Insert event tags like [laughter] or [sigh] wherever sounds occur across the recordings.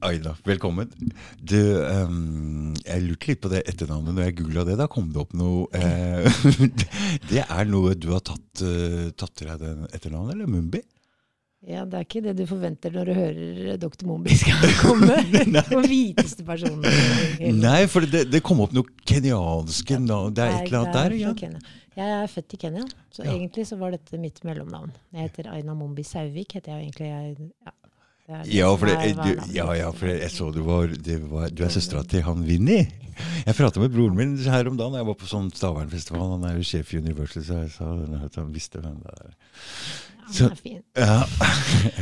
Aida, velkommen. Du, um, jeg lurte litt på det etternavnet. Når jeg googla det, da kom det opp noe eh, [laughs] Det er noe du har tatt, uh, tatt til deg den etternavnet, eller Mumbi? Ja, det er ikke det du forventer når du hører dr. Mumbi skal [laughs] komme. Den hviteste personen. Nei, for det, det, kom opp noe kenyanske navn. Det er et eller annet der? Ja. Jeg er født i Kenya, så ja. egentlig så var dette mitt mellomnavn. Jeg heter Aina Mumbi Sauvik. heter jeg egentlig. Jeg, ja. Ja, for, det, du, ja, ja, for jeg så du var, var Du er søstera til han Vinni. Jeg prata med broren min her om dagen. Jeg var på sånn Stavernfestival. Han er jo sjef i Universal, så jeg sa at han visste hvem det er. Så, [laughs] ja,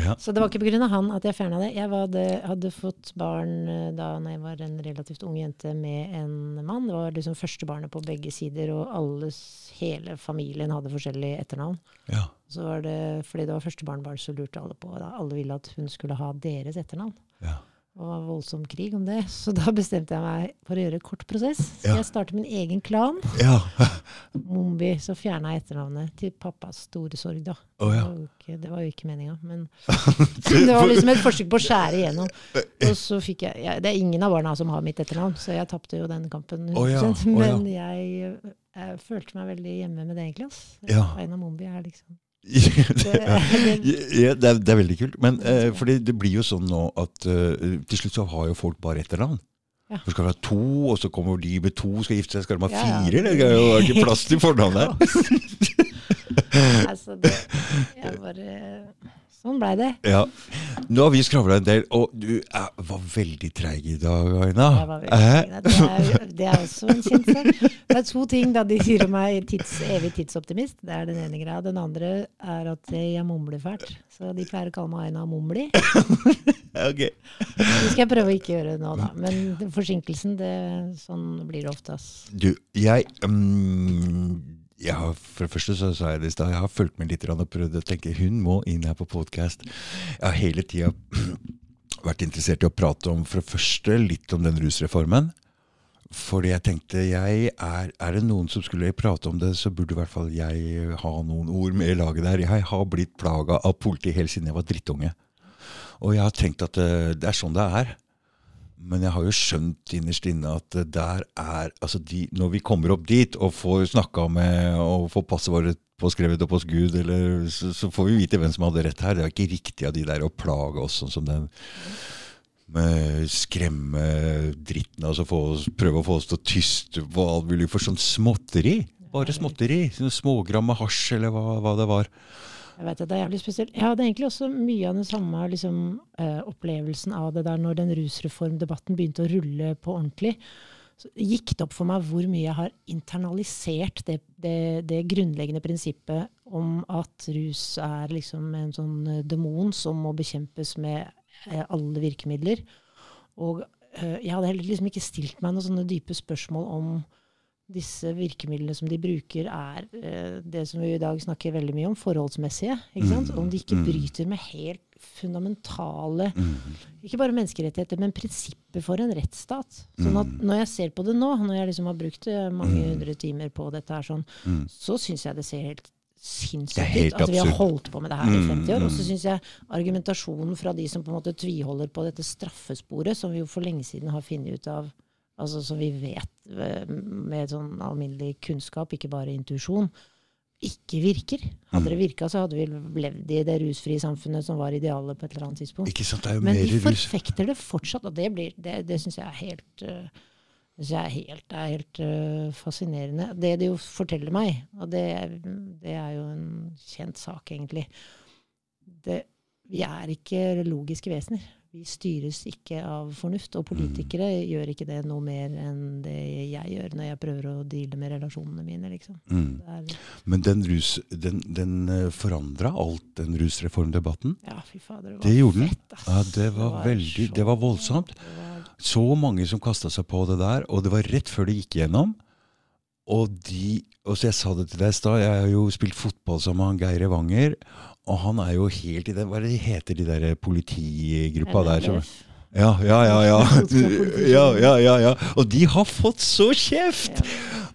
ja. så det var ikke pga. han at jeg fjerna det. Jeg hadde, hadde, fått barn eh, da jeg var en relativt ung jente med en mann. Det var liksom førstebarnet på begge sider, og alles, hele familien hadde forskjellig etternavn. Ja. Så var det, fordi det var førstebarnebarn, så lurte alle på da. Alle ville at hun skulle ha deres etternavn. Ja og var voldsom krig om det. Så da bestemte jeg meg for å gjøre kort prosess. Så ja. jeg startet min egen klan. Ja. [laughs] Mombi. Så fjerna jeg etternavnet til pappas store sorg, da. Oh, ja. det, var jo ikke, meninga, men det var [laughs] [laughs] liksom et forsøk på å skjære igjennom. Og så fikk jeg, jeg Det er ingen av barna som har mitt etternavn, så jeg tapte jo den kampen. Oh, men jeg, jeg, følte meg veldig hjemme med det, egentlig. Altså. Aina Mombi er liksom det, [laughs] ja, det, er, det, er, veldig kult. Men eh, fordi det blir jo sånn nå at eh, til slutt så har jo folk bare etternavn. Ja. Så skal de ha to, og så kommer de med to, skal gifte seg, skal de ha fire? Det er jo ikke plass til fornavn her. [laughs] altså, det, jeg [laughs] bare Sånn blei det. Ja. Nå har vi skravla en del, og du er, var veldig treig i dag, Aina. Jeg var veldig treig. Det, er, det er også en kjent sak. Det er to ting da de sier om meg tids, evig tidsoptimist. Det er den ene greia. Den andre er at jeg mumler fælt. Så de pleier å kalle meg Aina Mumli. [laughs] okay. Det skal jeg prøve å ikke gjøre nå, da. Men forsinkelsen, det, sånn blir det ofte. Du, jeg um har, for det første så sa jeg det i stad, jeg har fulgt med litt og prøvd å tenke hun må inn her på podkast. Jeg har hele tida [clears throat] vært interessert i å prate om for det første litt om den rusreformen. Fordi jeg tenkte jeg er, er det noen som skulle prate om det, så burde i hvert fall jeg ha noen ord med i laget der. Jeg har blitt plaga av politiet helt siden jeg var drittunge. Og jeg har tenkt at det, det er sånn det er. Men jeg har jo skjønt innerst inne at der er altså de, Når vi kommer opp dit og får snakka med og får passet vårt påskrevet opp hos Gud, eller, så, så, får vi vite hvem som hadde rett her. Det er ikke riktig av de der å plage oss sånn som den med skremme dritten altså få oss, prøve å få oss til å tyste på alt mulig for sånn småtteri. Bare småtteri. Sånn smågram med hasj, eller hva, hva det var. Jeg vet at det er jævlig spesielt. Jeg hadde egentlig også mye av den samme liksom, eh, opplevelsen av det der når den rusreformdebatten begynte å rulle på ordentlig. Så gikk det opp for meg hvor mye jeg har internalisert det, det, det grunnleggende prinsippet om at rus er liksom en sånn eh, demon som må bekjempes med eh, alle virkemidler. Og jeg hadde heller liksom ikke stilt meg noen sånne dype spørsmål om disse virkemidlene som de bruker, er eh, det som vi i dag snakker veldig mye om, forholdsmessige. ikke? Mm. Om de ikke mm. bryter med helt fundamentale mm. Ikke bare menneskerettigheter, men prinsipper for en rettsstat. Sånn at når jeg ser på det nå, når jeg liksom har brukt mange mange hundre timer på dette, her sånn, så syns jeg det ser helt sinnssykt ut at vi har holdt på med det her i 50 år. Og så syns jeg argumentasjonen fra de som på en måte tviholder på dette straffesporet, som vi jo for lenge siden har funnet ut av altså som vi vet eh, med sånn alminnelig kunnskap, ikke bare intuisjon, ikke virker. Hadde det mm. virka, så hadde vi levd i det rusfrie samfunnet som var idealet på et eller annet tidspunkt. Ikke sant, det er jo Men mer de forfekter det fortsatt, og det, blir, det, det syns jeg er helt uh, det er helt, er helt uh, fascinerende. Det de jo forteller meg, og det, det, er jo en kjent sak, egentlig det, Vi er ikke logiske vesener vi styres ikke av fornuft. Og politikere mm. gjør ikke det noe mer enn det jeg gjør når jeg prøver å deale med relasjonene mine. liksom. Mm. Men den, rus, den, den eh, forandra alt, den rusreformdebatten? Ja, fy fader. Det, det gjorde fett, Fett, ja, det var, det var veldig, det var voldsomt. Det var... Så mange som kasta seg på det der, og det var rett før det gikk gjennom. Og de, og så jeg sa det til deg i stad, jeg har jo spilt fotball sammen med Geir Evanger. Og han er jo helt i det Hva det de heter, de der politigruppa der? Som, ja, ja, ja, ja. [laughs] ja, ja, ja, ja. Og de har fått så kjeft!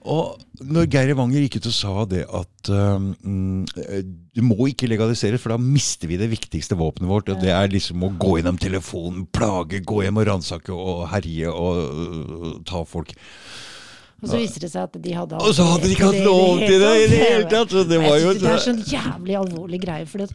Og når Geir Evanger gikk ut og sa det at um, du må ikke legalisere, for da mister vi det viktigste våpenet vårt. Og det er liksom å gå innom telefonen, plage, gå hjem og ransake og herje og uh, ta folk. Og så viser det seg at de hadde Og så hadde de ikke hatt lov til det i det hele tatt! Så det var jo Det er sånn jævlig alvorlig greie. For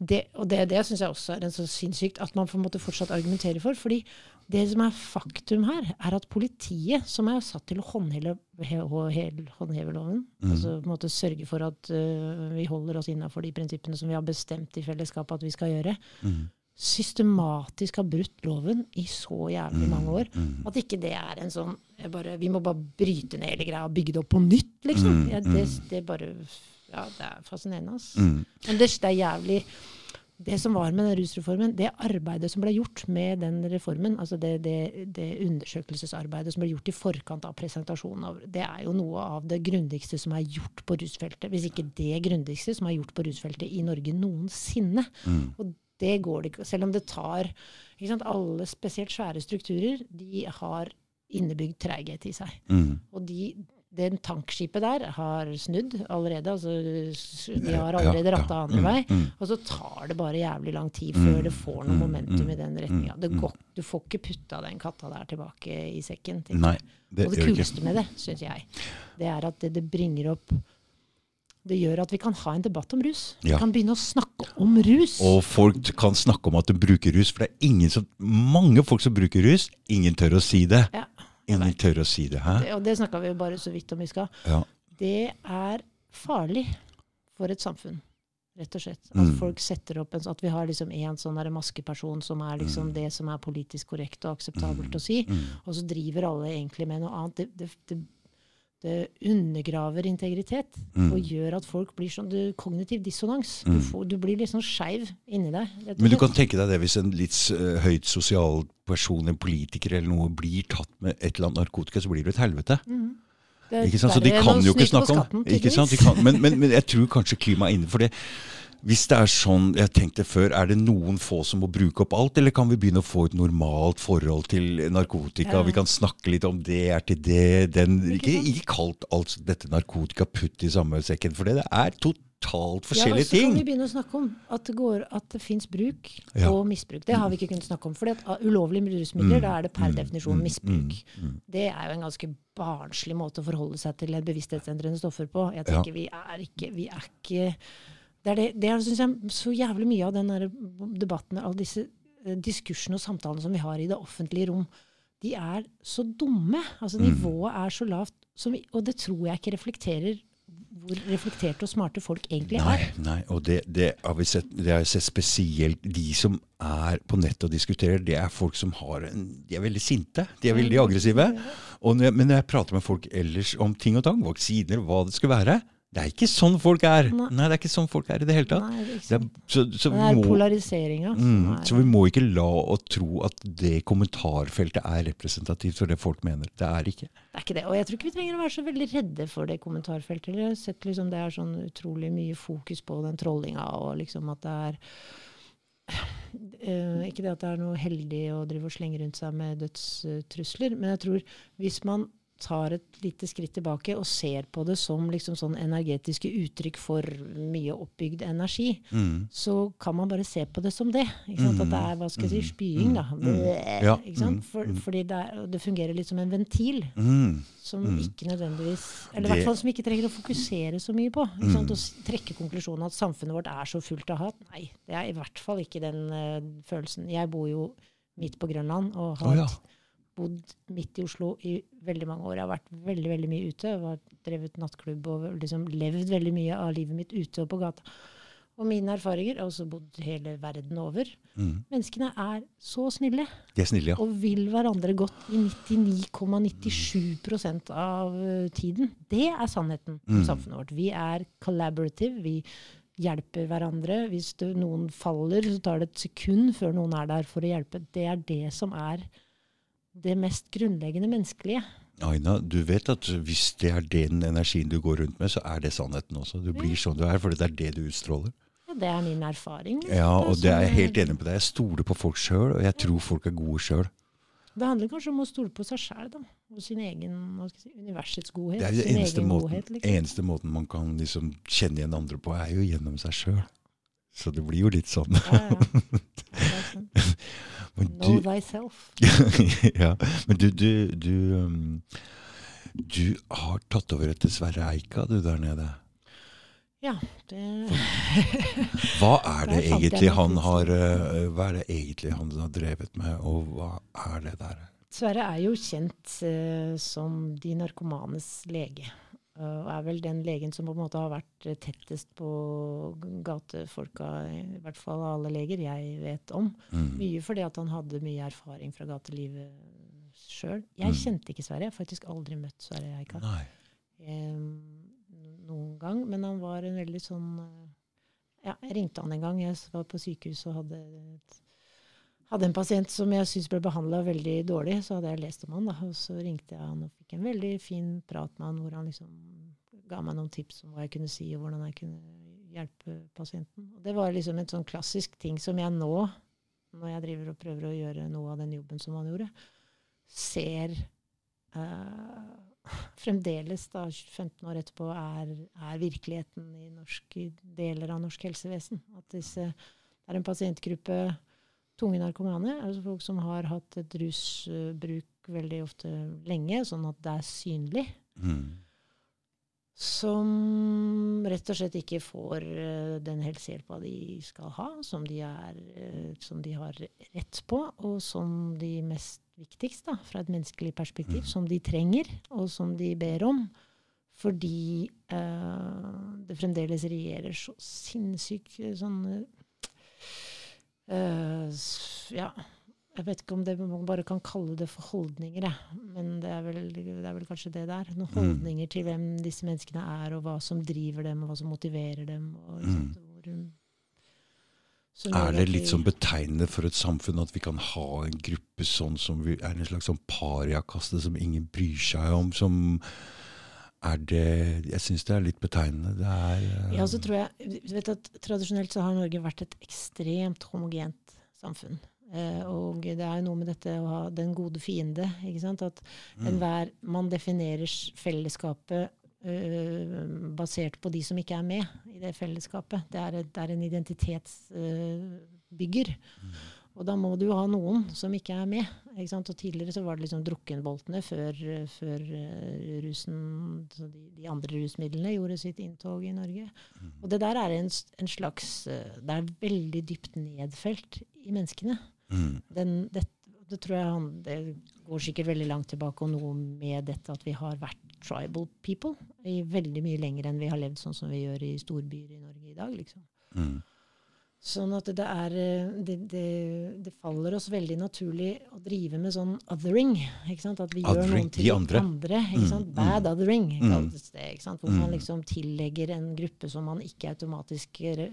det, og det, det syns jeg også er en så sinnssykt at man på en måte fortsatt argumenterer for. fordi det som er faktum her, er at politiet, som er satt til å håndheve, he- he- håndheve loven, Mm. altså på en måte sørge for at uh, vi holder oss innafor de prinsippene som vi har bestemt i fellesskapet at vi skal gjøre, Mm. Systematisk har brutt loven i så jævlig mange år. Mm. At ikke det er en sånn bare, Vi må bare bryte ned hele greia og bygge det opp på nytt, liksom. Mm, Ja, det, det bare Ja, det er fascinerende, ass. Mm. Men det, det er jævlig Det som var med den rusreformen, det arbeidet som ble gjort med den reformen, altså det, det, det undersøkelsesarbeidet som ble gjort i forkant av presentasjonen av Det er jo noe av det grundigste som er gjort på rusfeltet. Hvis ikke det grundigste som er gjort på rusfeltet i Norge noensinne. Mm. Og det går det ikke Selv om det tar ikke sant, Alle spesielt svære strukturer, de har innebygd treighet i seg. Mm. Og de, den tankskipet der har snudd allerede. altså De har allerede ratta andre mm, vei. mm. Og så tar det bare jævlig lang tid før det får noe mm, momentum mm, i den retninga. Du får ikke putta den katta der tilbake i sekken. Nei, det og det kuleste med det, syns jeg, det er at det, det bringer opp Det gjør at vi kan ha en debatt om rus. Ja. Vi kan begynne å snakke om rus. Og folk kan snakke om at de bruker rus, for det er ingen som, mange folk som bruker rus. Ingen tør å si det. Ja, Ingen tør å si det. Hæ? Det, og det snakka vi jo bare så vidt om i stad. Ja. Det er farlig for et samfunn. Rett og slett. At Mm. folk setter opp en, sånn- At vi har liksom en sånn maskeperson som er liksom Mm. det som er politisk korrekt og akseptabelt å si, Mm. og så driver alle egentlig med noe annet. Det, det, det, det undergraver integritet Mm. og gjør at folk blir sånn du, Kognitiv dissonans. Mm. Du, får, du blir litt sånn skeiv inni deg. Men du kan tenke deg det hvis en litt uh, høyt sosial person, en politiker eller noe, blir tatt med et eller annet narkotika, så blir det et helvete. Mm. Det Ikke sant? Så de kan jo ikke snakke om skatten, ikke sant? Kan, men, men, men jeg tror kanskje klimaet er inne for det. Hvis det er sånn, jeg tenkte før, er det noen få som må bruke opp alt, eller kan vi begynne å få et normalt forhold til narkotika? Ja. Vi kan snakke litt om det er til det, den Ikke, ikke kalt alt dette narkotika putt i samme sekken, for det er totalt forskjellige ting. ja, og så kan vi begynne å snakke om at det, går, at det fins bruk Ja. og misbruk. Det har vi ikke kunnet snakke om. For ulovlige rusmidler, Mm, da er det per mm, definisjon mm, misbruk. mm, mm. Det er jo en ganske barnslig måte å forholde seg til bevissthetsendrende stoffer på. Jeg tenker vi er ikke, vi er ikke Det er, det, det er synes jeg, så jævlig mye av den debatten, alle disse eh, diskursene og samtalene som vi har i det offentlige rom, de er så dumme. Altså Mm. Nivået er så lavt. Som vi, og det tror jeg ikke reflekterer hvor reflekterte og smarte folk egentlig Nei, er. nei, og det, det, har vi sett, det har jeg sett spesielt de som er på nettet og diskuterer, det er folk som har en, de er veldig sinte. De er veldig aggressive. Og når jeg, men når jeg prater med folk ellers om ting og tang, vaksiner, hva det skulle være, det er ikke sånn folk er. Nei. Nei, det er ikke sånn folk er i det hele tatt. Nei, Det er, så, så, der vi må, polariseringa. mm, er- så vi må ikke la å tro at det kommentarfeltet er representativt for det folk mener. Det er ikke. Det er ikke det. Og jeg tror ikke vi trenger å være så veldig redde for det kommentarfeltet. Jeg har sett liksom det er sånn utrolig mye fokus på den trollinga, og liksom at det er Uh, Ikke det at det er noe heldig å drive og slenge rundt seg med dødstrusler, men jeg tror hvis man tar et lite skritt tilbake og ser på det som liksom sånn energetiske uttrykk for mye oppbygd energi, Mm. så kan man bare se på det som det. Ikke sant? At det er hva skal jeg si, spying, da. Mm. Ja. Mm. For, Mm. Fordi det, er, det fungerer litt som en ventil Mm. som Mm. ikke nødvendigvis Eller i hvert fall som ikke trenger å fokusere så mye på. Ikke? Mm. Å trekke konklusjonen at samfunnet vårt er så fullt av hat. Nei, det er i hvert fall ikke den uh, følelsen. Jeg bor jo midt på Grønland og har oh, ja. Bodd midt i Oslo i veldig mange år. Jeg har vært veldig veldig mye ute. Jeg har drevet nattklubb og liksom levd veldig mye av livet mitt ute og på gata. Og mine erfaringer, har også bodd hele verden over. Mm. Menneskene er så snille De er snille, ja. og vil hverandre godt i 99,97 av eh, tiden. Det er sannheten Mm. samfunnet vårt. Vi er collaborative. Vi hjelper hverandre. Hvis det, noen faller, så tar det et sekund før noen er der for å hjelpe. Det er det som er det mest grunnleggende menneskelige. Aina, du vet at hvis det er den energien du går rundt med, så er det sannheten også. Du blir sånn du er, for det er det du utstråler. Ja, det er min erfaring. Ja, og det er jeg sånn helt enig på deg. Jeg stoler på folk sjøl, og jeg tror folk er gode sjøl. Det handler kanskje om å stole på seg sjæl, da. Og sin egen si, universets godhet. Det er sin eneste måten, godhet, liksom. eneste måten man kan liksom kjenne igjen andre på, er jo gjennom seg sjøl. Så det blir jo litt sånn. Ja, ja. [laughs] Det er sant. Men Know du, thyself. [laughs] ja, men du, du, du, um, du har tatt over etter Sverre Eika, du der nede. Ja, det Hva er [laughs] det egentlig han har uh, Hva er det egentlig han har drevet med, og hva er det der? Sverre er jo kjent uh, som de narkomanes lege. Og er vel den legen som på en måte har vært tettest på gatefolka, i hvert fall av alle leger jeg vet om. Mm. Mye fordi at han hadde mye erfaring fra gatelivet sjøl. Jeg Mm. kjente ikke Sverre. Jeg har faktisk aldri møtt Sverre Eika Nei. noen gang. Men han var en veldig sånn eh, Ja, jeg ringte han en gang. Jeg var på sykehus og hadde, et, hadde en pasient som jeg syntes ble behandla veldig dårlig. Så hadde jeg lest om han, da. Og så ringte jeg han og fikk en veldig fin prat med han hvor han liksom ga meg noen tips om hva jeg kunne si, og hvordan jeg kunne hjelpe pasienten. Og det var liksom en sånn klassisk ting som jeg nå, når jeg driver og prøver å gjøre noe av den jobben som han gjorde, ser eh, fremdeles, da, 15 år etterpå, er, er virkeligheten i norske deler av norsk helsevesen. At disse, det er en pasientgruppe tunge narkomane, altså folk som har hatt et rusbruk veldig ofte lenge, sånn at det er synlig. Mm. Som rett og slett ikke får eh, den helsehjelpa de skal ha, som de, er, eh, som de har rett på, og som de mest viktigst, da, fra et menneskelig perspektiv, Mm. som de trenger, og som de ber om. Fordi eh, det fremdeles regjerer så sinnssykt eh, eh, Ja, jeg vet ikke om det, man bare kan kalle det for holdninger, jeg. Men det er, vel, det er vel kanskje det det er. Noen Mm. holdninger til hvem disse menneskene er, og hva som driver dem, og hva som motiverer dem. Og, mm. hvor, Er det litt sånn betegnende for et samfunn at vi kan ha en gruppe sånn som vi er en slags sånn pariakaste som ingen bryr seg om, som er det Jeg syns det er litt betegnende. Det er uh, Ja, så tror jeg, du vet at Tradisjonelt så har Norge vært et ekstremt homogent samfunn. Uh, og det er jo noe med dette å ha den gode fiende. ikke sant? At mm, enhver Man definerer fellesskapet uh, basert på de som ikke er med i det fellesskapet. Det er, et, det er en identitetsbygger. mm, Og da må du ha noen som ikke er med. Ikke sant? Og tidligere så var det liksom drukkenboltene før, før eh, rusen de, de andre rusmidlene gjorde sitt inntog i Norge. mm. Og det der er en, en slags eh, Det er veldig dypt nedfelt i menneskene. mm, Den, det, det tror jeg han, det går sikkert veldig langt tilbake, og noe med dette at vi har vært tribal people i veldig mye lenger enn vi har levd sånn som vi gjør i storbyer i Norge i dag. liksom. mm. Sånn at det er eh, det, det, det faller oss veldig naturlig å drive med sånn othering. ikke sant? At vi gjør Othering, noen til de andre. andre. ikke Mm, mm. Bad othering Mm. kalles det. Hvor man Mm. liksom tillegger en gruppe som man ikke automatisk re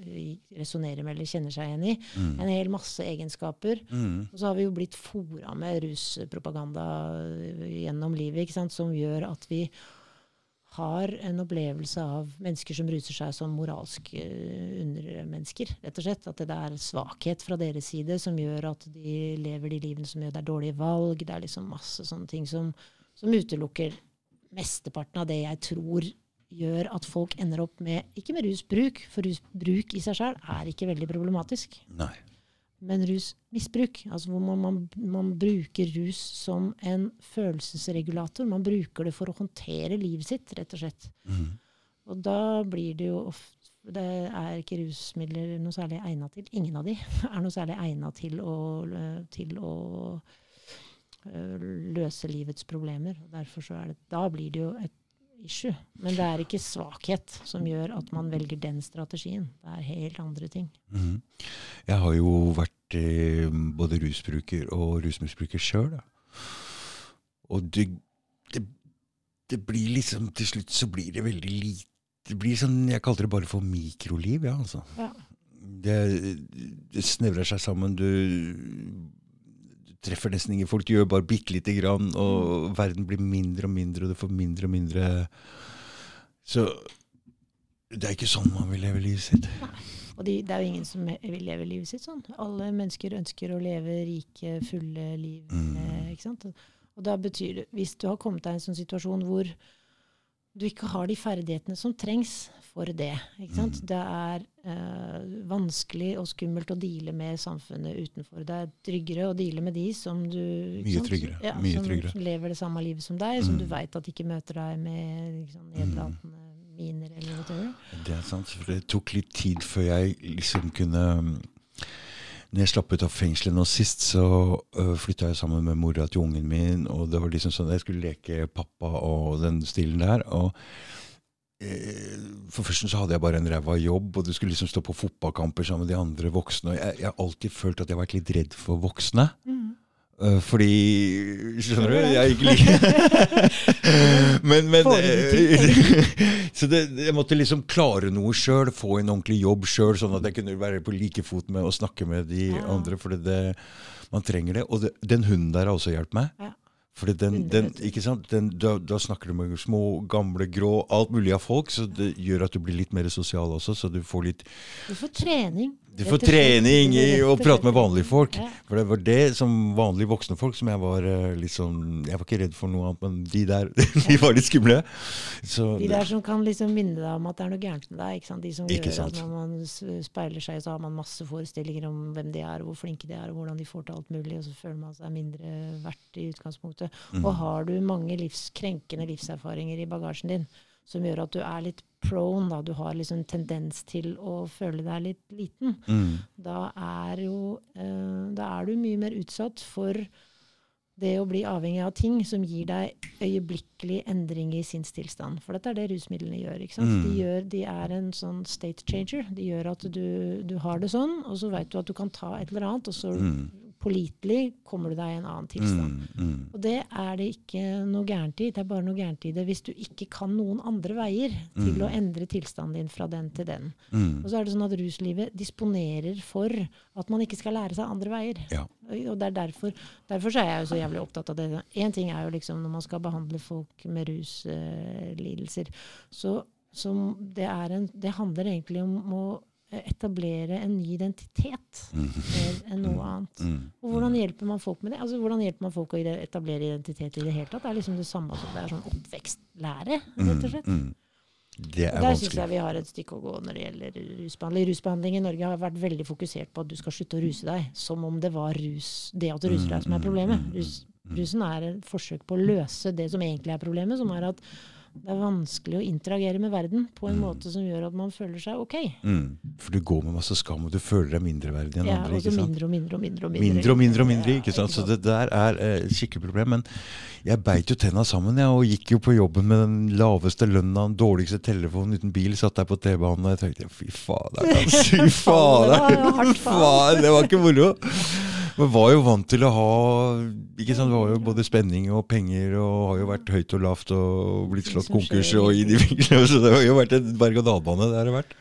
resonnerer med eller kjenner seg igjen i, Mm. en hel masse egenskaper. Mm. Og så har vi jo blitt fora med ruspropaganda eh, gjennom livet, ikke sant? som gjør at vi har en opplevelse av mennesker som ruser seg som moralske eh, undermennesker. rett og slett. At det er svakhet fra deres side som gjør at de lever de livene som gjør det er dårlige valg. Det er liksom masse sånne ting som, som utelukker mesteparten av det jeg tror gjør at folk ender opp med Ikke med rusbruk, for rusbruk i seg sjøl er ikke veldig problematisk Nei. Men rusmisbruk. Altså hvor man, man, man bruker rus som en følelsesregulator. Man bruker det for å håndtere livet sitt, rett og slett. Mm. Og da blir det jo ofte det er ikke rusmidler noe særlig egna til. Ingen av de [laughs] er noe særlig egna til å, til å øh, løse livets problemer. Derfor så er det, da blir det jo et issue. Men det er ikke svakhet som gjør at man velger den strategien. Det er helt andre ting. Mm. Jeg har jo vært eh, både rusbruker og rusmisbruker sjøl. Og det, det, det blir liksom Til slutt så blir det veldig lite Det blir sånn Jeg kalte det bare for mikroliv, ja, altså. Ja. Det, det snevrer seg sammen. Du, du treffer nesten ingen folk. Du gjør bare bitte lite grann, og verden blir mindre og mindre, og du får mindre og mindre Så det er ikke sånn man vil leve livet sitt. Og de, det er jo ingen som vil leve livet sitt sånn. Alle mennesker ønsker å leve rike, fulle liv Mm. Ikke sant? Og da betyr det, hvis du har kommet deg i en sånn situasjon hvor du ikke har de ferdighetene som trengs for det. Ikke sant? Mm. Det er eh, vanskelig og skummelt å deale med samfunnet utenfor. Det er tryggere å deale med de som du Mye sant? tryggere, Ja, mye som tryggere. lever det samme livet som deg, som du Mm. veit at ikke møter deg med liksom, nedlatende miner eller noe. Det er sant. For det tok litt tid før jeg liksom kunne Når jeg slapp ut av fengselet nå sist, så uh, flytta jeg sammen med mora til ungen min. Og det var liksom sånn jeg skulle leke pappa og den stilen der. og eh, for først så hadde jeg bare en ræva jobb, og du skulle liksom stå på fotballkamper sammen med de andre voksne. og Jeg, jeg har alltid følt at jeg har vært litt redd for voksne. Eh, fordi Skjønner du? Jeg ikke liker [laughs] Men, men eh, [laughs] Så det, jeg måtte liksom klare noe sjøl, få en ordentlig jobb sjøl, sånn at jeg kunne være på like fot med å snakke med de Ja. andre. For det, man trenger det. Og det, den hunden der har også hjulpet meg. Ja. Fordi den, den, ikke sant? Den, da, da snakker du med små, gamle, grå, alt mulig av folk. Så det gjør at du blir litt mer sosial også. Så du får litt Du får trening. Du får trening i å prate med vanlige folk. For det var det som vanlige voksne folk som jeg var liksom Jeg var ikke redd for noe annet, men de der [laughs] de var litt skumle. Så De der som kan liksom minne deg om at det er noe gærent med deg. Ikke sant? De som Ikke gjør sant. at når man speiler seg, så har man masse forestillinger om hvem de er, og hvor flinke de er, og hvordan de får til alt mulig, og så føler man seg mindre verdt i utgangspunktet. Mm. Og har du mange livs, krenkende livserfaringer i bagasjen din, som gjør at du er litt prone, da, du har liksom tendens til å føle deg litt liten, mm, da er jo eh, Da er du mye mer utsatt for det å bli avhengig av ting som gir deg øyeblikkelig endring i sinnstilstand. For dette er det rusmidlene gjør. ikke sant? Mm. De, gjør, de er en sånn state changer. De gjør at du, du har det sånn, og så veit du at du kan ta et eller annet, og så mm, pålitelig kommer du deg i en annen tilstand. mm, mm. Og det er det ikke noe gærent i. Det er bare noe gærent i det hvis du ikke kan noen andre veier til Mm. å endre tilstanden din fra den til den. Mm. Og så er det sånn at ruslivet disponerer for at man ikke skal lære seg andre veier. Ja. Og det er derfor, derfor så er jeg jo så jævlig opptatt av det. Én ting er jo liksom når man skal behandle folk med ruslidelser, så, så det, er en, det handler egentlig om å etablere en ny identitet mer enn noe annet. Mm. Og hvordan hjelper man folk med det? Altså, hvordan hjelper man folk å etablere identitet i det hele tatt? Det er liksom det samme som det er sånn oppvekstlære, rett og slett. Det Det Og er der syns jeg vi har et stykke å gå når det gjelder rusbehandling. Rusbehandling i Norge har vært veldig fokusert på at du skal slutte å ruse deg, som om det var rus, det at du ruser deg som er problemet. Rus, rusen er et forsøk på å løse det som egentlig er problemet, som er at det er vanskelig å interagere med verden på en måte som gjør at man føler seg ok. Mm. For du går med masse skam, og du føler deg mindreverdig enn Ja, andre. ikke sant? mindre og mindre og mindre. og mindre. Mindre og mindre og mindre. Ikke sant? Så det der er eh, et skikkelig problem. Men jeg beit jo tenna sammen jeg, og gikk jo på jobben med den laveste lønna, den dårligste telefonen uten bil. Satt der på T-banen og jeg tenkte fy fader, altså, fy [laughs] fader. Det var jo faen. Faen, det var ikke moro. Men var jo vant til å ha ikke sant, Det var jo både spenning og penger, og har jo vært høyt og lavt og blitt slått konkurs og inn i fengselet. [laughs] Så det har jo vært en berg-og-dal-bane. Det har det vært.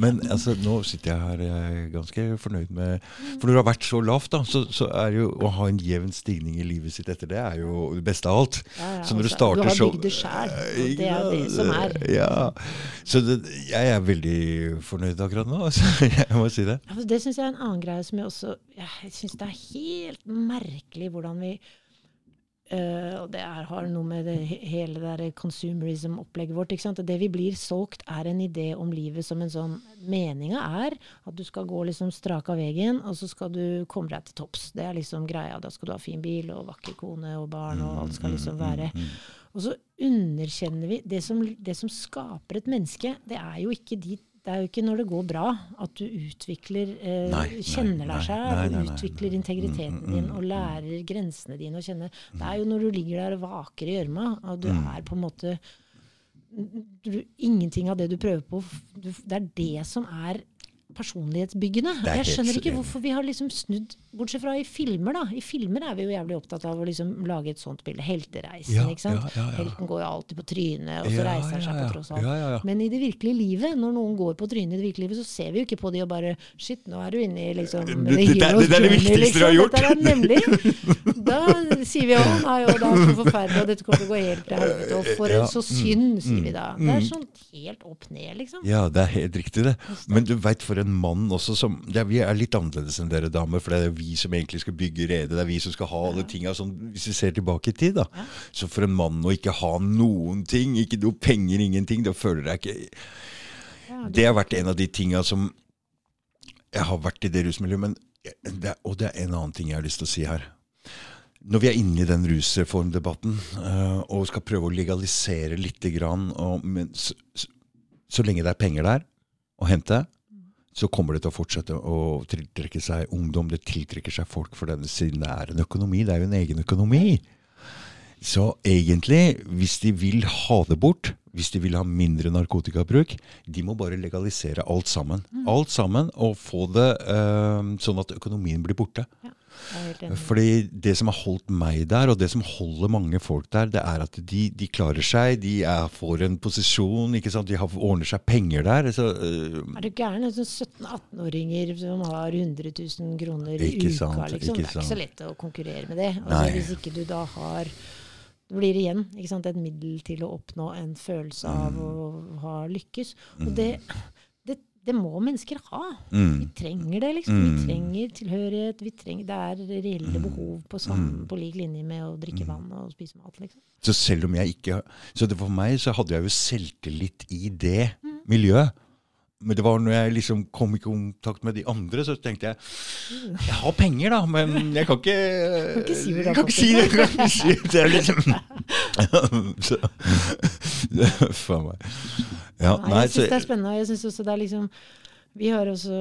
Men altså, nå sitter jeg her jeg er ganske fornøyd med For når det har vært så lavt, da, så, så er jo å ha en jevn stigning i livet sitt etter det er jo det beste av alt. Ja, ja, så når du starter starter du har så bygd det sjæl, og det er jo det som er. Ja. Så det, jeg er veldig fornøyd akkurat nå. [laughs] Altså, jeg må si det. Ja, det syns jeg er en annen greie som jeg også Jeg syns det er helt merkelig hvordan vi eh, og det er, har noe med det, hele det der consumerism-opplegget vårt. ikke sant? Det vi blir solgt, er en idé om livet som en sånn Meninga er at du skal gå liksom strak av veien, og så skal du komme deg til topps. Det er liksom greia. Da skal du ha fin bil og vakker kone og barn, og alt skal liksom være Og så underkjenner vi det som, det som skaper et menneske. Det er jo ikke de det er jo ikke når det går bra at du utvikler eh, Nei, kjenner deg nei. utvikler integriteten Mm, mm, din mm, og lærer grensene dine å kjenne. Det er jo når du ligger der og vaker i gjørma, og du Mm. er på en måte du, Ingenting av det du prøver på, du, det er det som er personlighetsbyggende. Er Jeg skjønner ikke hvorfor vi har liksom snudd Bortsett fra i filmer, da. I filmer er vi jo jævlig opptatt av å liksom lage et sånt bilde. Heltereisen, Ja, ikke sant. ja, ja. Helten går jo alltid på trynet, og så reiser han seg på tross alt. Men i det virkelige livet, når noen går på trynet i det virkelige livet, så ser vi jo ikke på de og bare Shit, nå er du inne i liksom Det- det- det- hero's det er det viktigste viktigste du har gjort. Dette er nemlig. Da sier vi jo nei, og det er så forferdelig, og dette kommer til å gå helt til helvete. Og for Ja, så mm, synd, sier vi da. Det er mm. sånn helt opp ned, liksom. Ja, det er helt riktig, det. Men du veit for en mann også som ja, Vi er litt annerledes enn dere damer, for det er vi som egentlig skal bygge redet. Det er vi som skal ha alle tinga sånn, hvis vi ser tilbake i tid. da. Ja. Så for en mann å ikke ha noen ting, ikke noe penger, ingenting, da føler jeg ikke Ja, Det har vært en av de tinga som Jeg har vært i det rusmiljøet, men det, og det er en annen ting jeg har lyst til å si her. Når vi er inne i den rusreformdebatten eh, og skal prøve å legalisere lite grann, og, men så, så, så lenge det er penger der å hente, så kommer det til å fortsette å tiltrekke seg ungdom. Det tiltrekker seg folk for denne siden det er en økonomi. Det er jo en egen økonomi. Så egentlig, hvis de vil ha det bort, hvis de vil ha mindre narkotikabruk, de må bare legalisere alt sammen. Alt sammen, og få det eh, sånn at økonomien blir borte. Ja, Fordi det som har holdt meg der, og det som holder mange folk der, det er at de, de klarer seg, de er, får en posisjon, ikke sant? de har, ordner seg penger der. Så, uh, Er du gæren? Altså 17-18-åringer som har 100 000 kroner i uka. sant, Liksom. ikke det er ikke så lett å konkurrere med det. Altså, hvis ikke du da har Det blir igjen ikke sant, et middel til å oppnå en følelse av Mm. å ha lykkes. Og det, det, må mennesker ha. Vi mm, trenger det, liksom. Mm. Vi trenger tilhørighet. Vi trenger, det er reelle behov på, Mm. på lik linje med å drikke vann og spise mat. Liksom. så selv om jeg ikke Så det for meg så hadde jeg jo selvtillit i det miljøet. Men det var når jeg liksom kom i kontakt med de andre, så tenkte jeg Jeg har penger, da, men jeg kan ikke Kan ikke si det jeg kan ikke si det. Jeg kan ikke si det. Det liksom det, [laughs] [laughs] Faen meg. Ja, Nei, jeg syns det er spennende. jeg synes også det er liksom vi har også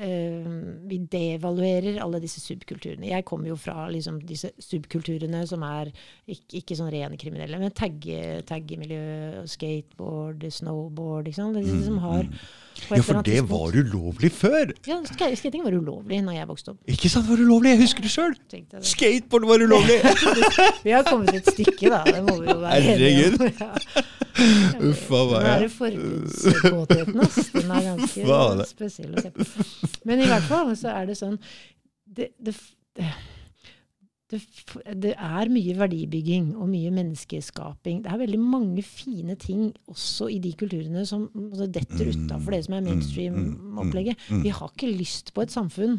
eh, Vi devaluerer alle disse subkulturene. Jeg kommer jo fra liksom, disse subkulturene som er ikke, ikke sånn rene kriminelle, men tagge- taggemiljø, skateboard, snowboard ikke sant? De som har et Ja, for det var ulovlig før! Ja, ska- skating var ulovlig når jeg vokste opp. Ikke sant, var det ulovlig? Jeg husker det sjøl! Skateboard var ulovlig! [laughs] Vi har kommet et stykke, da. Det må vi jo være enige om. [laughs] Uff a meg. det forbudskåtheten, ass. Den er ganske spesiell å se på. Men i hvert fall så er det sånn Det, det, det, det, det er mye verdibygging og mye menneskeskaping. Det er veldig mange fine ting også i de kulturene som altså, detter Mm, utafor det som er mainstream-opplegget. mm, mm. Vi har ikke lyst på et samfunn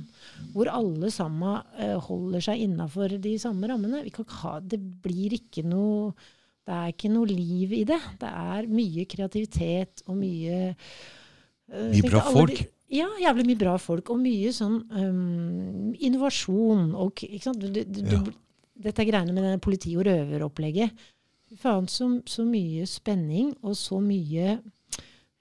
hvor alle sammen eh, holder seg innafor de samme rammene. Vi kan ha, det blir ikke noe det er ikke noe liv i det. Det er mye kreativitet og mye øh, Mye bra folk. de- ja, jævlig mye bra folk. Og mye sånn um, innovasjon. Og, ikke sant? Du, du, Ja. Dette greiene med denne politi- og røveropplegget. Faen, så, så mye spenning og så mye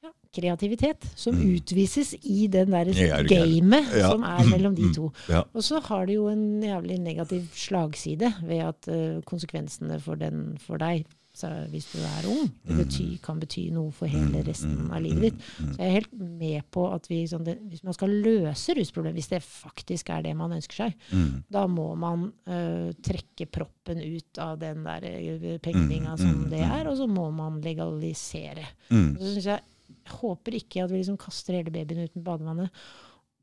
ja, kreativitet som Mm. utvises i den der er gamet Ja. som er mellom de Mm, to. Ja. Og så har det jo en jævlig negativ slagside ved at uh, konsekvensene for, den, for deg, så hvis du er ung, det bety, kan bety noe for hele resten av livet ditt. Så jeg er helt med på at vi, sånn, det, hvis man skal løse rusproblemet, hvis det faktisk er det man ønsker seg, Mm. da må man uh, trekke proppen ut av den der uh, pengebinga som mm, det er, og så må man legalisere. Mm. Så synes jeg, jeg håper ikke at vi liksom kaster hele babyen ut med badevannet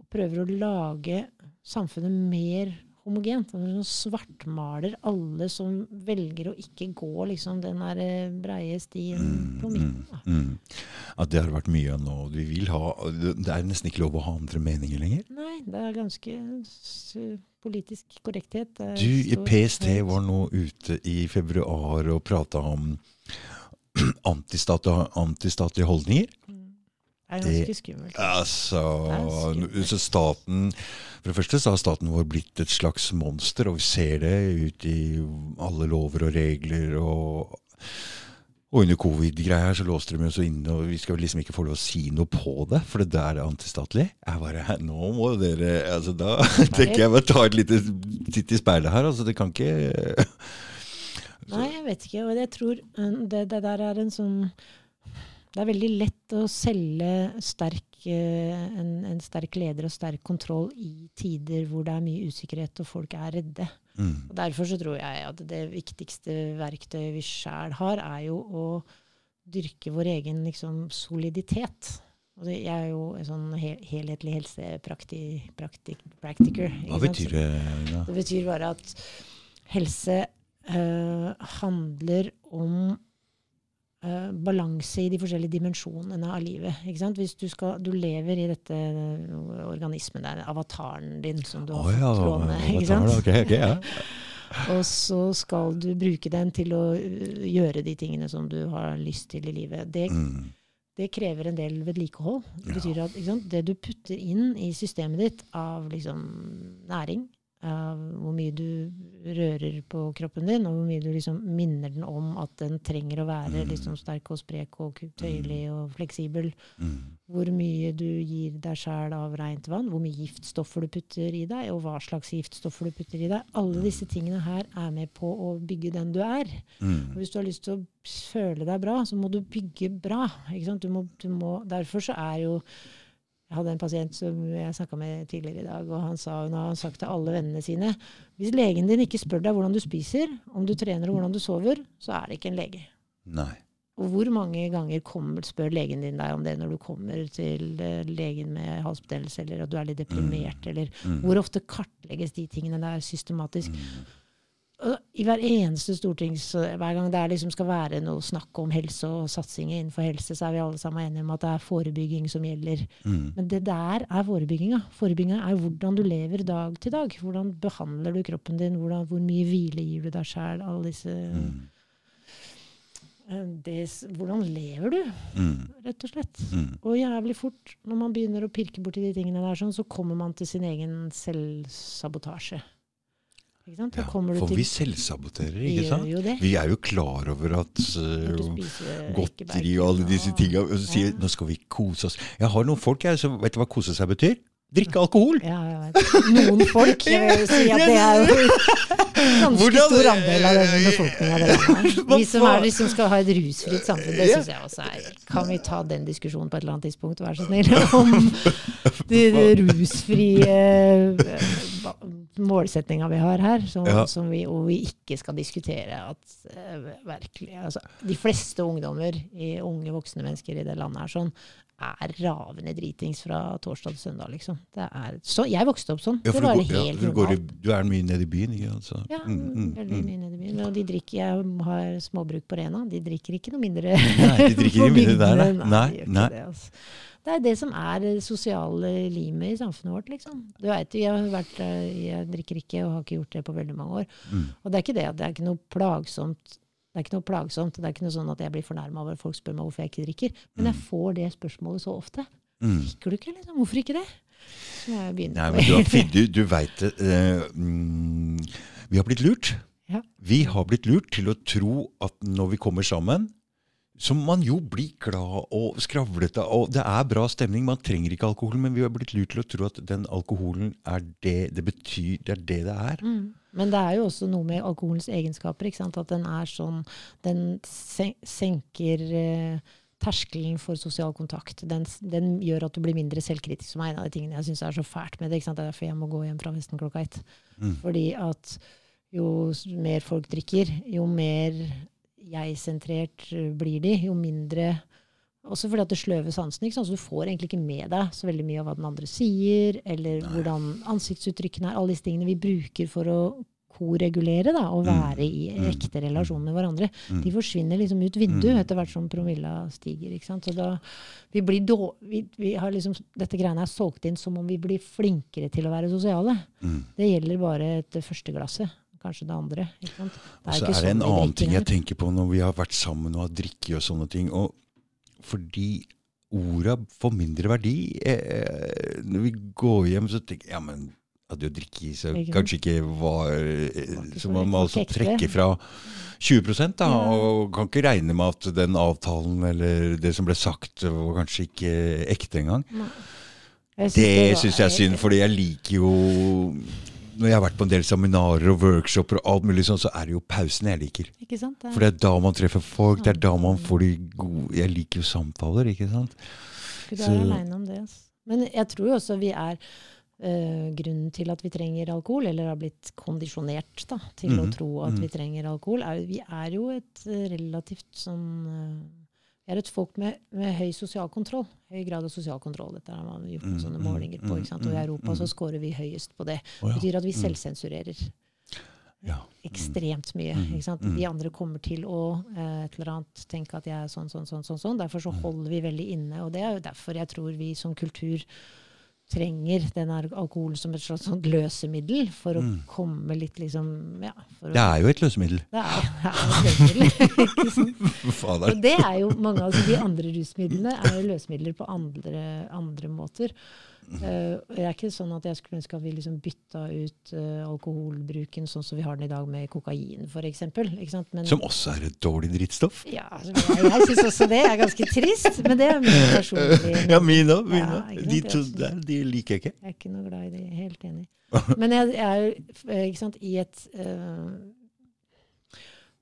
og prøver å lage samfunnet mer homogent. Vi sånn svartmaler alle som velger å ikke gå liksom den der eh, breie stien på midten. Da. Mm. At det har vært mye nå. Vi vil ha, det er nesten ikke lov å ha andre meninger lenger. Nei, det er ganske politisk korrekthet. Du, i PST var nå ute i februar og prata om [clears throat] antistat- antistatlige holdninger. Det er ganske skummelt. Altså, skummelt. så staten For det første så har staten vår blitt et slags monster, og vi ser det ut i alle lover og regler. Og, og under covid-greia her så låste de oss inne, og vi skal liksom ikke få lov å si noe på det, for det der er antistatlig. Jeg bare Nå må dere altså Da [laughs] tenker jeg bare ta et lite titt i speilet her. altså Det kan ikke Nei, jeg vet ikke. Og jeg tror eh, det, det der er en sånn Det er veldig lett å selge sterk, eh, en, en sterk leder og sterk kontroll i tider hvor det er mye usikkerhet og folk er redde. mm, Og Derfor så tror jeg at det viktigste verktøyet vi sjæl har, er jo å dyrke vår egen liksom, soliditet. Og det, jeg er jo en sånn hel, helhetlig helsepraktiker. Hva betyr det? Da? Det betyr bare at helse eh, handler om uh, balanse i de forskjellige dimensjonene av livet. Ikke sant? Hvis du, skal, du lever i dette organismet organismen der, avataren din, som du har Å fått låne. Ikke sant? ja. [laughs] Og så skal du bruke den til å uh, gjøre de tingene som du har lyst til i livet. Det, Mm. det krever en del vedlikehold. Det betyr at ikke sant, det du putter inn i systemet ditt av liksom, næring, av hvor mye du rører på kroppen din, og hvor mye du liksom minner den om at den trenger å være liksom sterk og sprek og tøyelig og fleksibel, Mm. hvor mye du gir deg sjæl av rent vann, hvor mye giftstoffer du putter i deg, og hva slags giftstoffer du putter i deg. Alle disse tingene her er med på å bygge den du er. Og Mm. hvis du har lyst til å føle deg bra, så må du bygge bra. Du må, du må, derfor så er jo Jeg hadde en pasient som jeg snakka med tidligere i dag, og han sa hun har sagt til alle vennene sine hvis legen din ikke spør deg hvordan du spiser, om du trener og hvordan du sover, så er det ikke en lege. Nei. Og hvor mange ganger kommer, spør legen din deg om det når du kommer til eh, legen med halsbetennelse, eller at du er litt deprimert, eller Mm. hvor ofte kartlegges de tingene der systematisk? Og I hver eneste stortings, hver gang det liksom skal være noe snakk om helse og satsinger innenfor helse, så er vi alle sammen enige om at det er forebygging som gjelder. Mm. Men det der er forebygginga. Forebygginga er hvordan du lever dag til dag. Hvordan behandler du kroppen din? Hvordan, hvor mye hvile gir du deg sjæl? Alle disse Mm. eh, det, Hvordan lever du, Mm. rett og slett? Mm. Og jævlig fort, når man begynner å pirke borti de tingene der, sånn, så kommer man til sin egen selvsabotasje. Ja, for til vi selvsaboterer, ikke sant? Vi er jo klar over at uh, godteri og alle disse tinga og så sier Ja. nå skal vi kose oss. Jeg har noen folk jeg, som vet du hva kose seg betyr? Drikke alkohol! Ja, ja. Noen folk. [laughs] Si at det er jo ganske stor andel av den befolkninga. De som, er, liksom de som skal ha et rusfritt samfunn, det syns jeg også er Kan vi ta den diskusjonen på et eller annet tidspunkt, vær så snill? Om [laughs] de, de rusfrie målsettinga vi har her, som, Ja. som vi, og vi ikke skal diskutere at uh, virkelig altså, De fleste ungdommer, i unge voksne mennesker i det landet er sånn, er ravende dritings fra torsdag til søndag, liksom. Det er, så, jeg vokste opp sånn. Ja, det var du, går, ja, helt for du, går i, du er mye nede i byen, ikke sant? så- Ja, Mm, mm, veldig mm. mye nede i byen. Og de drikker, jeg har småbruk på Rena, de drikker ikke noe mindre Nei, de drikker ikke [laughs] mindre der, nei. nei. de Nei, Det, altså. det er det som er det sosiale limet i samfunnet vårt, liksom. Du vet, jeg, har vært, eh, jeg drikker ikke og har ikke gjort det på veldig mange år. Mm. Og det er ikke det at det er ikke noe plagsomt. Det er ikke noe plagsomt, det er ikke noe sånn at jeg blir fornærma over at folk spør meg hvorfor jeg ikke drikker. Men jeg får det spørsmålet så ofte. Mm. Drikker du ikke, liksom? Hvorfor ikke det? Så jeg begynner Nei, men du, du, du veit det. eh, mm, vi har blitt lurt. Ja. Vi har blitt lurt til å tro at når vi kommer sammen så man jo blir glad og skravlete, og det er bra stemning. Man trenger ikke alkohol, men vi har blitt lurt til å tro at den alkoholen er det det betyr. Det er det det er. Mm. Men det er jo også noe med alkoholens egenskaper. Ikke sant? At den er sånn Den sen senker eh, terskelen for sosial kontakt. Den, den gjør at du blir mindre selvkritisk, som er en av de tingene jeg syns er så fælt med det. Ikke sant? Det er derfor jeg må gå hjem fra festen klokka ett. Mm. Fordi at jo mer folk drikker, jo mer jeg-sentrert eh, blir de, jo mindre også fordi at det sløver sansen. ikke sant? Så du får egentlig ikke med deg så veldig mye av hva den andre sier, eller Nei. hvordan ansiktsuttrykkene er. Alle disse tingene vi bruker for å koregulere da, og være i Mm. ekte relasjon med hverandre. Mm. De forsvinner liksom ut vinduet Mm. etter hvert som promilla stiger. ikke sant? Så da, vi blir då, vi, vi har liksom, Dette greiene er solgt inn som om vi blir flinkere til å være sosiale. Mm. Det gjelder bare et første glasset. Kanskje det andre. ikke sant? Det er så er det en sånn annen ting jeg tenker på når vi har vært sammen og har drikket og sånne ting. Og fordi orda får mindre verdi eh, Når vi går hjem, så tenker jeg ja, men hadde jo drikke så Ikke kanskje ikke var eh, Så man må altså trekke fra 20 da, og kan ikke regne med at den avtalen eller det som ble sagt, var kanskje ikke ekte engang. Det syns jeg er synd, fordi jeg liker jo Når jeg har vært på en del seminarer og workshoper, og alt mulig sånn, så er det jo pausen jeg liker. Ikke sant? Det er- For det er da man treffer folk, det er da man får de gode Jeg liker jo samtaler, ikke sant? Du er Så- aleine om det. Altså. Men jeg tror jo også vi er øh, grunnen til at vi trenger alkohol, eller har blitt kondisjonert da, til å Mhm, tro at mhm. vi trenger alkohol. Er, vi er jo et eh, relativt sånn eh, Vi er et folk med, med høy sosial kontroll. Høy grad av sosial kontroll. Dette har man gjort noen Mm, sånne mm, målinger på. mm, ikke sant? Og i Europa så scorer vi høyest på det. Det betyr at vi selvsensurerer. Ja. Ekstremt mye. Ikke sant? De andre kommer til å eh, et eller annet tenke at jeg er sånn, sånn, sånn. sånn, sånn. Derfor så holder vi veldig inne. Og det er jo derfor jeg tror vi som kultur trenger den alkoholen som et slags sånt løsemiddel for å Mm. komme litt liksom ja, Det er jo et løsemiddel. det er, det er et løsemiddel. [laughs] [laughs] Og det er jo mange av de andre rusmidlene er jo løsemidler på andre, andre måter. Eh, det er ikke sånn at jeg skulle ønske at vi liksom bytta ut eh, alkoholbruken sånn som vi har den i dag med kokain f.eks. Som også er et dårlig drittstoff. ja, altså, jeg, jeg syns også det er ganske trist, men det er min personlige [laughs] Ja, min òg. Ja, de to er der, de liker jeg ikke. Jeg er ikke noe glad i det. Helt enig. [laughs] Men jeg, jeg er jo eh, ikke sant, i et uh,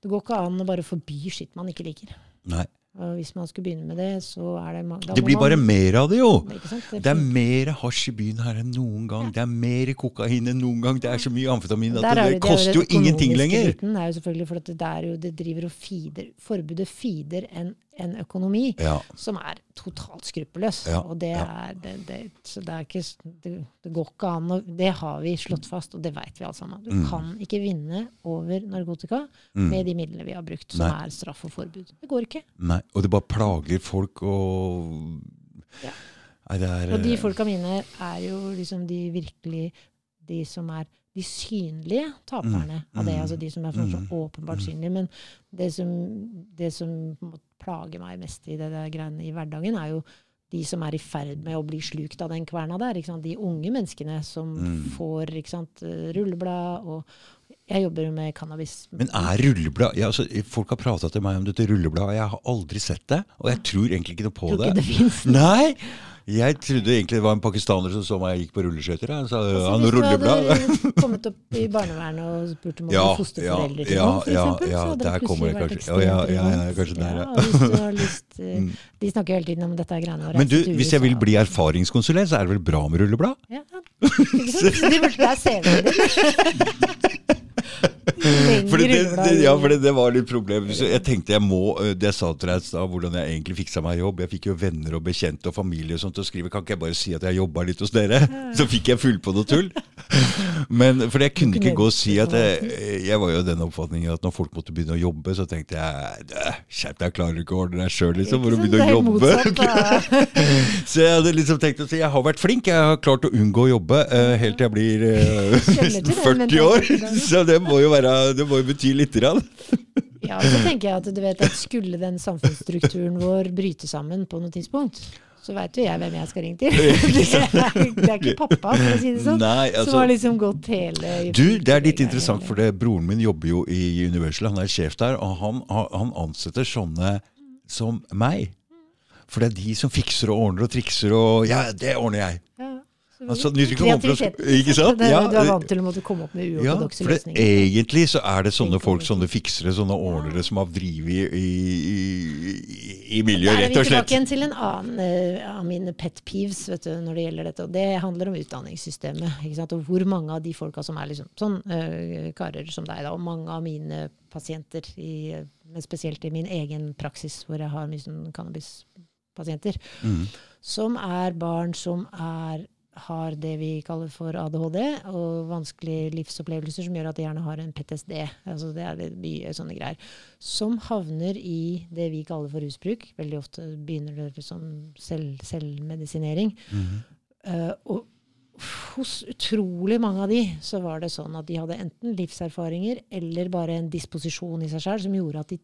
Det går ikke an å bare forby skitt man ikke liker. Nei. Og hvis man skulle begynne med det, så er det mange Det blir man- bare mer av det, jo! Det er mer hasj i byen her enn noen gang. Ja. Det er mer kokain enn noen gang. Det er så mye amfetamin at er det, det er koster jo ingenting lenger. Biten, er jo selvfølgelig for at det, der er jo, det driver og feeder Forbudet feeder en, en økonomi Ja. som er totalt skruppelløs. Ja, Og det er, det, det, så det er ikke det, går ikke an å Det har vi slått fast, og det vet vi alle sammen. Du Mm. kan ikke vinne over narkotika Mm. med de midlene vi har brukt, som Nei. er straff og forbud. Det går ikke. Nei, og det bare plager folk og Ja. Er Og de eh, folka mine er jo liksom de virkelig De som er de synlige taperne av det. mm, Altså de som er sånn så mm, åpenbart mm. synlige. Men det som, det som plager meg mest i det greiene i hverdagen, er jo de som er i ferd med å bli slukt av den kverna der. Ikke sant? De unge menneskene som Mm. får rulleblad og Jeg jobber jo med cannabis. Men er rulleblad ja, altså, Folk har prata til meg om dette rullebladet, og jeg har aldri sett det. Og jeg tror egentlig ikke noe på Tror det. ikke det finnes. Nei! Jeg trodde egentlig det var en pakistaner som så meg jeg gikk på rulleskøyter. Altså, han hvis du hadde [laughs] kommet opp i barnevernet og spurt om å Ja, bli fosterforeldre til ja, noen, for ja, ja, så hadde det plutselig vært ekstremt Ja, ja, ja, ja, kanskje der, ja. og hvis du har [laughs] lyst, eh, Mm. De snakker jo hele tiden om dette greiene å Men du, hvis jeg vil bli erfaringskonsulent, så er det vel bra med rulleblad? Ja, [laughs] ikke sant? De burde være CV-en din. For det, det, ja, for det, det var litt problem. Så jeg tenkte jeg må øh, Det jeg sa til deg stad, hvordan jeg egentlig fiksa meg jobb. Jeg fikk jo venner og bekjente og familie og sånt til å skrive. Kan ikke jeg bare si at jeg jobba litt hos dere? Så fikk jeg full på noe tull. [laughs] Men For jeg kunne ikke gå og si at jeg, jeg var jo den oppfatningen at når folk måtte begynne å jobbe, så tenkte jeg "Dæ, Skjerp deg, jeg klarer ikke å ordne deg sjøl, liksom. For å begynne å jobbe. motsatt. [laughs] Så jeg hadde liksom tenkt å si jeg har vært flink, jeg har klart å unngå å jobbe eh, helt til jeg blir eh, den [laughs] 40 år. Så det må jo være Det må jo bety lite grann. [laughs] Ja, så tenker jeg at du vet at skulle den samfunnsstrukturen vår bryte sammen på noe tidspunkt, så veit jo jeg hvem jeg skal ringe til. [laughs] Det er, det er ikke pappa, for å si det sånn. Nei, som altså har liksom gått hele Du, det er litt interessant, for det, broren min jobber jo i Universal. Han er sjef der, og han, han ansetter sånne som meg. For det er de som fikser og ordner og trikser og Ja, det ordner jeg! Ja, Altså, nytter ikke å Kreativitet. ikke sant? Er, Ja, du er vant til å måtte komme opp med Ja, uortodokse for løsninger. egentlig så er det sånne folk, sånne fiksere, sånne ordnere, som har drevet i, i, i, miljøet, er rett og slett. tilbake igjen til en annen eh, av mine pet peeves vet du, når det gjelder dette. og Det handler om utdanningssystemet. Ikke sant? Og hvor mange av de folka som er liksom, sånn eh, karer som deg, da, og mange av mine pasienter, i, men spesielt i min egen praksis, hvor jeg har mye sånn cannabispasienter, Mm. som er barn som er, har det vi kaller for ADHD, og vanskelige livsopplevelser som gjør at de gjerne har en PTSD. Altså det er mye sånne greier. Som havner i det vi kaller for rusbruk. Veldig ofte begynner det som selv, selvmedisinering. Mm -hmm. uh, og hos utrolig mange av de så var det sånn at de hadde enten livserfaringer eller bare en disposisjon i seg sjøl som gjorde at de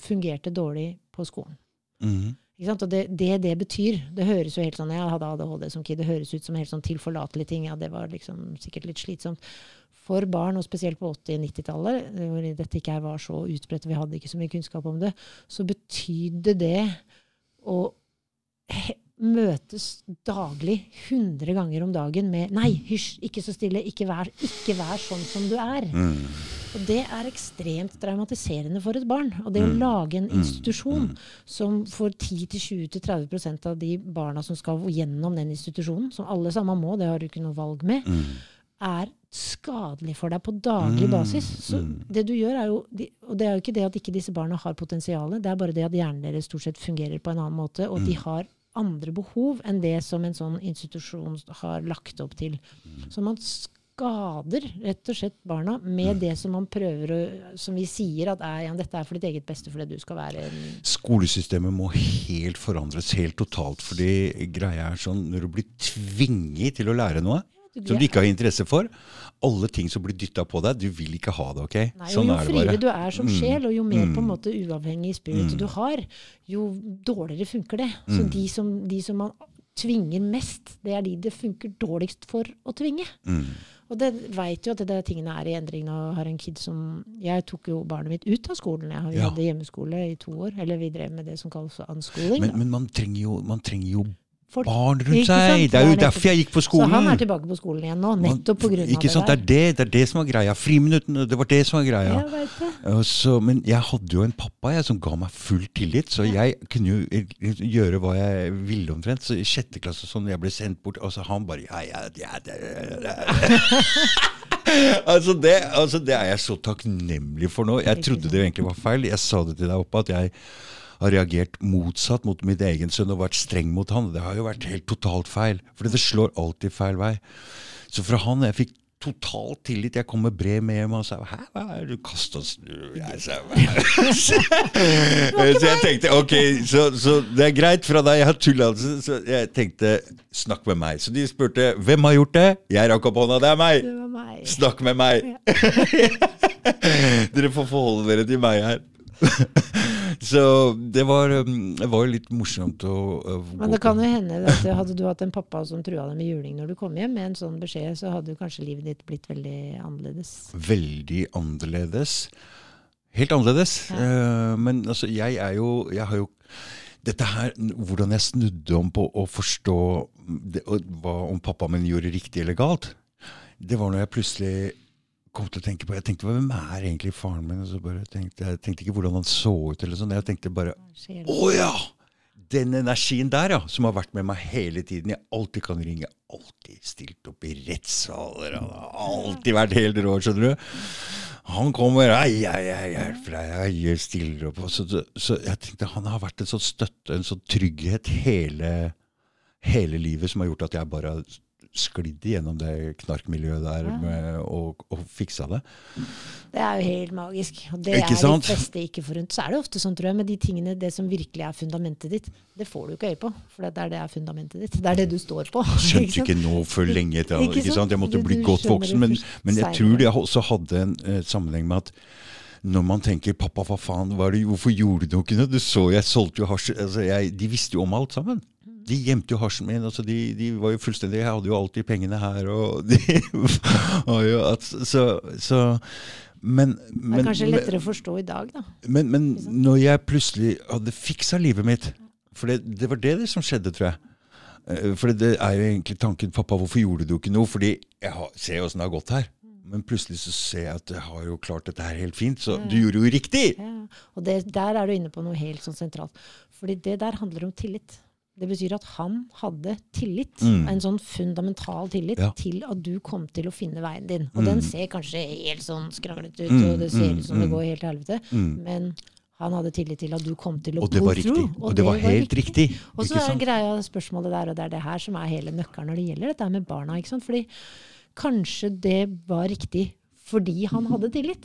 fungerte dårlig på skolen. Ikke sant? Og det, det det betyr Det høres jo helt sånn Jeg hadde ADHD som kid. Det høres ut som helt sånn tilforlatelige ting. Ja, det var liksom sikkert litt slitsomt. For barn, og spesielt på 80- og 90-tallet, hvor dette ikke var så utbredt, vi hadde ikke så mye kunnskap om det, så betydde det å møtes daglig, 100 ganger om dagen med Nei, hysj, ikke så stille, ikke vær, ikke vær sånn som du er. Mm. Og det er ekstremt traumatiserende for et barn. Og det å Mm. lage en Mm. institusjon Mm. som får 10-20-30% av de barna som skal gjennom den institusjonen, som alle sammen må, det har du ikke noe valg med, er skadelig for deg på daglig basis. Så det du gjør er jo, Og det er jo ikke det at ikke disse barna har potensial, det er bare det at hjernen deres stort sett fungerer på en annen måte, og de har andre behov enn det som en sånn institusjon har lagt opp til. Mm. Så man, skader rett og slett barna med det som man prøver å Som vi sier at er, ja, dette er for ditt eget beste fordi du skal være Skolesystemet må helt forandres helt totalt. fordi greia er sånn, når du blir tvinget til å lære noe som du ikke har interesse for, alle ting som blir dytta på deg, du vil ikke ha det. ok? Nei, sånn jo er friere du er som sjel, og jo mer på en Mm. måte uavhengig spirit Mm. du har, jo dårligere funker det. Så Mm. de, som, de som man tvinger mest, det er de det funker dårligst for å tvinge. Mm. Og det veit jo at det der tingene er i endring. Jeg har en kid som Jeg tok jo barnet mitt ut av skolen. Jeg hadde Ja. hjemmeskole i to år. Eller vi drev med det som kalles unschooling. Men, men man trenger jo, man trenger jo Folk- barn rundt seg! Det er jo er derfor jeg gikk på skolen. Så han er tilbake på skolen igjen nå, nettopp Ikke det der. Det er det, det er det som var greia. Friminuttene, det var det som var greia. Jeg vet det. Så, men jeg hadde jo en pappa jeg, som ga meg full tillit, så jeg kunne jo eh, gjøre hva jeg ville omtrent. Så i sjette klasse sånn, jeg ble sendt bort, og så han bare ja, ja, ja, [laughs] altså, det, altså Det er jeg så takknemlig for nå. Jeg trodde det egentlig var feil. Jeg sa det til deg oppe, at jeg har reagert motsatt mot min egen sønn og vært streng mot han. Det har jo vært helt totalt feil. For det slår alltid feil vei. Så fra han jeg fikk total tillit. Jeg kom med brev med hjem og sa Hæ, hva er det du kasta så. [laughs] Så jeg tenkte ok, så, så det er greit fra deg, jeg har tulla. Så, jeg tenkte snakk med meg. Så de spurte hvem har gjort det. Jeg rakk opp hånda. Det er meg. Det meg. Snakk med meg! [laughs] Dere får forholde dere til meg her. [laughs] Så det var, um, det var litt morsomt å, å Men det kan jo hende at hadde du hatt en pappa som trua deg med juling når du kom hjem med en sånn beskjed, så hadde kanskje livet ditt blitt veldig annerledes. Veldig annerledes. Helt annerledes. Ja. men altså, jeg er jo Jeg har jo dette her, Hvordan jeg snudde om på å forstå det, hva om pappa min gjorde riktig eller galt, det var når jeg plutselig kom til å tenke på Jeg tenkte hvem er egentlig faren min? Tenkte, jeg tenkte ikke hvordan han så ut. eller sånn, Jeg tenkte bare. Å ja! Den energien der, ja, som har vært med meg hele tiden. Jeg alltid kan ringe. Alltid stilt opp i rettssaler. Han har alltid vært helt rå, skjønner du. Han kommer, ei, ei, jeg hjelper deg, jeg stiller opp. Så, så jeg tenkte han har vært en sånn støtte, en sånn trygghet hele, hele livet som har gjort at jeg bare har sklidd igjennom det knarkmiljøet der Ja. med, og, og fiksa det. Det er jo helt magisk. Og det Ikke er sant? de fleste ikke forunt. Så er det ofte sånn, tror jeg, med de tingene, det som virkelig er fundamentet ditt, det får du ikke øye på. For det er det er fundamentet ditt. Det er det du står på. [laughs] skjønte ikke ikke nå før lenge etter. Ikke Ikke sant? Jeg måtte Du- bli du godt voksen. Men, men jeg tror det også hadde en eh, sammenheng med at når man tenker 'pappa, hva faen, hva det, hvorfor gjorde du ikke noe?' Du så jeg solgte jo hasj altså, jeg, De visste jo om alt sammen. De gjemte jo hasjen min. Altså, de, de var jo fullstendig Jeg hadde jo alltid pengene her, og [laughs] de var jo at, Så, så men, Det er kanskje kanskje men- lettere å forstå i dag, da. men, men når jeg plutselig hadde fiksa livet mitt For det, det var det, som skjedde, tror jeg. Eh, For det er jo egentlig tanken 'Pappa, hvorfor gjorde du ikke noe?' Fordi jeg har, ser åssen det har gått her. Men plutselig så ser jeg at jeg har jo klart dette her helt fint, så du gjorde jo riktig! Ja. Og det, der er du inne på noe helt sånn sentralt. Fordi det der handler om tillit. Det betyr at han hadde tillit, Mm. en sånn fundamental tillit, Ja. til at du kom til å finne veien din. Og Mm. den ser kanskje helt sånn skranglete ut, Mm, og det ser mm, ut som det mm. går helt til helvete, Mm. men han hadde tillit til at du kom til å Og det var riktig. through, Og det var helt riktig. Og så er greia spørsmålet der, og det er det her som er hele nøkkelen når det gjelder dette med barna. ikke sant? Fordi kanskje det var riktig fordi han hadde tillit.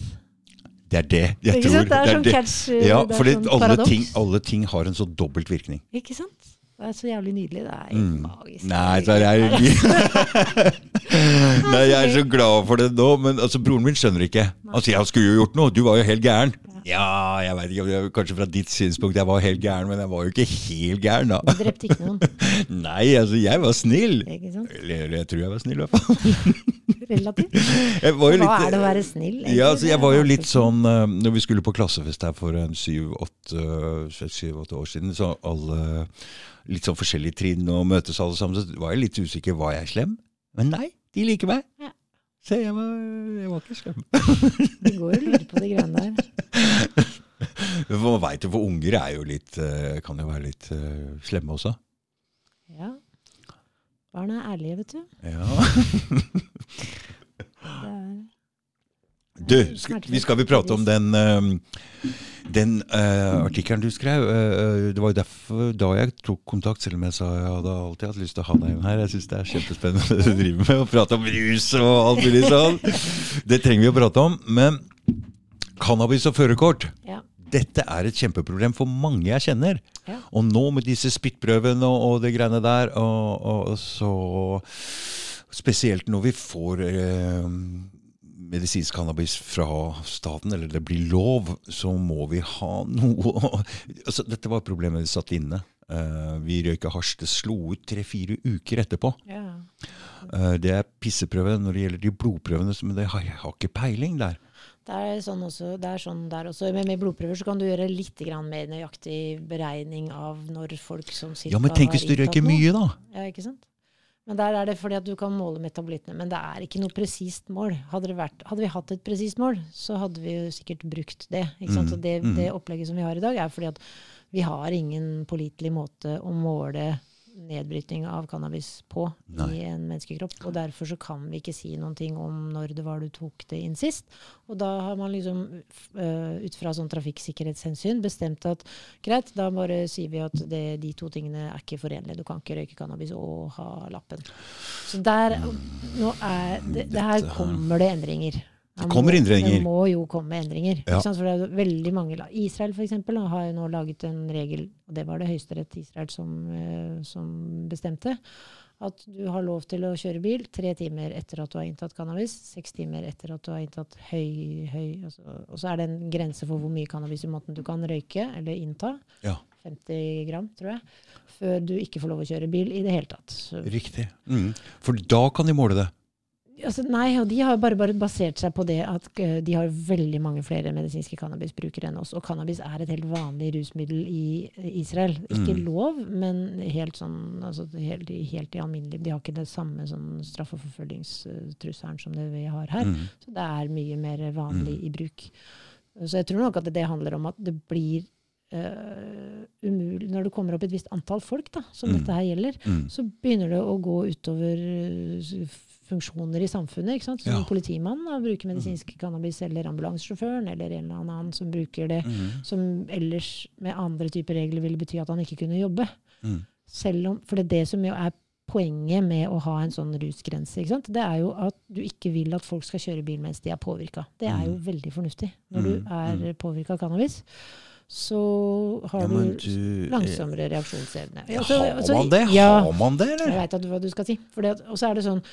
Det er det. Jeg tror? Det er sånn catch, Ja, for sånn alle, ting, alle ting har en så dobbelt virkning. Ikke sant? Det er så jævlig nydelig. Det er Mm. magisk. Nei, så er [laughs] [laughs] Nei, jeg er så glad for det nå, men altså, broren min skjønner ikke. Altså, jeg skulle jo gjort noe, du var jo helt gæren. Ja, jeg vet ikke, kanskje fra ditt synspunkt jeg var helt gæren, men jeg var jo ikke helt gæren da. Du drepte ikke noen. [laughs] Nei, altså, jeg var snill. Ikke? Eller jeg tror jeg var snill i hvert fall. Relativt. [laughs] Jo Hva litt- er det å være snill? egentlig? Ja, altså, jeg var jo litt sånn eh, Når vi skulle på klassefest her for en syv-åtte syv, år siden, så alle litt sånn forskjellige trinn og møtes alle sammen, så var jeg litt usikker. Var jeg slem? Men nei, de liker meg. Ja. Se, jeg var, jeg var ikke slem. [laughs] Det går og lurer på de greiene der. [laughs] Man veit jo, for unger er jo litt eh, kan jo være litt eh, slemme også. Ja. Barn er ærlige, vet du. Ja. Du, skal, vi skal vi prate om den, uh, den uh, artikkelen du skrev. Uh, det var jo derfor da jeg tok kontakt, selv om jeg sa jeg hadde alltid hatt lyst til å ha deg inn her. Jeg syns det er kjempespennende [laughs] det du driver med, å prate om rus og alt mulig sånn. Det trenger vi å prate om. Men cannabis og førerkort Ja. Dette er et kjempeproblem for mange jeg kjenner. Ja. Og nå med disse spyttprøvene og, og det greiene der, og, og så Spesielt når vi får eh, medisinsk cannabis fra staten, eller det blir lov, så må vi ha noe altså, Dette var problemet vi satt inne. Uh, vi røyka hasj. Det slo ut tre-fire uker etterpå. Ja. Uh, det er pisseprøve når det gjelder de blodprøvene, men det har, jeg har ikke peiling der. Det er, sånn også, det er sånn der også. Men med blodprøver så kan du gjøre litt mer nøyaktig beregning av når folk som cirka Ja, men tenk hvis du røyker mye, da. Ja, ikke sant? Men der er det fordi at du kan måle metabolittene. Men det er ikke noe presist mål. Hadde, det vært, hadde vi hatt et presist mål, så hadde vi jo sikkert brukt det. Ikke sant? Mm, Og det, mm. det opplegget som vi har i dag, er fordi at vi har ingen pålitelig måte å måle nedbrytning av cannabis på Nei. i en menneskekropp. Og derfor så kan vi ikke si noen ting om når det var du tok det inn sist. Og da har man liksom øh, ut fra sånn trafikksikkerhetshensyn bestemt at greit, da bare sier vi at det, de to tingene er ikke forenlige. Du kan ikke røyke cannabis og ha lappen. Så der nå er det, det her- kommer det endringer. Det kommer endringer. Det må jo komme endringer. Ja. For det er veldig mange la- Israel for eksempel, har jo nå laget en regel, og det var det Høyesterett Israel som, eh, som bestemte, at du har lov til å kjøre bil tre timer etter at du har inntatt cannabis, seks timer etter at du har inntatt høy, høy altså, Og så er det en grense for hvor mye cannabis i måten du kan røyke eller innta. Ja. 50 gram, tror jeg. Før du ikke får lov å kjøre bil i det hele tatt. Så Riktig. Mm. For da kan de måle det. Altså, nei, og de har bare, bare basert seg på det at eh, de har veldig mange flere medisinske cannabisbrukere enn oss. Og cannabis er et helt vanlig rusmiddel i Israel. Ikke Mm. lov, men helt sånn altså, helt, helt i alminnelig. De har ikke det samme sånn straffeforfølgingstrusselen som det vi har her. Mm. Så det er mye mer vanlig i bruk. Så jeg tror nok at det handler om at det blir Uh, umulig Når det kommer opp et visst antall folk da, som Mm. dette her gjelder, Mm. så begynner det å gå utover eh, funksjoner i samfunnet. ikke sant? Som Ja. politimannen da, bruker medisinsk cannabis, eller ambulansesjåføren, eller en eller annen som bruker det, Mm. som ellers med andre typer regler ville bety at han ikke kunne jobbe. Mm. Om, For det er det som jo er poenget med å ha en sånn rusgrense. ikke sant? Det er jo at du ikke vil at folk skal kjøre bil mens de er påvirka. Det er jo Mm. veldig fornuftig. Når Mm, du er påvirka av cannabis, så har Ja, du du langsommere reaksjonsevne. Ja, Altså- har altså, man det? Ja, Har man det, jeg eller? veit hva du skal si. Og så er det sånn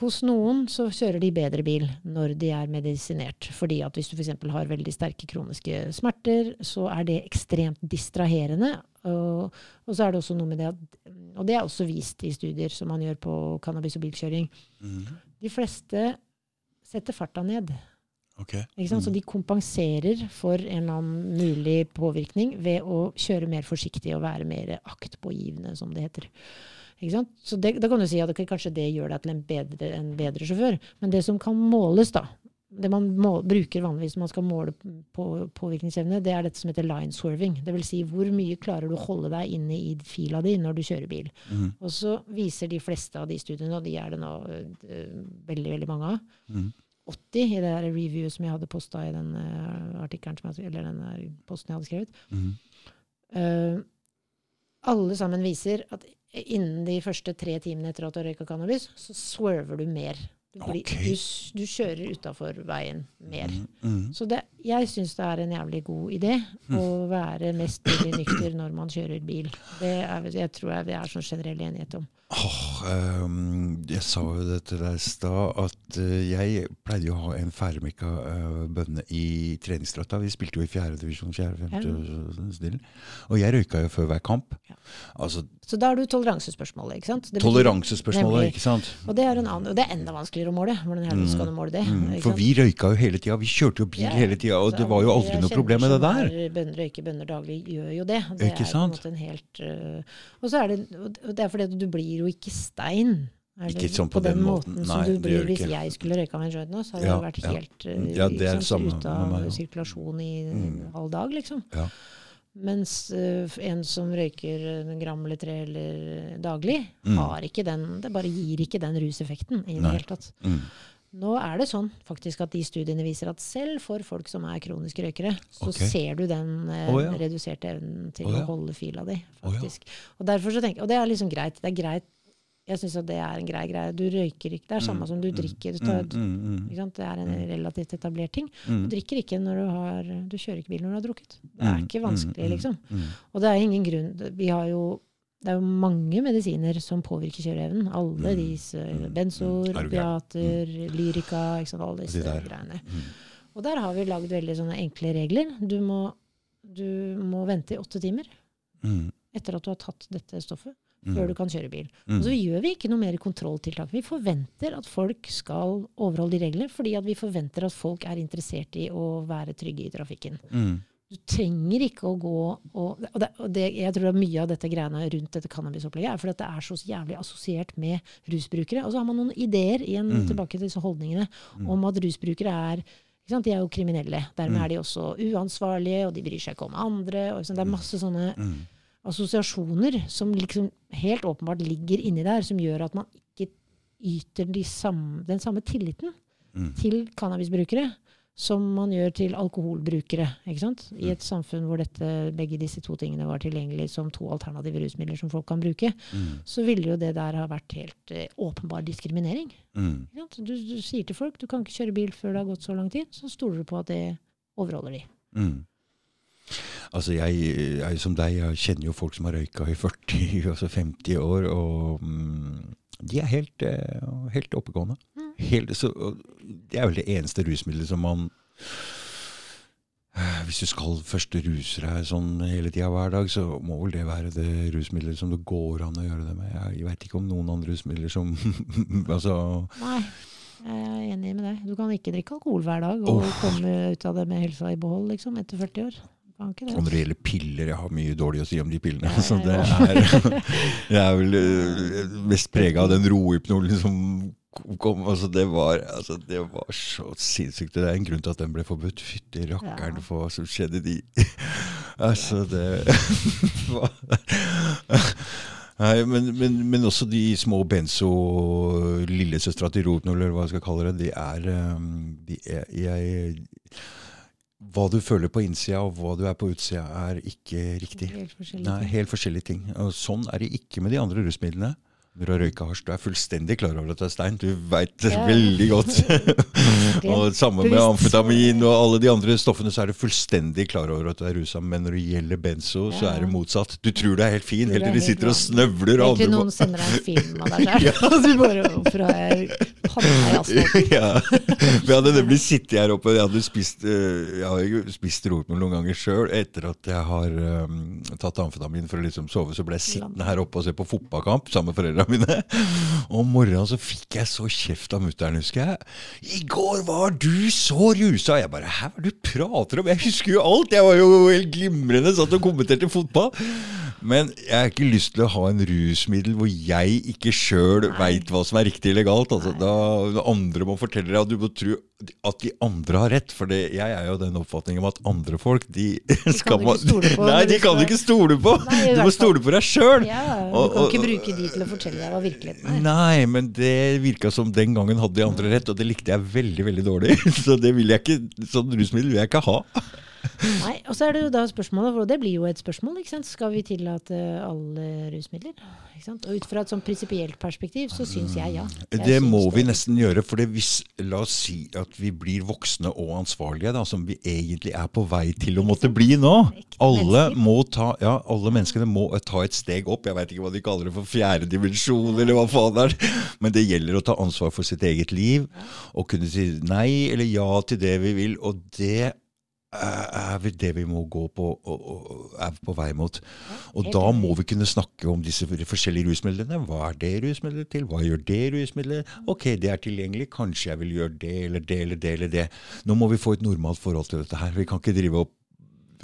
hos noen så kjører de bedre bil når de er medisinert. Fordi at hvis du f.eks. har veldig sterke kroniske smerter, så er det ekstremt distraherende. Og, og så er det også noe med det at Og det er også vist i studier som man gjør på cannabis og bilkjøring. Mm. De fleste setter farta ned. Okay. Sant? Så Mm. de kompenserer for en eller annen mulig påvirkning ved å kjøre mer forsiktig og være mer aktpågivende, som det heter. Så det, da kan du si at okay, kanskje det gjør deg til en bedre, en bedre sjåfør. Men det som kan måles, da, det man må, bruker vanligvis når man skal måle på, påvirkningsevne, det er dette som heter line swerving. Det vil si hvor mye klarer du å holde deg inne i fila di når du kjører bil. Mm. Og så viser de fleste av de studiene, og de er det nå eh, veldig, veldig mange av, Mm. 80 i det der reviewet som jeg hadde posta i den eh, artikkelen eller den posten jeg hadde skrevet. Mm. Uh, alle sammen viser at innen de første tre timene etter at du har røyka cannabis, så swerver du mer. Du, blir, okay. du, du kjører utafor veien mer. Mm. Mm. Så det, jeg syns det er en jævlig god idé å være mest mulig nykter når man kjører bil. Det er, jeg tror jeg det er sånn generell enighet om. Oh, um, jeg sa jo det til deg i stad, at uh, jeg pleide å ha en ferdigmekka uh, bønne i treningsdratta. Vi spilte jo i fjerdedivisjon, fjerde, femte og sånn. Og jeg røyka jo før hver kamp. Ja. Altså Så da er du toleransespørsmålet. ikke sant? Det toleransespørsmålet, ikke sant? Og det er, en annen, og det er enda vanskeligere å måle. Hvordan i helvete skal du måle det? Mm, for vi røyka jo hele tida. Vi kjørte jo bil Ja, hele tida, og det var jo aldri noe problem med det som der. Bønder røyker bønder daglig, gjør jo det. Det Ikke sant? på en helt uh, Og så er det, og det er fordi du blir jo ikke stein. Ikke sånn på den måten. som Nei, du det blir hvis jeg skulle røyka med en joint nå, så hadde Ja, det vært helt øh, Ja, det sant, samme ute av sirkulasjon i Mm. all dag, liksom. Ja. Mens øh, en som røyker en gram eller tre eller daglig, Mm. har ikke den Det bare gir ikke den ruseffekten i det hele tatt. Mm. Nå er det sånn faktisk at de studiene viser at selv for folk som er kroniske røykere, så okay. ser du den eh, oh, ja. reduserte evnen til Å, ja. å holde fila di, Å, ja. faktisk. Og derfor så tenker, og det er liksom greit. Det er greit. Jeg syns at det er en grei greie. Du røyker ikke. Det er samme som du drikker. Du tar, Mm, mm, mm. sant? Det er en relativt etablert ting. Mm. Du drikker ikke når du har Du kjører ikke bil når du har drukket. Det er Mm, ikke mm, vanskelig, mm, liksom. mm. Og det er ingen grunn Vi har jo det er jo mange medisiner som påvirker kjøreevnen. Alle Mm. disse Mm. benzoer, Mm. Er opiater, lyrika, ikke sant, alle disse greiene. Mm. Og der har vi lagd veldig sånne enkle regler. Du må, du må vente i åtte timer Mm. etter at du har tatt dette stoffet, Mm. Før du kan kjøre bil. Mm. Og så gjør vi ikke noe mer kontrolltiltak. Vi forventer at folk skal overholde de reglene, fordi at vi forventer at folk er interessert i å være trygge i trafikken. Mm. Du trenger ikke å gå og, og, det, og det, Jeg tror at mye av dette greiene rundt dette cannabisopplegget er fordi at det er så jævlig assosiert med rusbrukere. Og så har man noen ideer igjen Mm. tilbake til disse holdningene om at rusbrukere er? De er jo kriminelle. Dermed Mm. er de også uansvarlige, og de bryr seg ikke om andre. Og, det er masse sånne Mm. Assosiasjoner som liksom helt åpenbart ligger inni der, som gjør at man ikke yter de samme, den samme tilliten Mm. til cannabisbrukere som man gjør til alkoholbrukere. ikke sant? I et samfunn hvor dette, begge disse to tingene var tilgjengelig som to alternative rusmidler som folk kan bruke, Mm. så ville jo det der ha vært helt eh, åpenbar diskriminering. Mm. Du, du sier til folk du kan ikke kjøre bil før det har gått så lang tid, så stoler du på at det overholder de. Mm. Altså, jeg, jeg som deg, jeg kjenner jo folk som har røyka i 40, [laughs] altså 50 år, og mm, de er helt, eh, helt oppegående. Mm. Helt, så, det er vel det eneste rusmiddelet som man eh, Hvis du skal først ruse deg sånn hele tida hver dag, så må vel det være det rusmiddelet som det går an å gjøre det med. Jeg veit ikke om noen andre rusmidler som [laughs] Altså Nei, jeg er enig med deg. Du kan ikke drikke alkohol hver dag og oh. komme ut av det med helsa i behold liksom, etter 40 år. Og når det gjelder piller, jeg har mye dårlig å si om de pillene. Nei, Så det er, jeg er vel øh, mest prega av den rohypnolen som kom. Altså det, var, altså det var så sinnssykt. Det er en grunn til at den ble forbudt. Fytti rakkeren Ja. for hva som skjedde de [laughs] Altså, det [laughs] Nei, men, men, men også de små benzo, lillesøstera til rohypnol, eller hva jeg skal kalle det, de er, de er jeg, Hva du føler på innsida og hva du er på utsida, er ikke riktig. Helt forskjellige Nei, helt forskjellige ting. Og sånn er det ikke med de andre rusmidlene. Når du har røyka hasj, du er fullstendig klar over at det er stein. Du veit det Ja. veldig godt. [laughs] og Samme med amfetamin og alle de andre stoffene, så er du fullstendig klar over at du er rusa. Men når det gjelder benzo, så er det motsatt. Du tror du er helt fin, helt til de sitter og snøvler. Helt til noen sender deg en film [laughs] av deg sjøl, og du bare Hvorfor har jeg panna i [laughs] asfalten? ja. Hadde nemlig sittet her oppe. Jeg hadde spist øh, Jeg har spist rotmel noen ganger sjøl. Etter at jeg har um, tatt amfetamin for å liksom sove, så ble jeg sittende her oppe og se på fotballkamp sammen med foreldrene mine. Om morgenen så fikk jeg så kjeft av mutter'n, husker jeg. 'I går var du så rusa!' Jeg bare 'hæ, hva er det du prater om?' Jeg husker jo alt! Jeg var jo helt glimrende, satt og kommenterte fotball. Men jeg har ikke lyst til å ha en rusmiddel hvor jeg ikke sjøl veit hva som er riktig eller galt. Altså, da andre må fortelle deg at du må tro at de andre har rett. For det, jeg er jo den oppfatningen om at andre folk, de skal ikke stole på Nei, de kan du ikke stole på! Nei, Du må stole på deg sjøl! Ja, du Og- kan og- ikke bruke de til å fortelle deg hva virkeligheten er. Nei, men det virka som den gangen hadde de andre rett, og det likte jeg veldig veldig dårlig. [laughs] Så det vil jeg ikke, sånn rusmiddel vil jeg ikke ha. Nei, Og så er det jo da spørsmålet, for det blir jo et spørsmål, ikke sant? skal vi tillate alle rusmidler? Ikke sant? Og ut fra et sånn prinsipielt perspektiv så syns jeg ja. Jeg Det må vi det. nesten gjøre, for hvis, la oss si at vi blir voksne og ansvarlige, da, som vi egentlig er på vei til å måtte bli nå. Alle, må ta, ja, alle menneskene må ta et steg opp. Jeg veit ikke hva de kaller det for fjerde dimensjon, eller hva faen det er. Men det gjelder å ta ansvar for sitt eget liv, og kunne si nei eller ja til det vi vil. Og det er vel det vi må gå på og, og er på vei mot. Og da må vi kunne snakke om disse forskjellige rusmidlene. Hva er det rusmiddelet til? Hva gjør det rusmiddelet? Ok, det er tilgjengelig. Kanskje jeg vil gjøre det eller det eller det eller det. Nå må vi få et normalt forhold til dette her. Vi kan ikke drive opp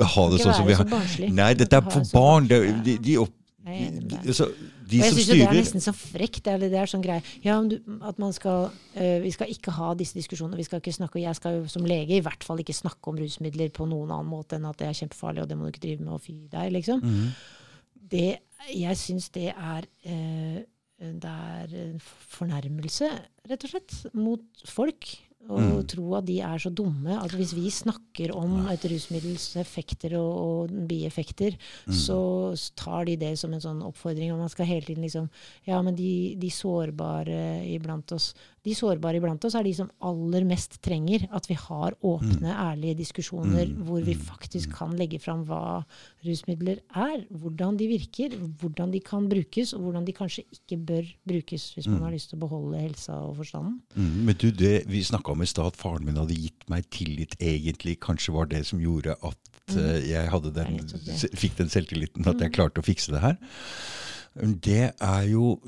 ha det sånn som vi så har. Nei, dette er for barn. De, de, de, opp, med deg. altså, de jeg som syns det er nesten så frekt. Det er, det er sånn greie. Ja, du, at man skal uh, Vi skal ikke ha disse diskusjonene. Vi skal ikke snakke, og jeg skal jo som lege i hvert fall ikke snakke om rusmidler på noen annen måte enn at det er kjempefarlig, og det må du ikke drive med, og fy deg, liksom. Mhm. Det, jeg syns det er uh, det er en fornærmelse, rett og slett, mot folk. Og Mm. tro at de er så dumme at hvis vi snakker om et rusmiddels effekter og, og bieffekter, Mm. så tar de det som en sånn oppfordring. Og man skal hele tiden liksom Ja, men de, de sårbare iblant oss De sårbare iblant oss er de som aller mest trenger at vi har åpne, ærlige diskusjoner Mm. hvor vi faktisk kan legge fram hva rusmidler er, hvordan de virker, hvordan de kan brukes, og hvordan de kanskje ikke bør brukes hvis man har lyst til å beholde helsa og forstanden. Mm, men du, det vi snakka om i stad, at faren min hadde gitt meg tillit, egentlig kanskje var det som gjorde at mm. jeg hadde den, Mm. Mm. fikk den selvtilliten, at jeg klarte å fikse det her. Det er jo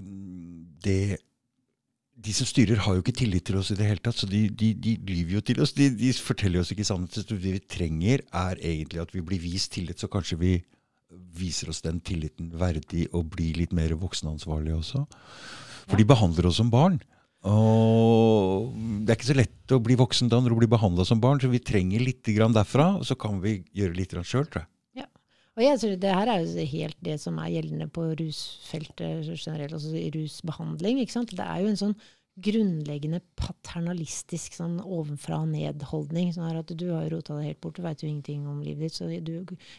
det De som styrer, har jo ikke tillit til oss i det hele tatt, så de, de, de lyver jo til oss. De, de forteller oss ikke sannheten. Så det vi trenger, er egentlig at vi blir vist tillit, så kanskje vi viser oss den tilliten verdig og blir litt mer voksenansvarlige også. For de behandler oss som barn. Og det er ikke så lett å bli voksen da når du blir behandla som barn, så vi trenger litt derfra, og så kan vi gjøre litt sjøl, tror jeg. Og jeg tror det her er jo helt det som er gjeldende på rusfeltet generelt, altså i rusbehandling. ikke sant? Det er jo en sånn grunnleggende paternalistisk sånn ovenfra og ned-holdning. Sånn at du har rota deg helt bort, du veit jo ingenting om livet ditt. Så du,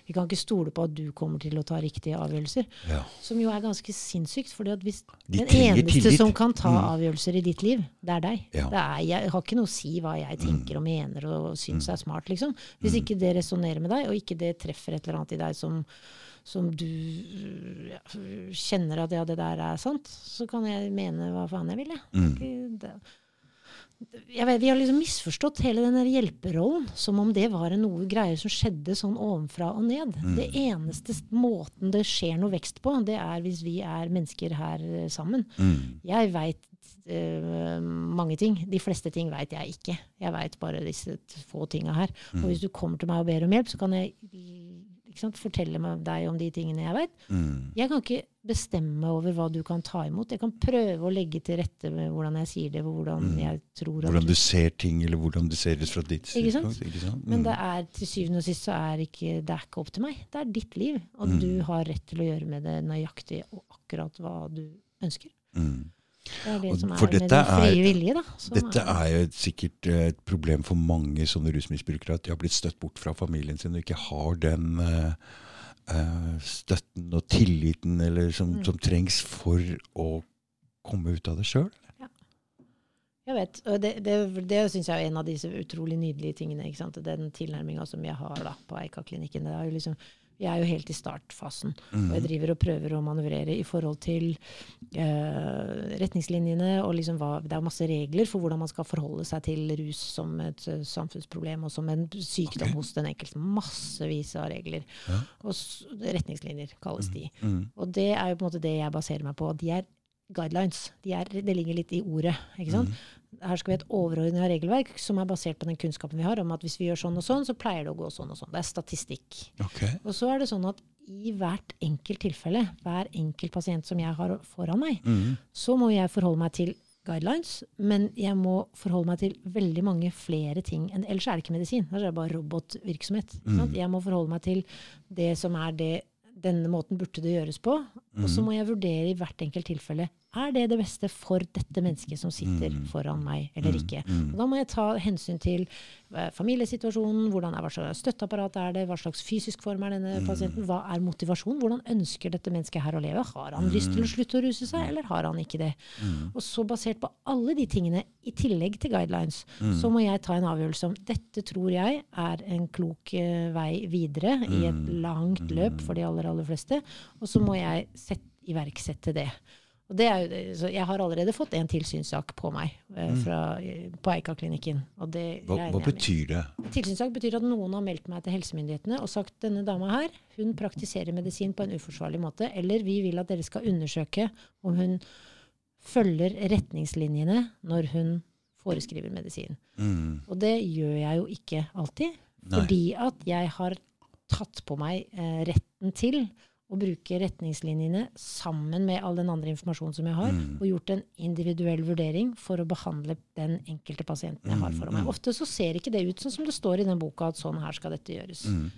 vi kan ikke stole på at du kommer til å ta riktige avgjørelser. Ja. Som jo er ganske sinnssykt. hvis De den eneste tillit. som kan ta Mm. avgjørelser i ditt liv, det er deg. Ja. Det er, jeg har ikke noe å si hva jeg tenker og mener og syns er smart, liksom. Hvis ikke det resonnerer med deg, og ikke det treffer et eller annet i deg som, som du ja, kjenner at ja, det der er sant, så kan jeg mene hva faen jeg vil, jeg. Mm. Det- jeg vet, vi har liksom misforstått hele den hjelperollen som om det var en noe greier som skjedde sånn ovenfra og ned. Det eneste måten det skjer noe vekst på, det er hvis vi er mennesker her eh, sammen. Mm. Jeg veit mange ting. De fleste ting veit jeg ikke. Jeg veit bare disse få tinga her. Og hvis du kommer til meg og ber om hjelp, så kan jeg fortelle meg deg om de tingene jeg veit. Mm. Jeg kan ikke bestemme over hva du kan ta imot. Jeg kan prøve å legge til rette med hvordan jeg sier det, hvordan hvordan jeg tror at Hvordan du ser ting, eller hvordan du ser det fra ditt synspunkt. Ikke sant? Men Mm. det er til syvende og sist så er ikke, det er ikke opp til meg. Det er ditt liv. Og Mm. du har rett til å gjøre med det nøyaktig og akkurat hva du ønsker. Mm. Det er det Og som er med dette den frie er- vilje, da. Dette er jo sikkert eh, et problem for mange sånne rusmisbrukere, at de har blitt støtt bort fra familien sin og ikke har den uh, støtten og tilliten eller som, Mm. som trengs for å komme ut av det sjøl. Jeg vet. Og det, det, det syns jeg er en av disse utrolig nydelige tingene. ikke sant? Den tilnærminga som jeg har da på Eika-klinikken. det er jo liksom jeg er jo helt i startfasen, og jeg driver og prøver å manøvrere i forhold til eh, retningslinjene. og liksom hva, Det er masse regler for hvordan man skal forholde seg til rus som et uh, samfunnsproblem og som en sykdom okay. hos den enkelte. Massevis av regler. Ja. Og retningslinjer kalles de. Mm. Og det er jo på en måte det jeg baserer meg på. De er guidelines. De er, det ligger litt i ordet. ikke sant? Her skal vi ha et overordna regelverk som er basert på den kunnskapen vi har om at hvis vi gjør sånn og sånn, så pleier det å gå sånn og sånn. Det er statistikk. Okay. Og så er det sånn at i hvert enkelt tilfelle, hver enkelt pasient som jeg har foran meg, Mm. så må jeg forholde meg til guidelines, men jeg må forholde meg til veldig mange flere ting. Ellers er det ikke medisin. Ellers er det bare robotvirksomhet. Mm. Jeg må forholde meg til det som er det denne måten burde det gjøres på. Og så må jeg vurdere i hvert enkelt tilfelle er det det beste for dette mennesket som sitter foran meg, eller ikke. Og da må jeg ta hensyn til eh, familiesituasjonen, hvordan er, hva slags støtteapparat er det, hva slags fysisk form er denne pasienten, hva er motivasjonen, hvordan ønsker dette mennesket her å leve? Har han lyst til å slutte å ruse seg, eller har han ikke det? Og så basert på alle de tingene, i tillegg til guidelines, så må jeg ta en avgjørelse om dette tror jeg er en klok eh, vei videre i et langt løp for de aller, aller fleste, og så må jeg sette, iverksette det. Og det er så jeg har allerede fått en tilsynssak på meg eh, fra, på Eika-klinikken. Hva, hva betyr det? Tilsynssak betyr at noen har meldt meg til helsemyndighetene og sagt denne dama her, hun praktiserer medisin på en uforsvarlig måte, eller vi vil at dere skal undersøke om hun følger retningslinjene når hun foreskriver medisin. Mm. Og det gjør jeg jo ikke alltid, Nei. fordi at jeg har tatt på meg eh, retten til å bruke retningslinjene sammen med all den andre informasjonen som jeg har, Mm. og gjort en individuell vurdering for å behandle den enkelte pasienten jeg har foran meg. Ofte så ser ikke det ut sånn som det står i den boka, at sånn her skal dette gjøres. Mm.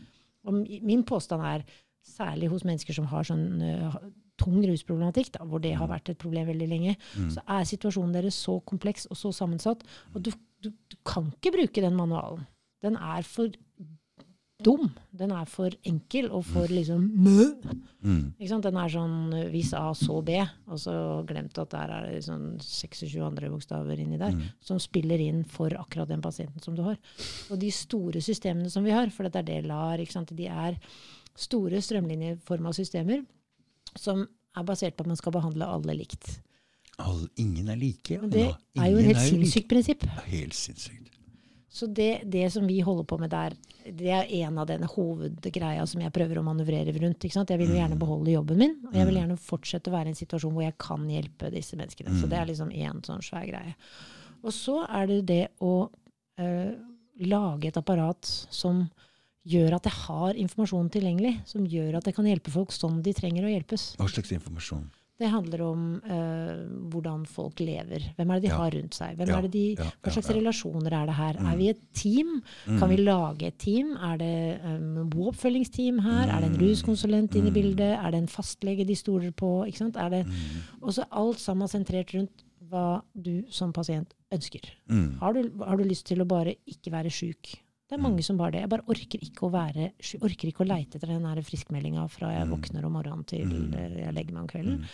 Og min påstand er, særlig hos mennesker som har sånn uh, tung rusproblematikk, da, hvor det har vært et problem veldig lenge, Mm. så er situasjonen deres så kompleks og så sammensatt. Og du, du, du kan ikke bruke den manualen. Den er for dum. Den er for enkel og for liksom mø. Mm. Den er sånn eh, hvis A, så B, og så glemt at der er det sånn 26 andre bokstaver inni der, Mm. som spiller inn for akkurat den pasienten som du har. Og de store systemene som vi har, for dette er det LAR, de er store strømlinjeforma systemer som er basert på at man skal behandle alle likt. All, ingen er like. Men det er jo et helt sinnssykt prinsipp. Helt sinnssykt. Så det, det som vi holder på med der, det er en av denne hovedgreia som jeg prøver å manøvrere rundt. Jeg vil jo gjerne beholde jobben min, og jeg vil gjerne fortsette å være i en situasjon hvor jeg kan hjelpe disse menneskene. Så det er liksom én sånn svær greie. Og så er det det å øh, lage et apparat som gjør at jeg har informasjon tilgjengelig, som gjør at jeg kan hjelpe folk sånn de trenger å hjelpes. Hva slags informasjon? Det handler om uh, hvordan folk lever. Hvem er det de Ja. har rundt seg? Hvem Ja, er det de, ja, hva slags relasjoner er det her? Mm. Er vi et team? Kan vi lage et team? Er det um, oppfølgingsteam her? Er det en Mm. ruskonsulent inne i Mm. bildet? Er det en fastlege de stoler på? Ikke sant? Er det, Mm. og så alt sammen sentrert rundt hva du som pasient ønsker. Mm. Har du, har du lyst til å bare ikke være sjuk? Det er mange som bare det. Jeg bare orker ikke å være. Orker ikke å leite etter den friskmeldinga fra jeg Mm. våkner om morgenen til Mm. eh, jeg legger meg om kvelden. Mm.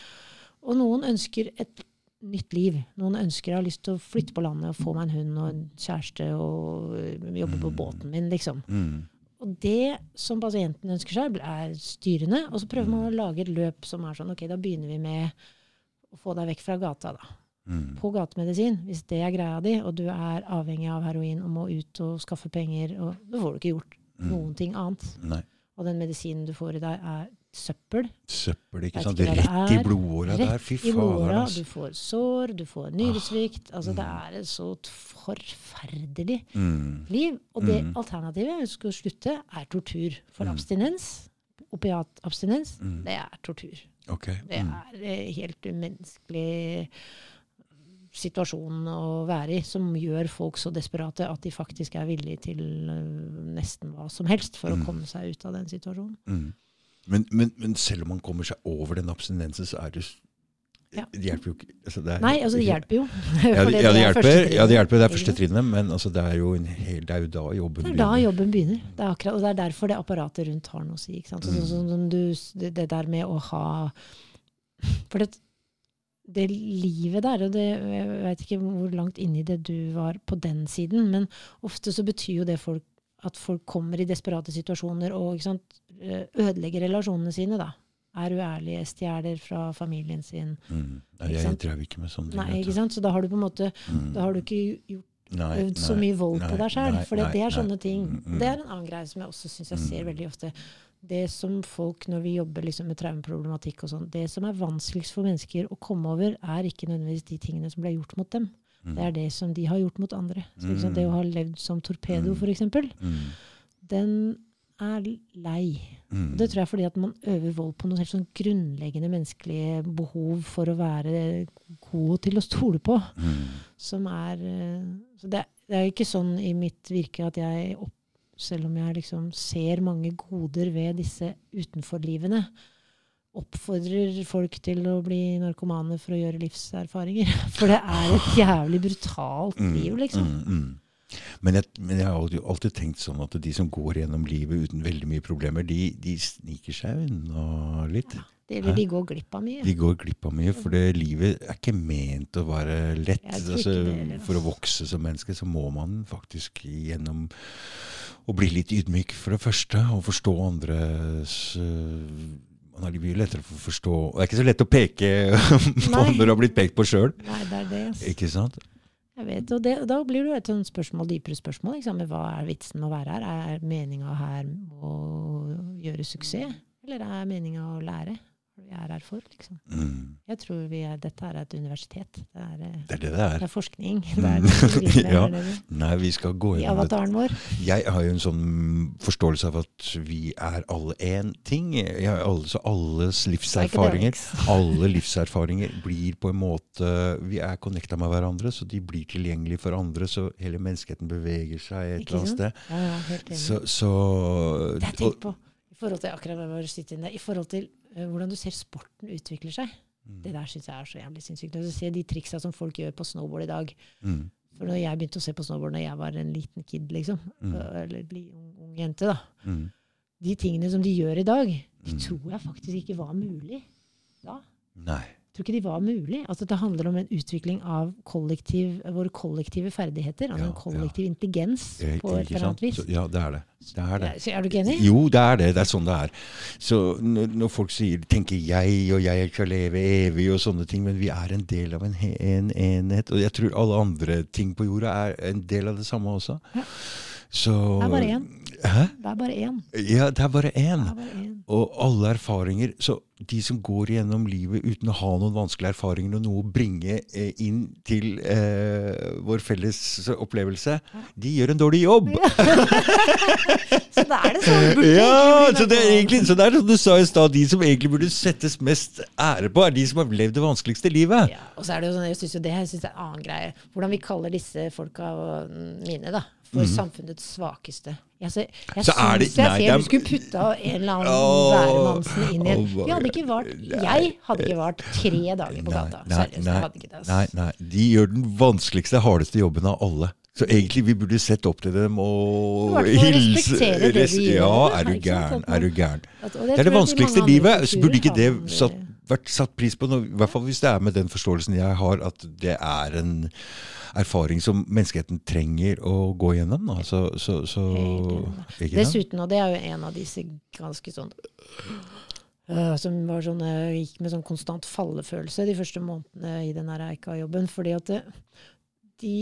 Og noen ønsker et nytt liv. Noen ønsker jeg har lyst til å flytte på landet og få meg en hund og en kjæreste og øh, jobbe på båten min, liksom. Mm. Og det som pasienten ønsker seg, er styrende. Og så prøver man å lage et løp som er sånn Ok, da begynner vi med å få deg vekk fra gata, da. Mm. På gatemedisin, hvis det er greia di, og du er avhengig av heroin og må ut og skaffe penger, og da får du ikke gjort Mm. noen ting annet. Nei. Og den medisinen du får i deg, er søppel. Søppel, ikke sant? ikke Rett i blodåra der. Fy i blodåra. Du altså. får sår, du får nyresvikt. Altså, det Mm. er et så forferdelig Mm. liv. Og det Mm. alternativet, hvis du skal slutte, er tortur. For Mm. abstinens, opiatabstinens, Mm. det er tortur. Okay. Det Mm. er eh, helt umenneskelig situasjon å være i, som gjør folk så desperate at de faktisk er villige til eh, nesten hva som helst for Mm. å komme seg ut av den situasjonen. Mm. Men, men, men selv om man kommer seg over den abstinensen, så er det Ja. Det hjelper jo ikke altså det er, Nei, altså det hjelper jo. [laughs] Ja, det, ja, det er hjelper. Ja, det hjelper. Det er første trinnet, men altså, det er jo en hel, det er jo da jobben Det er da begynner. jobben begynner. Det er akkurat, og det er derfor det apparatet rundt har noe å si. Ikke sant? Så, Mm. så, så, du, det, det der med å ha For det, det livet der, og det, jeg vet ikke hvor langt inni det du var på den siden, men ofte så betyr jo det folk, at folk kommer i desperate situasjoner og sant, eh, ødelegger relasjonene sine. da. Er uærlige, stjeler fra familien sin. Mm. Nei, jeg drev ikke med sånne ting. Nei, ikke sant? Så da har du på en måte Mm. da har du ikke gjort Nei, øvd så mye vold nei, på deg sjøl. For det, er sånne ting. Mm, mm. Det er en annen greie som jeg også syns jeg ser Mm. veldig ofte. Det som folk, når vi jobber liksom med traumeproblematikk og sånn, det som er vanskeligst for mennesker å komme over, er ikke nødvendigvis de tingene som ble gjort mot dem. Mm. Det er det som de har gjort mot andre. Så, liksom? Det å ha levd som torpedo, f.eks., for eksempel, Mm. den er lei. Mm. Det tror jeg er fordi at man øver vold på noen helt sånn grunnleggende menneskelige behov for å være god til å stole på. Mm. som er eh, så det, det er jo ikke sånn i mitt virke at jeg, opp, selv om jeg liksom ser mange goder ved disse utenforlivene, oppfordrer folk til å bli narkomane for å gjøre livserfaringer. [laughs] For det er et jævlig brutalt Mm, liv, liksom. mm, mm. Men, jeg, men jeg har alltid, tenkt sånn at de som går gjennom livet uten veldig mye problemer, de, de sniker seg unna litt. Ja. eller de går glipp av mye. De går glipp av mye, for livet er ikke ment å være lett. Altså, for å vokse som menneske så må man faktisk gjennom å bli litt ydmyk, for det første, og forstå andres øh, Man har det mye lettere for å forstå Det er ikke så lett å peke [laughs] på Nei. når du har blitt pekt på sjøl. Ikke sant? Jeg vet, og det, da blir det et sånt spørsmål, dypere spørsmål. Liksom, hva er vitsen med å være her? Er meninga her å gjøre suksess? Eller er meninga å lære? Vi er her for, liksom. Mm. Jeg tror vi er, dette er et universitet. Det er, eh, Det er det det det er. er forskning. [laughs] Det er det vi driver med [laughs] Ja. Nei, vi skal gå I avataren vår. Jeg har jo en sånn forståelse av at vi er alle én ting. Alle, så alles livserfaringer [laughs] alle livserfaringer blir på en måte Vi er connecta med hverandre, så de blir tilgjengelige for andre. Så hele menneskeheten beveger seg et eller annet sted. Ja, ja, helt enig. Så, så Det jeg tenkt på, i forhold til akkurat hva du sitter inne, i forhold til hvordan du ser sporten utvikler seg. Mm. Det der syns jeg er så jævlig sinnssykt. Du ser de triksa som folk gjør på snowboard i dag. Mm. For når jeg begynte å se på snowboard når jeg var en liten kid, liksom, Mm. eller bli ung, ung jente, da. Mm. De tingene som de gjør i dag, de Mm. tror jeg faktisk ikke var mulig da. Nei. Jeg tror ikke de var mulig. Altså, det handler om en utvikling av kollektiv, våre kollektive ferdigheter. Altså Ja, en kollektiv intelligens Eh, på et eller annet vis. Så, ja, det er det. Det er det. Ja, så er du ikke enig? Jo, det er det. Det er sånn det er. Så når, når folk sier, tenker 'jeg', og 'jeg skal leve evig', og sånne ting, men vi er en del av en, en enhet. Og jeg tror alle andre ting på jorda er en del av det samme også. Ja. Så Det er bare én. Hæ? Det er bare én. Ja, det er bare én. Og alle erfaringer. Så de som går gjennom livet uten å ha noen vanskelige erfaringer og noe å bringe eh, inn til eh, vår felles opplevelse, de gjør en dårlig jobb. [laughs] Så da er det sånn. Burde Ja, så det er egentlig så det er som du sa i stad, de som egentlig burde settes mest ære på, er de som har levd det vanskeligste livet. Ja, og så er det jo sånn, jeg synes jo det her synes jeg er en annen greie. Hvordan vi kaller disse folka mine da, for samfunnets svakeste. Jeg, jeg det- synes jeg ser er- du skulle putta en eller annen værmannsen inn i en Vi hadde ikke vart, Jeg hadde ikke vart tre dager på gata. nei, Seriøst, jeg nei, hadde ikke det. nei, nei, de gjør den vanskeligste, hardeste jobben av alle. Så egentlig vi burde sett opp til dem og hilse Ja, er du gæren. Er du gæren. Det er det jeg vanskeligste livet. Burde ikke det satt, vært satt pris på, noe, i hvert fall hvis det er med den forståelsen jeg har, at det er en erfaring som menneskeheten trenger å gå gjennom. Da. Så, så, så? Dessuten, og det er jo en av disse ganske sånn øh, som var sånn, øh, gikk med sånn konstant fallefølelse de første månedene i den Eika-jobben. fordi at det, de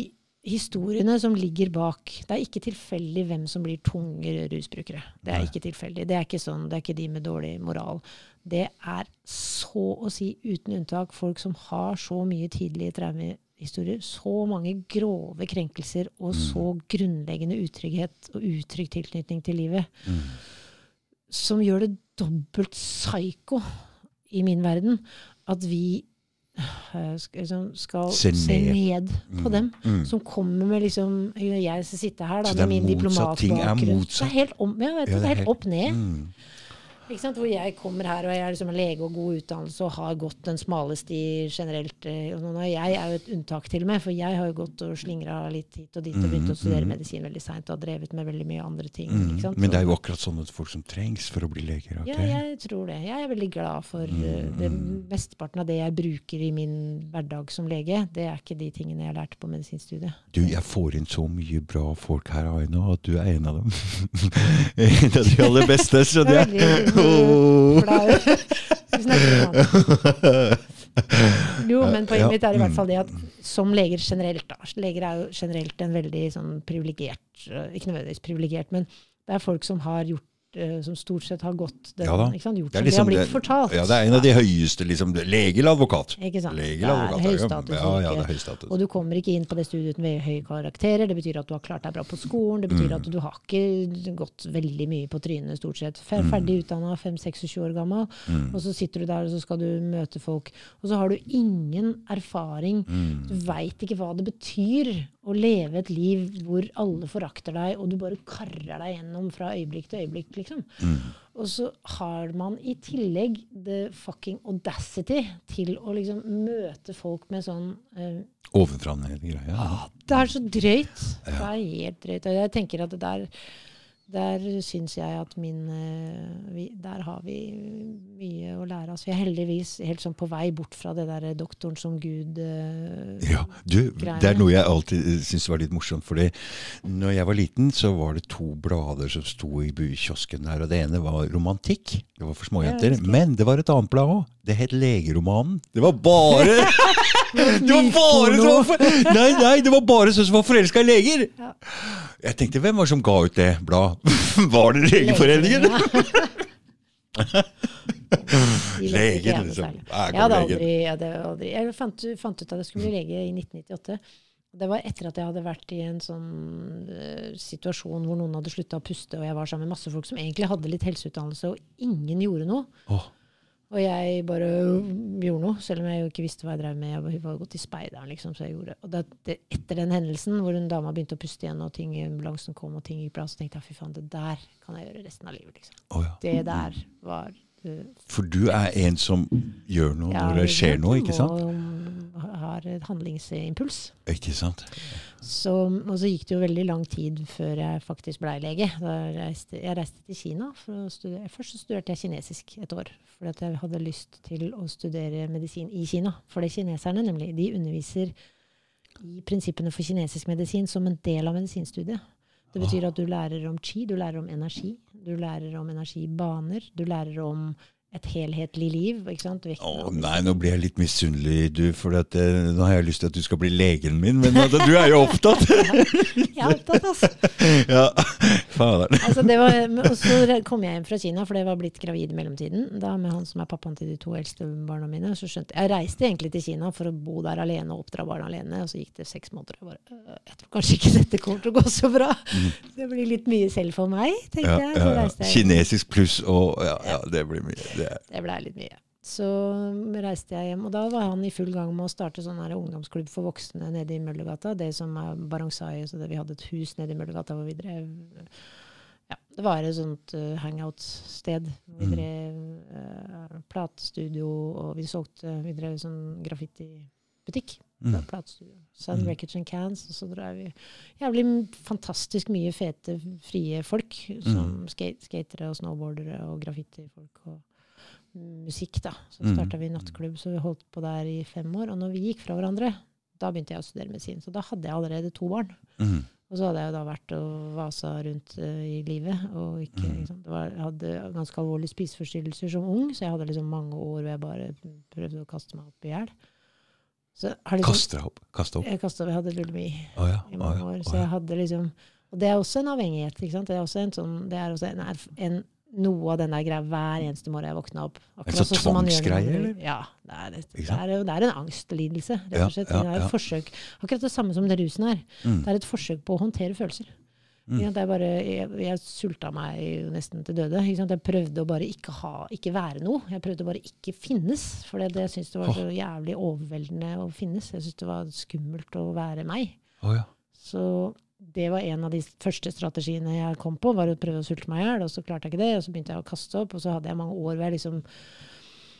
historiene som ligger bak Det er ikke tilfeldig hvem som blir tunge rusbrukere. Det er ikke tilfeldig. Det er ikke sånn, det er ikke de med dårlig moral. Det er så å si uten unntak folk som har så mye tidlige traumehistorier, så mange grove krenkelser og så grunnleggende utrygghet og utrygg tilknytning til livet, Mm. som gjør det dobbelt psyko i min verden at vi øh, skal, liksom, skal Se se ned. på på dem. Mm. Som kommer med liksom Jeg som sitter her da, med min diplomatbakgrunn. Det er helt, om, ja, vet du, det er helt opp ned. Mm. Hvor jeg kommer her og jeg er liksom en lege og god utdannelse og har gått den smale sti generelt. eh, Og jeg er jo et unntak til meg, for jeg har jo gått og slingra litt hit og dit og begynt å studere medisin veldig seint og har drevet med veldig mye andre ting. Mm. Men det er jo akkurat sånne folk som trengs for å bli leger. ja, jeg tror det. Jeg er veldig glad for eh, det Mesteparten av det jeg bruker i min hverdag som lege, det er ikke de tingene jeg lærte på medisinstudiet. Du, jeg får inn så mye bra folk her, Aino, at du er en av dem. [laughs] en av de aller beste, skjønner er jeg. [laughs] Jo, men poenget mitt er i hvert mm. fall det at som leger generelt, da Leger er jo generelt en veldig sånn privilegert eh, Ikke nødvendigvis privilegert, men det er folk som har gjort som stort sett har gått den, Ja da. ikke sant, gjort Det er som liksom de har blitt fortalt. Ja, det er en av de høyeste, liksom. Lege eller advokat? Ikke sant? Lege Det eller er advokat. ja. høystatus Ja, ja, det er høystatus. Og du kommer ikke inn på det studiet med høye karakterer. Det betyr at du har klart deg bra på skolen. Det Mm. betyr at du har ikke gått veldig mye på trynet, stort sett. Fer- Ferdig utdanna, 5-26 år gammel. Mm. Og så sitter du der, og så skal du møte folk. Og så har du ingen erfaring. Mm. Du veit ikke hva det betyr å leve et liv hvor alle forakter deg, og du bare karrer deg gjennom fra øyeblikk til øyeblikk, liksom. Mm. Og så har man i tillegg the fucking audacity til å liksom møte folk med sånn uh, Ovenfra ned greia? Ja. Det er så drøyt. Det er helt drøyt. Og jeg tenker at det der der syns jeg at min eh, Der har vi mye lære. Altså, vi er heldigvis helt sånn på vei bort fra det der doktoren som gud uh, Ja, du, Greiene. Det er noe jeg alltid syns var litt morsomt. fordi når jeg var liten, så var det to blader som sto i kiosken der. og Det ene var romantikk. Det var for småjenter. Men det var et annet blad òg. Det het Legeromanen. Det var bare [laughs] [laughs] Det var bare sånn for, Nei, nei, det var bare sånn som var forelska i leger! Ja. Jeg tenkte, hvem var det som ga ut det bladet? [laughs] Var det Legeforeningen? [laughs] Jeg liksom. Jeg hadde aldri, jeg, hadde aldri jeg fant, fant ut at jeg skulle bli lege i 1998. Det var etter at jeg hadde vært i en sånn uh, situasjon hvor noen hadde slutta å puste, og jeg var sammen med masse folk som egentlig hadde litt helseutdannelse, og ingen gjorde noe. Åh, Og jeg bare gjorde noe, selv om jeg jo ikke visste hva jeg drev med. Jeg var gått i speideren, liksom, så jeg gjorde. Og det, det, etter den hendelsen, hvor en dama begynte å puste igjen, og ting, i ambulansen kom, og ting gikk bra, så tenkte jeg fy faen, det der kan jeg gjøre resten av livet. liksom. Oh, ja. Det der var For du er en som gjør noe ja, når det skjer noe, ikke sant? Og har et handlingsimpuls. Ikke sant? Så, og så gikk det jo veldig lang tid før jeg faktisk blei lege. Reiste, jeg reiste til Kina. Først så studerte jeg kinesisk et år. Fordi at jeg hadde lyst til å studere medisin i Kina. For det kineserne nemlig, de underviser i prinsippene for kinesisk medisin som en del av medisinstudiet. Det betyr at du lærer om chi, du lærer om energi. Du lærer om energibaner. Du lærer om et helhetlig liv. ikke sant? Å oh, nei, nå blir jeg litt misunnelig, du. For at, eh, nå har jeg lyst til at du skal bli legen min, men at, du er jo opptatt! [laughs] Jeg er opptatt, altså. [laughs] ja, fader. altså det var, og så kom jeg hjem fra Kina, for jeg var blitt gravid i mellomtiden. Da med han som er pappaen til de to eldste barna mine. Så skjønte Jeg reiste egentlig til Kina for å bo der alene og oppdra barna alene. Og så gikk det seks måneder. Jeg bare «Øh, Jeg tror kanskje ikke dette kommer til å gå så bra. Det blir litt mye selv for meg, tenkte Ja, jeg. ja, Kinesisk pluss og ja, ja, det blir mye. Det. Det blei litt mye. Så reiste jeg hjem, og da var han i full gang med å starte sånn her ungdomsklubb for voksne nede i Møllergata. Det som er Baronsai så det, vi hadde et hus nede i Møllergata hvor vi drev ja, Det var et sånt uh, hangout-sted. Vi Mm. drev uh, platestudio, og vi solgte Vi drev sånn graffitibutikk. Mm. Mm. Platestudio. Sun Mm. Records and Cans. Og så drev vi jævlig fantastisk mye fete, frie folk. Som Mm. skate, skatere og snowboardere og graffitifolk. og musikk, da. Så Mm. vi nattklubb, så vi holdt på der i fem år. Og når vi gikk fra hverandre, da begynte jeg å studere medisin. Så da hadde jeg allerede to barn. Mm. Og så hadde jeg jo da vært og vasa rundt uh, i livet. Og ikke, Mm. liksom. Det var, jeg hadde ganske alvorlige spiseforstyrrelser som ung, så jeg hadde liksom mange år hvor jeg bare prøvde å kaste meg opp i hjel. Så liksom, Kast deg opp. Kaste opp. Jeg kastet, jeg hadde bulimi oh, ja. i mange mange ja. år. Så jeg hadde liksom Og det er også en avhengighet. ikke sant? Det er også en sånn, det er også en, en, noe av den der greia hver eneste morgen jeg våkna opp. En sånn tvangsgreie, eller? Ja. Det er, det, det, er, det er en angstlidelse, rett og slett. ja, det er et ja. forsøk, akkurat det samme som det rusen er. Mm. Det er et forsøk på å håndtere følelser. Mm. Det er bare, jeg, jeg sulta meg nesten til døde. Jeg prøvde å bare ikke, ha, ikke være noe. Jeg prøvde å bare ikke finnes. For det, det, jeg syntes det var så jævlig overveldende å finnes. Jeg syntes det var skummelt å være meg. Oh, ja. Så det var en av de første strategiene jeg kom på, var å prøve å sulte meg i hjel. Og så klarte jeg ikke det, og så begynte jeg å kaste opp. Og så hadde jeg mange år hvor jeg liksom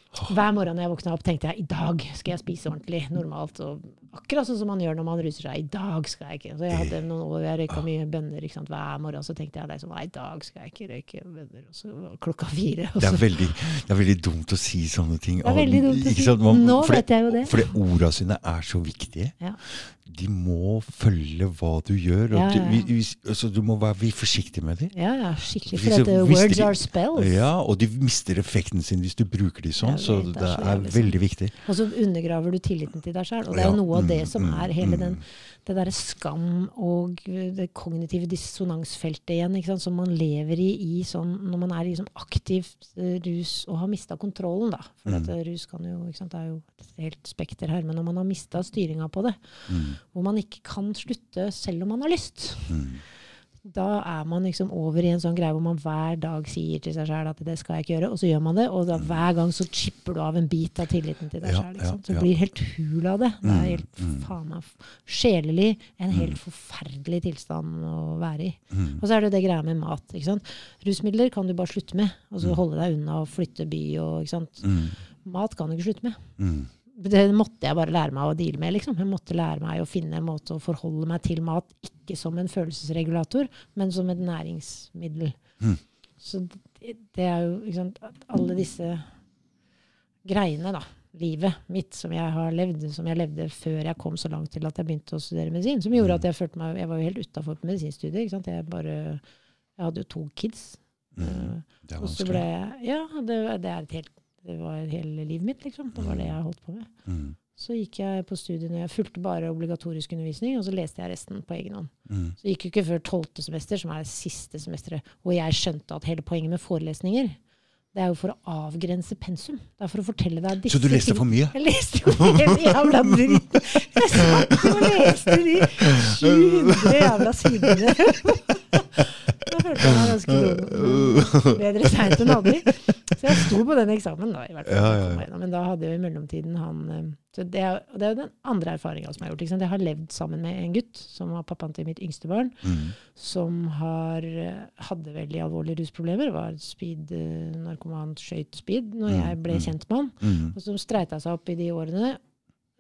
Hver morgen jeg våkna opp, tenkte jeg i dag skal jeg spise ordentlig, normalt. Og akkurat sånn som man gjør når man ruser seg. I dag skal jeg ikke. Så jeg hadde noen år jeg røyka mye bønner ikke sant? hver morgen. Så tenkte jeg liksom, nei, i dag skal jeg ikke røyke bønner. Og så klokka fire. Det er, veldig, det er veldig dumt å si sånne ting. Det er veldig dumt å si. Man- Nå fordi- vet jeg jo det. Fordi orda sine er så viktige. Ja. De må følge hva du gjør. Ja, du, ja. vi, vi, altså, du må være forsiktig med dem. Ja, ja, skikkelig. For at words de- are spells. Ja, og de mister effekten sin hvis du bruker dem sånn. Så det er er veldig viktig. Og så undergraver du tilliten til deg sjøl. Og det er Ja, noe av det mm, som mm, er hele mm. den, det derre skam og det kognitive dissonansfeltet igjen, ikke sant, som man lever i, i sånn, når man er i sånn aktivt eh, rus og har mista kontrollen. da. For Mm. eh, rus kan jo, ikke sant, det er jo et helt spekter her. Men når man har mista styringa på det, Mm, hvor man ikke kan slutte selv om man har lyst, mm. Da er man liksom over i en sånn greie hvor man hver dag sier til seg sjøl at det skal jeg ikke gjøre, og så gjør man det. Og da hver gang så chipper du av en bit av tilliten til deg Ja, sjøl. Så ja. blir helt hul av det. Det Mm, er helt mm. faen meg sjelelig en helt forferdelig tilstand å være i. Mm. Og så er det det greia med mat. ikke sant? Rusmidler kan du bare slutte med. Og så Mm. holde deg unna og flytte by og ikke sant. Mm. Mat kan du ikke slutte med. Mm. Det måtte jeg bare lære meg å deale med. liksom. Jeg måtte lære meg å finne en måte å forholde meg til mat, ikke som en følelsesregulator, men som et næringsmiddel. Mm. Så det, det er jo liksom, alle disse greiene, da. Livet mitt som jeg har levd, som jeg levde før jeg kom så langt til at jeg begynte å studere medisin. Som gjorde at jeg følte meg Jeg var jo helt utafor på medisinstudiet. ikke sant? Jeg bare Jeg hadde jo to kids. Mm. Eh, Det er vanskelig. jeg Ja, det, det er et helt det var hele livet mitt, liksom. Det var det jeg holdt på med. Mm. Så gikk jeg på studiene. Jeg fulgte bare obligatorisk undervisning, og så leste jeg resten på egen hånd. Mm. Så gikk jo ikke før tolvte semester, som er det siste semesteret, hvor jeg skjønte at hele poenget med forelesninger, det er jo for å avgrense pensum. Det er for å fortelle deg disse Så du leste for mye? Jeg leste jo hele jævla dritt. Jeg satt og leste de [laughs] 700 jævla sidene. [laughs] Da følte jeg var ganske. Bedre seint enn aldri. Så jeg sto på den eksamen, da. i hvert fall. Ja, ja, ja. Men da hadde jo i mellomtiden han eh, så det, er, det er jo den andre erfaringa som jeg har gjort. Jeg har levd sammen med en gutt som var pappaen til mitt yngste barn, Mm. som har, eh, hadde veldig alvorlige rusproblemer. Var speed-narkoman, skøyt speed når Mm, jeg ble mm. kjent med han. Mm. Og som streita seg opp i de årene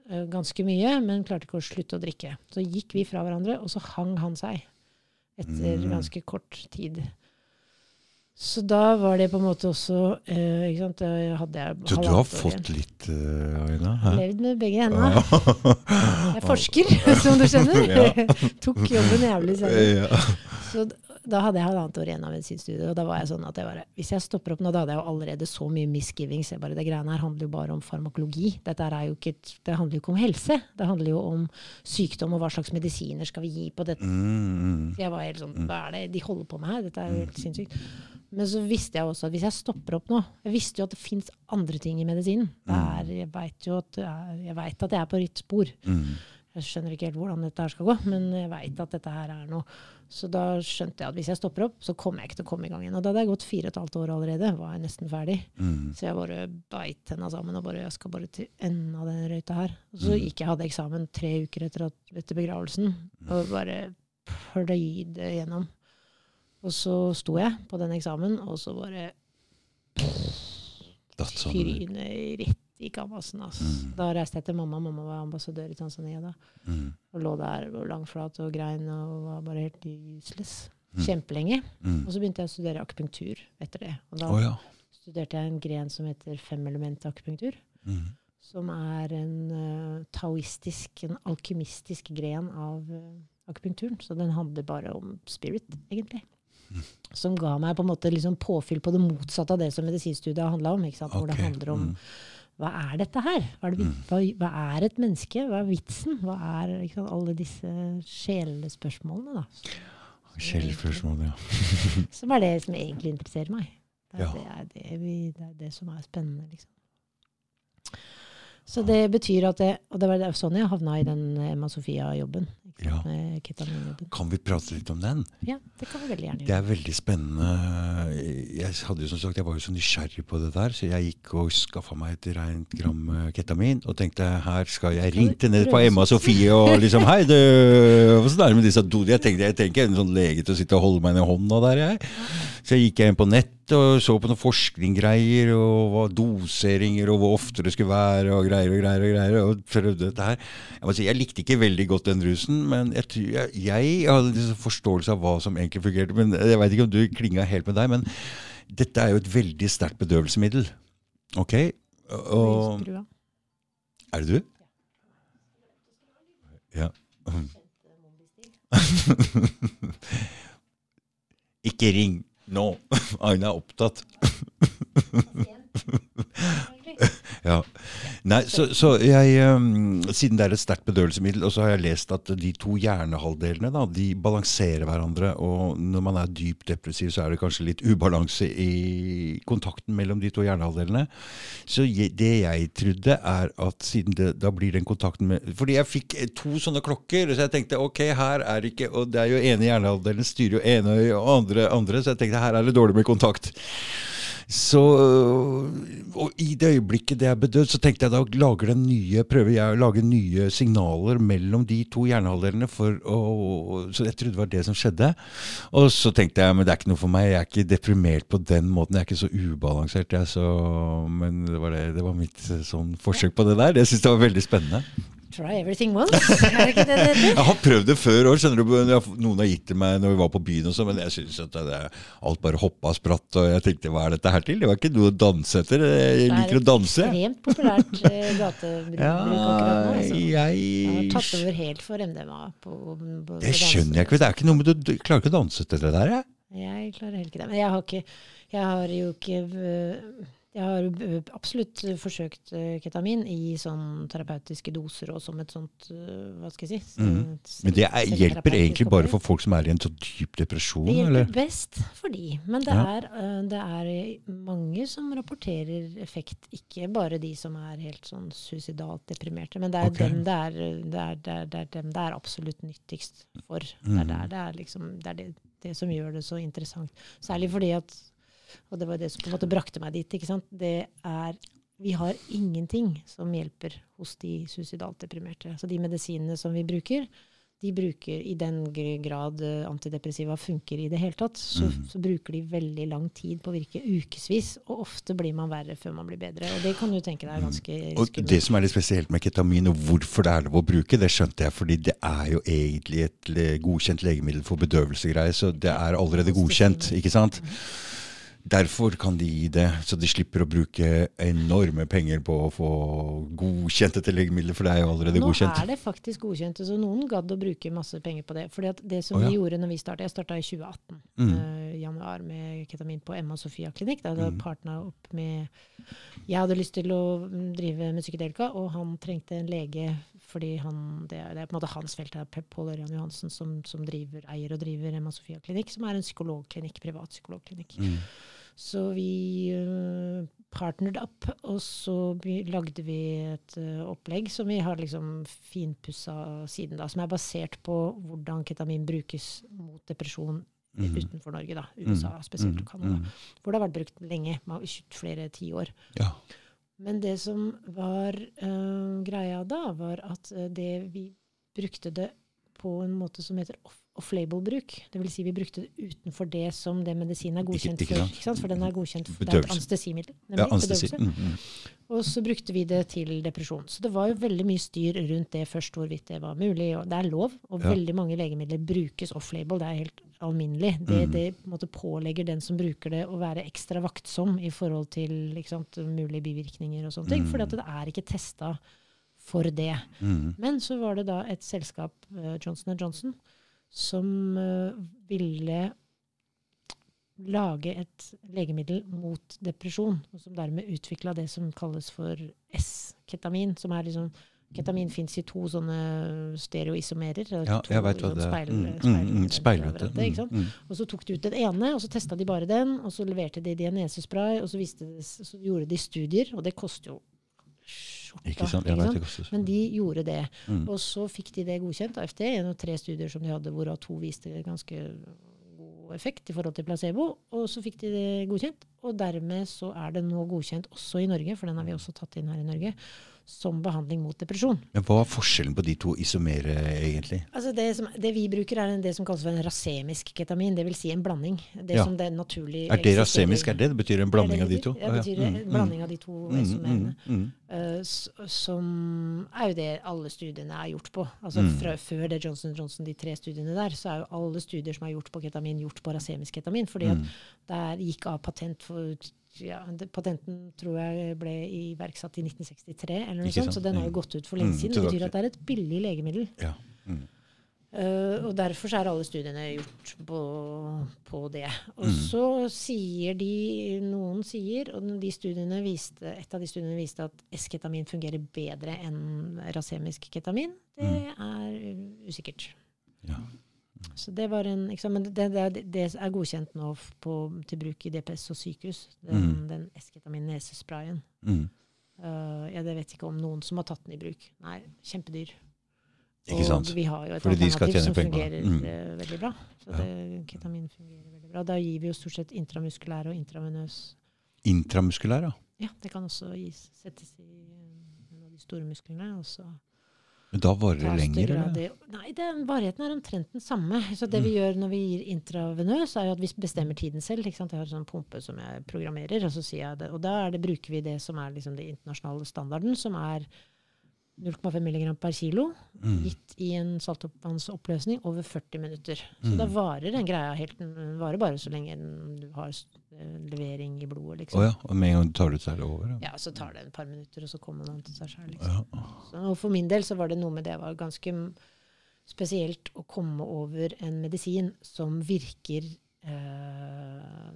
eh, ganske mye, men klarte ikke å slutte å drikke. Så gikk vi fra hverandre, og så hang han seg etter Mm. ganske kort tid. Så da var det på en måte også eh, ikke sant, da hadde jeg Så du har fått litt, uh, Aina? Hæ? Levd med begge hendene. Jeg Jeg forsker, [laughs] som du skjønner. [laughs] Tok jobben jævlig selv. Så da hadde jeg halvannet år igjen av medisinstudiet. Og da var jeg sånn at jeg bare, hvis jeg stopper opp nå, da hadde jeg jo allerede så mye misgivings. Jeg bare, det greiene her handler jo bare om farmakologi. Dette er jo ikke, det handler jo ikke om helse. Det handler jo om sykdom og hva slags medisiner skal vi gi på dette. Mm. Så jeg var helt sånn, hva er det de holder på med her? Dette er jo helt sinnssykt. Men så visste jeg også at hvis jeg stopper opp nå Jeg visste jo at det fins andre ting i medisinen. Jeg veit jo at, er- jeg vet at jeg er på rett spor. Mm. Jeg skjønner ikke helt hvordan dette her skal gå, men jeg veit at dette her er noe. Så da skjønte jeg at hvis jeg stopper opp, så kommer jeg ikke til å komme i gang igjen. Og da hadde jeg gått fire og et halvt år allerede, var jeg nesten ferdig. Mm. Så jeg bare beit tenna sammen og bare jeg skal bare til enden av den røyta her. Og så Mm. gikk jeg hadde eksamen tre uker etter, at, etter begravelsen, og bare pløyde gjennom. Og så sto jeg på den eksamen, og så bare trynet rett i Ambassen. Altså. Mm. Da reiste jeg til mamma. Mamma var ambassadør i Tanzania da. Mm. Og lå der og langflat og grein og var bare helt useless. Mm. Kjempelenge. Mm. Og så begynte jeg å studere akupunktur etter det. Og da oh, ja. studerte jeg en gren som heter femelement-akupunktur. Mm. Som er en uh, taoistisk, en alkymistisk gren av uh, akupunkturen. Så den handler bare om spirit, egentlig. Mm. Som ga meg på en måte liksom påfyll på det motsatte av det som medisinstudiet handla om. Ikke sant? Hvor det handler om Mm. Hva er dette her? Hva er, det, Mm. hva, hva er et menneske? Hva er vitsen? Hva er liksom, alle disse sjelespørsmålene, da? Kjellspørsmål, ja. [laughs] Som er det som egentlig interesserer meg. Det er, Ja. det, er det, vi, det er det som er spennende, liksom. Så det betyr at det, Og det var sånn jeg havna i den Emma Sofia-jobben. Ja. Kan vi prate litt om den? Ja, det kan vi veldig gjerne gjøre. Det er veldig spennende. Jeg, hadde jo som sagt, jeg var jo så nysgjerrig på det der, så jeg gikk og skaffa meg et rent gram eh, ketamin og tenkte her skal jeg ringte ned på Emma? Sofie og liksom Hei, du, åssen er det med disse dodene? Jeg tenkte jeg tenker en sånn lege til å sitte og holde meg ned i hånda der, jeg. Så jeg gikk inn på nett og så på noen forskninggreier og hva doseringer og hvor ofte det skulle være og greier og greier og greier. Og prøvde dette her. Jeg må si, jeg likte ikke veldig godt den rusen, men jeg, tror- jeg, jeg hadde liksom forståelse av hva som egentlig fungerte. Men jeg veit ikke om du klinga helt med deg, men dette er jo et veldig sterkt bedøvelsesmiddel. Ok? Og Er det du? Ja. [laughs] Ikke ring nå. [laughs] Aina er opptatt. [laughs] Ja. Nei, så, så jeg um, Siden det er et sterkt bedøvelsesmiddel, og så har jeg lest at de to hjernehalvdelene da, de balanserer hverandre. Og når man er dypt depressiv, så er det kanskje litt ubalanse i kontakten mellom de to hjernehalvdelene. Så jeg, det jeg trodde, er at siden det, da blir den kontakten med Fordi jeg fikk eh, to sånne klokker, så jeg tenkte ok, her er det ikke Og det er jo ene hjernehalvdelen styrer jo ene og andre andre, så jeg tenkte her er det dårlig med kontakt. Så, og I det øyeblikket det er bedøvd, så tenkte jeg da lager den nye, prøver jeg å lage nye signaler mellom de to hjernehalvdelene. Så jeg trodde det var det som skjedde. Og så tenkte jeg men det er ikke noe for meg. Jeg er ikke deprimert på den måten. Jeg er ikke så ubalansert. Jeg, så, men det var, det, det var mitt eh, sånn forsøk på det der. Jeg syns det var veldig spennende. Try everything once. Er det ikke det det heter? [laughs] Jeg har prøvd det før òg. Noen har gitt det meg når vi var på byen, og så, men jeg syns at det, alt bare hoppa og spratt. Og jeg tenkte hva er dette her til? Det var ikke noe å danse etter. Jeg liker å danse. Det er et ekstremt populært eh, gatebruk Ja, akkurat nå. Altså. Jeg har tatt over helt for MDMA. På, på, Det skjønner jeg ikke. Det er ikke noe med Du klarer ikke å danse etter det der, jeg. Jeg klarer heller ikke det. Men jeg har, ikke, jeg har jo ikke øh, Jeg har absolutt forsøkt øh, ketamin i sånn terapeutiske doser og som et sånt øh, Hva skal jeg si? Mm. Men det er, hjelper egentlig bare for folk som er i en så dyp depresjon, Det hjelper eller? best for de. Men det, Ja. er, øh, det er mange som rapporterer effekt. Ikke bare de som er helt sånn suicidalt deprimerte. Men det er, okay. dem, det er, det er, det er, det dem det er absolutt nyttigst for. Det er, det, er liksom, det, er det, det som gjør det så interessant. Særlig fordi at Og det var det som på en måte brakte meg dit. ikke sant? Det er Vi har ingenting som hjelper hos de suicidalt deprimerte. Så de medisinene som vi bruker, de bruker i den grad eh, antidepressiva funker i det hele tatt, så, mm. så bruker de veldig lang tid på å virke ukevis. Og ofte blir man verre før man blir bedre. Og det kan du tenke deg er ganske skummelt. Og det som er litt spesielt med ketamin, og hvorfor det er lov å bruke, det skjønte jeg, fordi det er jo egentlig et godkjent legemiddel for bedøvelsesgreier, så det er allerede godkjent, ikke sant? Derfor kan de gi det, så de slipper å bruke enorme penger på å få godkjent dette legemiddelet, for det er jo allerede Nå godkjent. er det faktisk godkjent, så noen gadd å bruke masse penger på det. Fordi det som oh, ja. vi gjorde når vi starta Jeg starta i 2018, Mm. uh, januar, med ketamin på Emma Sofia klinikk. Da hadde Mm. partna opp med Jeg hadde lyst til å mm, drive med psykedelika, og han trengte en lege fordi han Det er, det er på en måte hans felt. Det er Pål Ørjan Johansen som, som driver, eier og driver Emma Sofia klinikk, som er en psykologklinikk, privat psykologklinikk. Mm. Så vi uh, partnered up, og så lagde vi et eh, opplegg som vi har liksom finpussa siden da, som er basert på hvordan ketamin brukes mot depresjon Mm. utenfor Norge, da. USA spesielt, og Canada. Mm. Hvor det har vært brukt lenge, flere tiår. Ja. Men det som var uh, greia da, var at eh, det vi brukte det på en måte som heter off- off-label-bruk. Det vil si vi brukte det utenfor det som det medisinen er godkjent ikke for. sant? Ikke sant? For den er godkjent for det er et anestesimiddel. anestesimiddel. ja, anestesi. Mm, mm. Og så brukte vi det til depresjon. Så det var jo veldig mye styr rundt det først, hvorvidt det var mulig. Og det er lov, og Ja. veldig mange legemidler brukes off-label. Det er helt alminnelig. Det, Mm. det måte pålegger den som bruker det, å være ekstra vaktsom i forhold til ikke sant, mulige bivirkninger og sånne ting. Mm. For det er ikke testa for det. Mm. Men så var det da et selskap, eh, Johnson Johnson, som eh, ville lage et legemiddel mot depresjon, og som dermed utvikla det som kalles for S-ketamin. som er liksom Ketamin fins i to sånne stereoisomerer. Ja, to jeg veit hva det er. speil- Mm, mm, speil- mm, Speilvete. ikke sant? Mm, mm. Og så tok de ut den ene, og så testa de bare den. Og så leverte de det i en nesespray, og så, det, så gjorde de studier, og det koster jo skjorta. Ikke sant? Ikke sant? Ikke Men de gjorde det. Mm. Og så fikk de det godkjent av FDA gjennom tre studier som de hadde, hvorav to viste ganske god effekt i forhold til placebo. Og så fikk de det godkjent, og dermed så er det nå godkjent også i Norge, for den har vi også tatt inn her i Norge, som behandling mot depresjon. Men hva er forskjellen på de to isomere, egentlig? Altså det, som, det vi bruker, er det som kalles for en rasemisk ketamin, dvs. Si en blanding. Det Ja. som det naturlig Er det rasemisk? Er det det betyr en blanding Det av de to? Ja, det betyr Mm, en mm. blanding av de to Mm, isomerene. mm, mm. Eh, s- som er jo det alle studiene er gjort på. Altså Mm. fra, Før det Johnson Johnson, de tre studiene der, så er jo alle studier som er gjort på ketamin, gjort på rasemisk ketamin. fordi at Mm. der gikk av patent for ja, Patenten tror jeg ble iverksatt i 1963, eller noe sånt, så den har jo Mm. gått ut for lenge Mm, siden. Det betyr at det er et billig legemiddel. Ja. Mm. Uh, og derfor så er alle studiene gjort på, på det. Og Mm. så sier de Noen sier, og de studiene viste, et av de studiene viste at S-ketamin fungerer bedre enn rasemisk ketamin. Det Mm. er usikkert. Ja. Så det var en, eksamen. det, det, det er godkjent nå på, til bruk i DPS og sykehus. Den, Mm. den S-ketamin-nesesprayen. Mm. Uh, ja, det vet ikke om noen som har tatt den i bruk. Nei, kjempedyr. Ikke sant? Og vi har jo et Fordi alternativ som fungerer Mm. eh, veldig bra. Så Ja. det, ketamin fungerer veldig bra. Da gir vi jo stort sett intramuskulær og intravenøs. Intramuskulær, ja. Ja, det kan også gis, settes i eh, en av de store musklene. Og så Men da varer det lenger, eller? Nei, den, varigheten er omtrent den samme. Så det vi gjør når vi gir intravenøs, er jo at vi bestemmer tiden selv. Ikke sant? Jeg har en sånn pumpe som jeg programmerer, og så sier jeg det. Og da er det, bruker vi det som er liksom den internasjonale standarden, som er 0,5 mg per kilo, Mm. gitt i en saltvannsoppløsning over 40 minutter. Så Mm. da varer den greia helt, den varer bare så lenge du har eh, levering i blodet, liksom. Oh ja. Og med en gang du tar det ut, så er det over? Ja. Ja, så tar det et par minutter, og så kommer man til seg sjøl. Liksom. Ja. Og for min del så var det noe med det var ganske spesielt å komme over en medisin som virker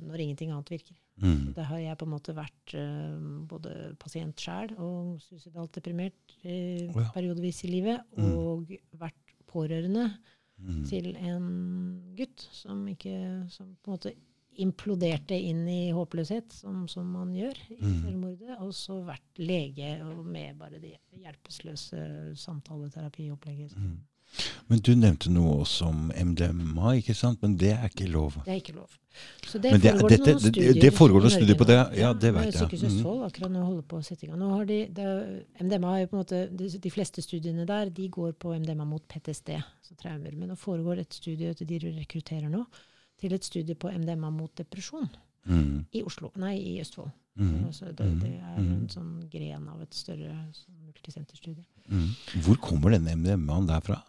når ingenting annet virker. Mm. Det har jeg på en måte vært eh, både pasient sjæl og suicidalt deprimert eh, Å ja. periodevis i livet, Mm. og vært pårørende Mm. til en gutt som ikke som på en måte imploderte inn i håpløshet, som, som man gjør i Mm. selvmordet. Og så vært lege og med bare det hjelpeløse samtaleterapi-opplegget. Mm. Men du nevnte noe også om MDMA, ikke sant? Men det er ikke lov? Det er ikke lov. Så det Men det- foregår dette- noen studier det foregår noen studier på det, ja, det vet jeg. Sykehuset Østfold Østfold akkurat nå holder på å sette i gang. Nå har de, det, MDMA er jo på en måte, de, de fleste studiene der de går på MDMA mot PTSD, så traumer. Men nå foregår et studie til de rekrutterer nå, til et studie på MDMA mot depresjon Mm. i Oslo, nei, i Østfold. Mm. Altså det, det er en sånn gren av et større multisenterstudie. Mm. Hvor kommer denne MDMA-en derfra?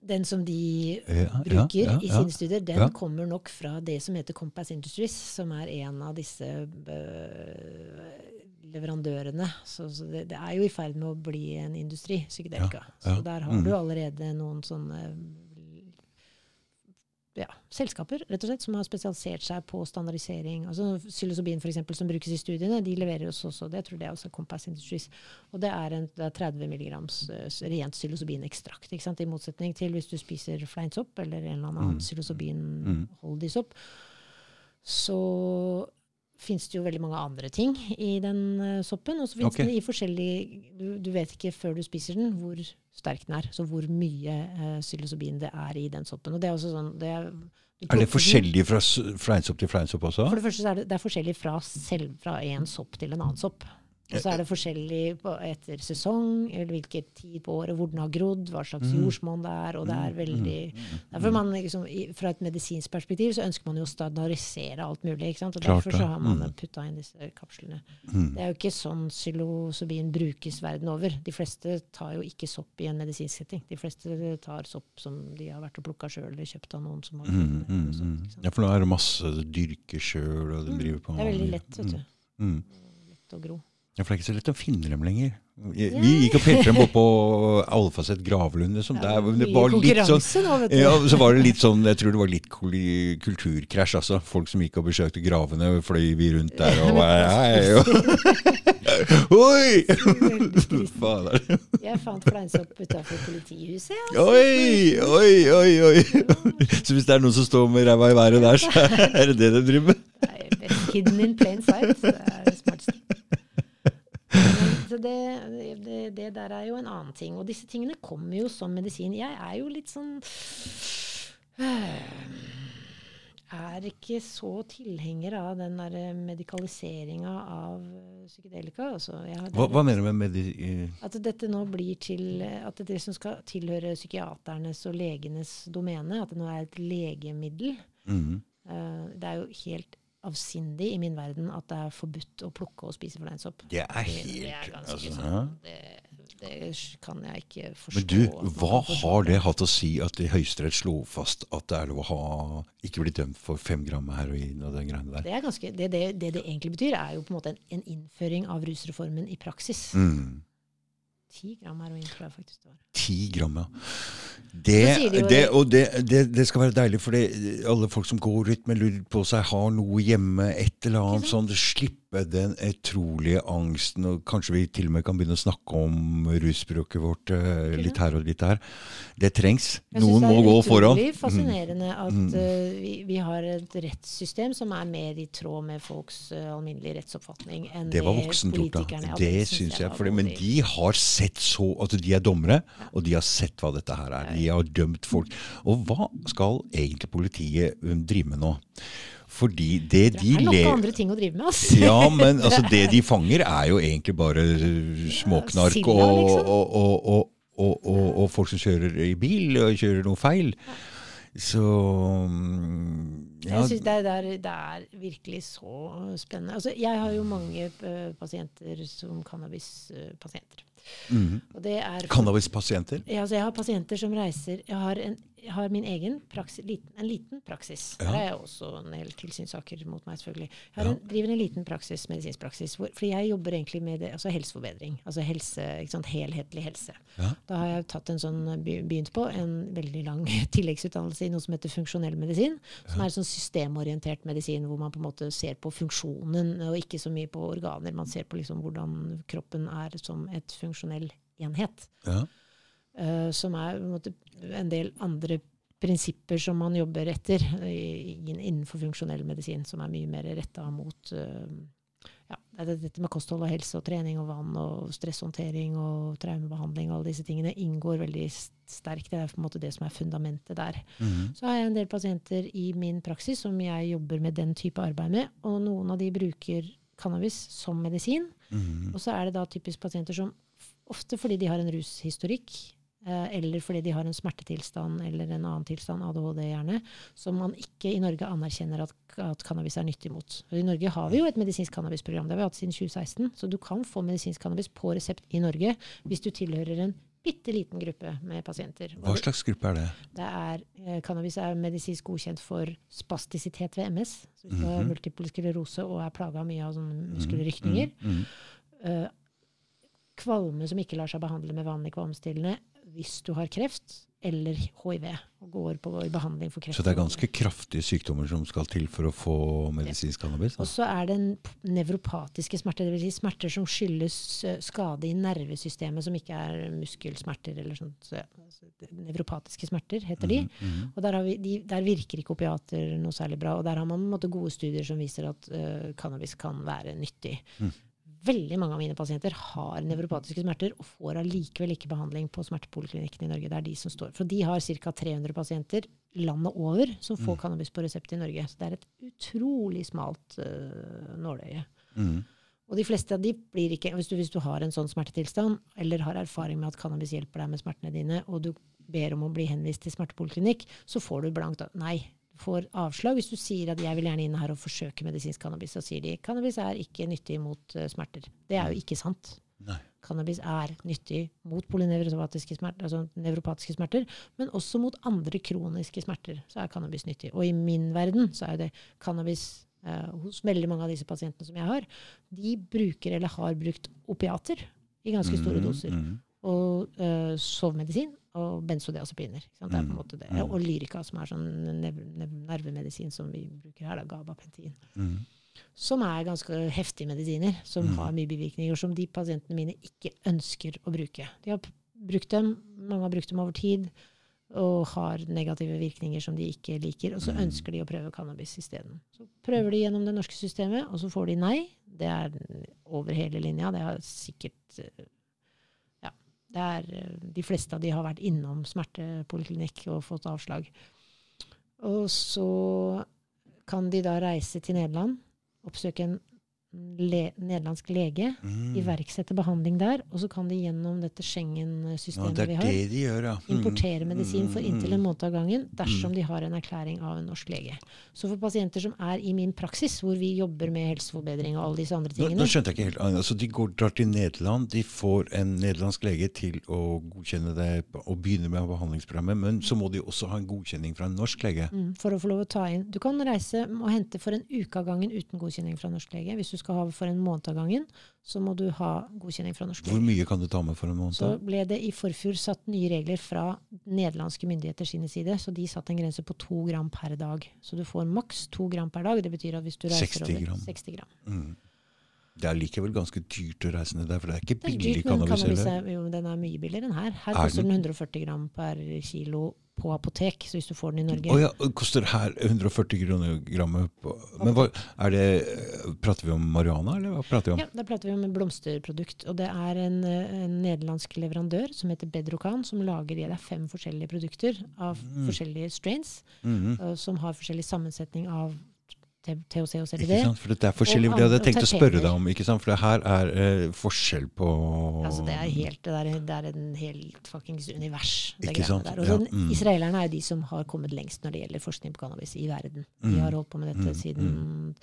Den som de Ja, bruker ja, i ja. sine studier, den kommer nok fra det som heter Compass Industries, som er en av disse øh, leverandørene. Så, så det, det er jo i ferd med å bli en industri, psykedelika. Så der har Mm. du allerede noen sånne ja, selskaper rett og slett, som har spesialisert seg på standardisering. Altså Psilocybin for eksempel, som brukes i studiene, de leverer oss også det. Jeg tror det er også Compass Industries. Og det er, en, det er 30 mg eh, rent psilocybinekstrakt. I motsetning til hvis du spiser fleinsopp eller en eller annen Mm. psilocybin-holdig sopp. Så fins det jo veldig mange andre ting i den eh, soppen. Og så fins okay. den i forskjellig du, du vet ikke før du spiser den hvor sterk den er. Så hvor mye uh, psilocybin det er i den soppen. Og det er også sånn det er, Er det forskjellig fra fleinsopp til fleinsopp også? For det første så er det, det er forskjellig fra, selv, fra en sopp til en annen sopp. Og så er det forskjellig på, etter sesong, eller hvilken tid på året, hvor den har grodd, hva slags Mm. jordsmonn det er. og det er veldig... Derfor man liksom, Fra et medisinsk perspektiv så ønsker man jo å standardisere alt mulig. ikke sant? Og Klart Derfor så har man Mm. putta inn disse kapslene. Mm. Det er jo ikke sånn psilocybin brukes verden over. De fleste tar jo ikke sopp i en medisinsk setting. De fleste tar sopp som de har vært og plukka sjøl, eller kjøpt av noen som har Mm, mm, sånt, mm. sant? Ja, for nå er det masse dyrker sjøl, og de Mm. driver på Det er veldig lett, vet du. Mm. Mm. Lett å gro. Ja, for det er ikke så lett å finne dem lenger. Vi gikk og pelte dem opp på Alfaset gravlund. Liksom. Ja, det var litt sånn nå, vet du. ja, så var det litt sånn, Jeg tror det var litt kulturkrasj. altså. Folk som gikk og besøkte gravene, fløy vi rundt der og hei, og [laughs] Oi! Fader. Jeg fant fleinsopp utafor politihuset. Altså. Oi, oi, oi, oi. Så hvis det er noen som står med ræva i været der, så er det det de driver med? Hidden in plain sight. Det er det smarteste. [laughs] Så det, det, det der er jo en annen ting. Og disse tingene kommer jo som medisin. Jeg er jo litt sånn er ikke så tilhenger av den der medikaliseringa av eh, psykedelika. Altså, Hva, hva mener du med medi... At dette nå blir til At det, det som skal tilhøre psykiaternes og legenes domene, at det nå er et legemiddel. Mm -hmm. uh, det er jo helt avsindig i min verden at det er forbudt å plukke og spise fleinsopp. Det er Det, det er ganske altså, sånn det, det kan jeg ikke forstå. Men du, hva har det hatt å si at Høyesterett slo fast at det er lov å ha ikke bli dømt for fem gram heroin og den greiene der? det, er ganske, det, det, det det egentlig betyr, er jo på en måte en, en innføring av rusreformen i praksis. Mm. Ti gram heroin, tror jeg faktisk det var. Ti gram, ja. Det, de det, og det, det, det skal være deilig, for alle folk som går ut med lurt på seg, har noe hjemme, et eller annet sånn, slippe den utrolige angsten, og kanskje vi til og med kan begynne å snakke om rusbruket vårt eh, litt her og litt der. Det trengs. Noen må gå foran. Det er utrolig fascinerende at Mm. eh, vi, vi har et rettssystem som er mer i tråd med folks uh, alminnelige rettsoppfatning enn Det var det voksent gjort, da. Det synes syns jeg. jeg For det, men de har sett så at De er dommere, og de har sett hva dette her er. De har dømt folk. Og hva skal egentlig politiet um, drive med nå? Fordi det Det er nok andre ting å drive med, altså. Ja, men [laughs] altså, det de fanger, er jo egentlig bare uh, småknark og, liksom. og, og, og, og, folk som kjører i bil og kjører noe feil. Så um, ja, Jeg synes det, det, er, virkelig så spennende. Altså, jeg har jo mange eh, pasienter som cannabispasienter. Mhm. Og det er Cannabispasienter? Ja, altså jeg har pasienter som reiser Jeg har, en, jeg har min egen praksis, liten, en liten praksis. Ja. Der er jeg også en del tilsynssaker mot meg, selvfølgelig. Jeg har Ja. en, driver en liten praksis, medisinsk praksis, hvor, fordi jeg jobber egentlig med det, altså helseforbedring. Altså helse, sant, helhetlig helse. Ja. Da har jeg tatt en sånn, begynt på en veldig lang [laughs] tilleggsutdannelse i noe som heter funksjonell medisin. Som er en sånn systemorientert medisin hvor man på en måte ser på funksjonen, og ikke så mye på organer. Man ser på liksom hvordan kroppen er som et funksjonell enhet. Ja. Uh, som er på en, måte, en del andre prinsipper som man jobber etter i- innenfor funksjonell medisin, som er mye mer retta mot eh, ja, det dette med kosthold og helse og trening og vann og stresshåndtering og traumebehandling og alle disse tingene inngår veldig sterkt. Det er på en måte det som er fundamentet der. Mhm. Så har jeg en del pasienter i min praksis som jeg jobber med den type arbeid med, og noen av de bruker cannabis som medisin. Mhm. Og så er det da typisk pasienter som ofte fordi de har en rushistorikk, eh, eller fordi de har en smertetilstand eller en annen tilstand, ADHD gjerne, som man ikke i Norge anerkjenner at, at cannabis er nyttig mot. I Norge har vi jo et medisinsk cannabisprogram, det har vi hatt siden 2016, så du kan få medisinsk cannabis på resept i Norge hvis du tilhører en bitte liten gruppe med pasienter. Hva slags gruppe er det? det er, eh, cannabis er medisinsk godkjent for spastisitet ved MS. Så hvis du har Mhm. multiple sklerose og er plaga mye av sånne muskelrykninger. Mm -hmm. uh, kvalme som ikke lar seg behandle med vanlig kvalmestillende hvis du har kreft eller hiv og går på behandling for kreft. Så det er ganske kraftige sykdommer som skal til for å få medisinsk cannabis? Og så er det nevropatiske smerter, dvs. Si smerter som skyldes eh, skade i nervesystemet, som ikke er muskelsmerter eller sånt. Så, ja, altså, nevropatiske smerter heter de. Mm -hmm. Og der, har vi, de, der virker ikke opiater noe særlig bra. Og der har man måte gode studier som viser at uh, cannabis kan være nyttig. Mm. Veldig mange av mine pasienter har nevropatiske smerter og får allikevel ikke behandling på smertepoliklinikken i Norge. Det er de som står. For de har ca. 300 pasienter landet over som får Mm. cannabis på resept i Norge. Så det er et utrolig smalt uh, nåløye. Mm. Og de fleste av de blir ikke hvis du, hvis du har en sånn smertetilstand, eller har erfaring med at cannabis hjelper deg med smertene dine, og du ber om å bli henvist til smertepoliklinikk, så får du blankt nei. Får avslag hvis du sier at 'jeg vil gjerne inn her og forsøke medisinsk cannabis'. Så sier de 'cannabis er ikke nyttig mot eh, smerter'. Det er jo ikke sant. Nei. Cannabis er nyttig mot polynevropatiske smerter, altså nevropatiske smerter, men også mot andre kroniske smerter. Så er cannabis nyttig. Og i min verden så er det cannabis eh, hos veldig mange av disse pasientene som jeg har, de bruker eller har brukt opiater i ganske store Mhm, doser. mhm. Og uh, sovemedisin og benzodiazepiner. Det er på en Mm, måte det. mm. Og Lyrica, som er sånn nervemedisin som vi bruker her, da, gabapentin Mm. som er ganske heftige medisiner, som Mm. har mye bivirkninger, som de pasientene mine ikke ønsker å bruke. De har brukt dem, mange har brukt dem over tid, og har negative virkninger som de ikke liker, og så Mm. ønsker de å prøve cannabis isteden. Så prøver de gjennom det norske systemet, og så får de nei. Det er over hele linja. Det har sikkert eh, er, eh, de fleste av de har vært innom smertepoliklinikk og fått avslag. Og så kan de da reise til Nederland, oppsøke en le nederlandsk lege, mm. iverksette behandling der, og så kan de gjennom dette Schengen-systemet ja, vi har, det de gjør, ja. mm. importere medisin for inntil en Mhm. måned av gangen dersom Mm. de har en erklæring av en norsk lege. Så for pasienter som er i min praksis, hvor vi jobber med helseforbedring og alle disse andre tingene nå skjønte jeg ikke helt. Altså, de går, drar til Nederland, de får en nederlandsk lege til å godkjenne det og begynne med behandlingsprogrammet, men så må de også ha en godkjenning fra en norsk lege. Mm, for å få lov å ta inn. Du kan reise og hente for en uke av gangen uten godkjenning fra norsk lege. Hvis du skal ha for en måned av gangen, så må du ha godkjenning fra norsk Hvor mye kan du ta med for en måned? Så ble det i forfjor satt nye regler fra nederlandske myndigheter sine side, så de satte en grense på to gram per dag. Så du får maks to gram per dag. Det betyr at hvis du reiser 60 over gram. 60 gram. Mm. Det er likevel ganske dyrt å reise ned der, for det er ikke billig cannabis jo, den er mye billigere enn her. Her Er koster den 140 gram per kilo på apotek, så hvis du får den i Norge Oh ja, det koster her 140 kroner grammet. Men hva, det, prater vi om marihuana, eller hva prater vi om? Ja, Da prater vi om en blomsterprodukt. Og det er en, en nederlandsk leverandør som heter Bedrocan, som lager det er fem forskjellige produkter av Mm. forskjellige strains, mm -hmm. som har forskjellig sammensetning av THC og CBD. Ikke sant? For det er forskjellig, Og det hadde jeg tenkt å spørre deg om. ikke sant? For det her er eh, forskjell på Altså, det er helt, det er, det er en helt fuckings univers. det Ikke sant? Der. Og Ja, mm. Israelerne er jo de som har kommet lengst når det gjelder forskning på cannabis i verden. De Mm. har holdt på med dette Mm, siden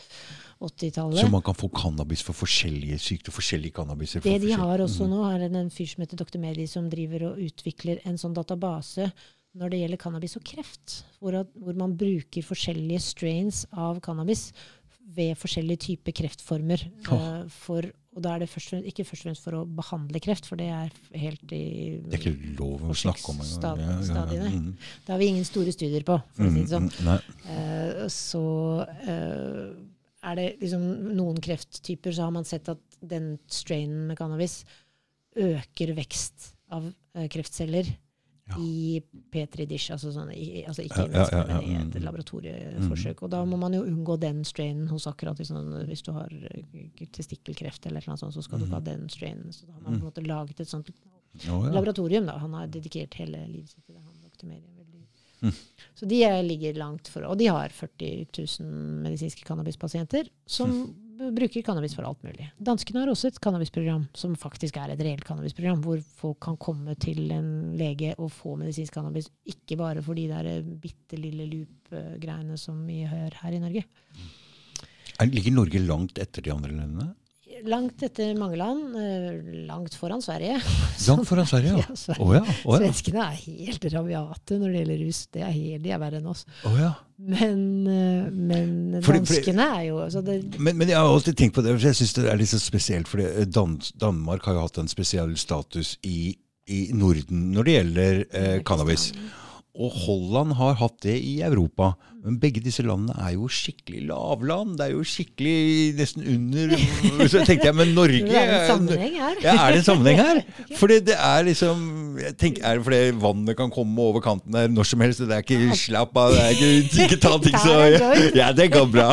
80-tallet. Så man kan få cannabis for forskjellige sykdommer? Forskjellige cannabiser for Det de har også Mhm. nå, er en, en fyr som heter Dr. Meli, som driver og utvikler en sånn database når det gjelder cannabis og kreft. Hvor, at, hvor man bruker forskjellige strains av cannabis ved forskjellige typer kreftformer. Oh. Uh, for, og da er det først, fremst- ikke først og fremst for å behandle kreft, for det er helt i Det er ikke lov å snakke om engang. Ja, ja, ja. Mm. Det har vi ingen store studier på, for å si det sånn. Mm. Eh, så uh, er det liksom noen krefttyper så har man sett at den strainen med cannabis øker vekst av eh, kreftceller i Petri dish, altså, sånn, i, altså ikke Ja, i ja, ja, ja, i et mm. laboratorieforsøk. Og da må man jo unngå den strainen hos akkurat sånn, hvis du har eh, testikkelkreft eller noe sånt, så skal du ikke ha den strainen. Så da har man på en måte laget et sånt oh, ja. laboratorium. da. Han har dedikert hele livet sitt til det. Han veldig... Mm. Så de er, ligger langt for Og de har 40 000 medisinske cannabispasienter som bruker cannabis for alt mulig. Danskene har også et cannabisprogram som faktisk er et reelt cannabisprogram, hvor folk kan komme til en lege og få medisinsk cannabis, ikke bare for de der bitte lille loop-greiene som vi hører her i Norge. Er- Ligger Norge langt etter de andre landene? Langt etter mange land, eh, langt foran Sverige. [laughs] Langt foran Sverige, ja. Ja, Sverige. Å ja. Oh, ja. Svenskene er helt rabiate når det gjelder rus. Det er helt, de er verre enn oss. Oh, ja. Men, eh, men danskene er jo altså det, Men, men jeg har alltid tenkt på det, for jeg syns det er litt så spesielt. For Dan Danmark har jo hatt en spesiell status i, i Norden når det gjelder eh, cannabis. Og Holland har hatt det i Europa. Men begge disse landene er jo skikkelig lavland. Det er jo skikkelig nesten under [laughs] Så tenkte jeg, men Norge Det er en sammenheng her. Ja, Er det en sammenheng her? [laughs] Fordi det er liksom jeg tenker, Er det fordi vannet kan komme over kanten der når som helst? Det er ikke slapp av, det er ikke, ikke ta [laughs] ting så. Ja, det går bra.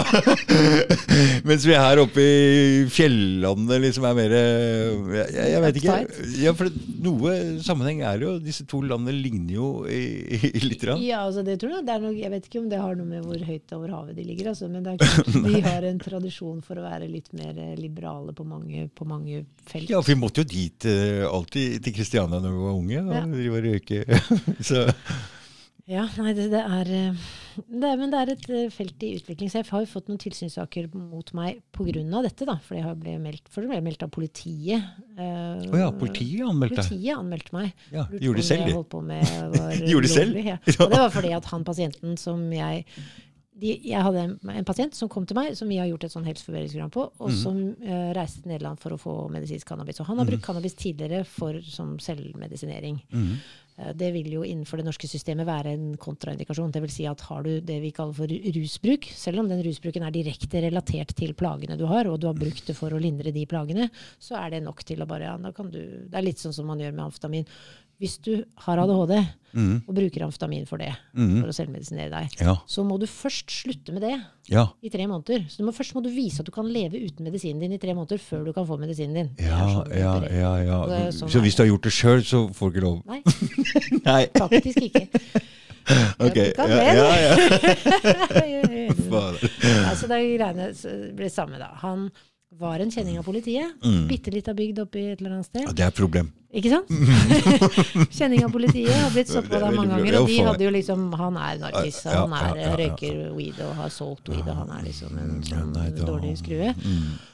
Mens vi her oppe i fjellandet liksom er mer Jeg, jeg, vet ikke. Ja, for noe sammenheng er jo Disse to landene ligner jo i, i, litt. Rann. Ja, altså det tror jeg, det er nok, jeg vet ikke om det har noe med hvor høyt over havet de ligger, altså, men det er [laughs] klart, de har en tradisjon for å være litt mer eh, liberale på mange, på mange felt. Ja, for vi måtte jo dit eh, alltid til Kristiania når vi var unge Da. Ja. Vi var røyke. [laughs] Så Ja, nei, det, det, er, eh, det er Men det er et eh, felt i utvikling. Så jeg har jo fått noen tilsynssaker mot meg pga. dette. da, For jeg ble meldt, for det ble meldt av politiet. eh, Å ja, politiet anmeldte deg. Politiet anmeldte meg. Ja, Lurte de gjorde det selv, de. på med [laughs] var gjorde det selv? [laughs] Ja. Og det var fordi at han pasienten som jeg de, Jeg hadde en, en pasient som kom til meg, som vi har gjort et sånn helseforbedringsprogram på, og Mhm. som uh, reiste til Nederland for å få medisinsk cannabis. Og han har brukt cannabis tidligere for, som selvmedisinering. Mm Det vil jo innenfor det norske systemet være en kontraindikasjon. Det vil si at har du det vi kaller for rusbruk, selv om den rusbruken er direkte relatert til plagene du har, og du har brukt det for å lindre de plagene, så er det nok til å bare ja, da kan du, Det er litt sånn som man gjør med amfetamin. Hvis du har ADHD mm. og bruker amfetamin for det, mm. for å selvmedisinere deg, Ja. så må du først slutte med det Ja. i tre måneder. Så du må, først må du vise at du kan leve uten medisinen din i tre måneder før du kan få medisinen din. Ja, sånn ja, ja, ja. Er sånn Så hvis du har gjort det sjøl, så får du ikke lov? Nei, [laughs] Nei. faktisk ikke. [laughs] Ok. Ja, ja, [laughs] ja. Altså, er greiene ble samme, da. Han var en kjenning av politiet. Mm. Bitte lita bygd oppe i et eller annet sted. Ja, det er et problem. Ikke sant? [laughs] kjenning av politiet har blitt stoppa er der mange ganger. Og de hadde jo liksom Han er narkis, han er, røyker weed og har solgt weed, og han er liksom en sånn dårlig skrue.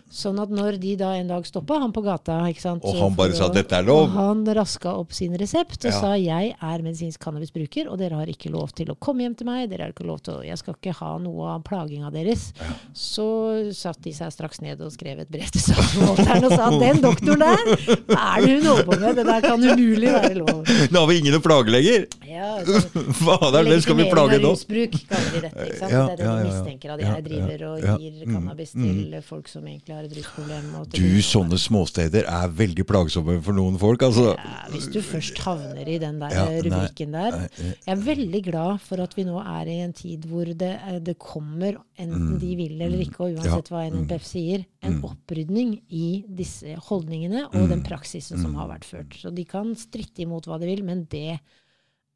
Mm. Sånn at når de da en dag stoppa han på gata ikke sant, Og han bare for sa, å- «Dette er lov». Han raska opp sin resept og Ja. sa jeg er medisinsk cannabisbruker, og dere har ikke lov til å komme hjem til meg. dere har ikke lov til å, Jeg skal ikke ha noe av plaginga deres. Så satte de seg straks ned og skrev et brev til statsforvalteren og sa at den doktoren der, hva er det hun holder på med? Det der kan umulig være lov. [laughs] Nå har vi ingen å plage lenger! Ja, altså, [laughs] Fader, hvem skal vi plage nå? rusbruk kaller de dette. ikke sant? Ja, det er det ja, de ja, ja. mistenker at Ja, jeg driver og ja, gir mm, cannabis til folk som egentlig har et rusproblem. Du, sånne småsteder er veldig plagsomme for noen folk, altså. Ja, hvis du først havner i den der Ja, nei, rubrikken der. nei, eh. Jeg er veldig glad for at vi nå er i en tid hvor det, eh, det kommer, enten de vil eller ikke, og uansett Ja, hva NNPF sier, en opprydning i disse holdningene og Mm. den praksisen som har vært ført. Så de kan stritte imot hva de vil, men det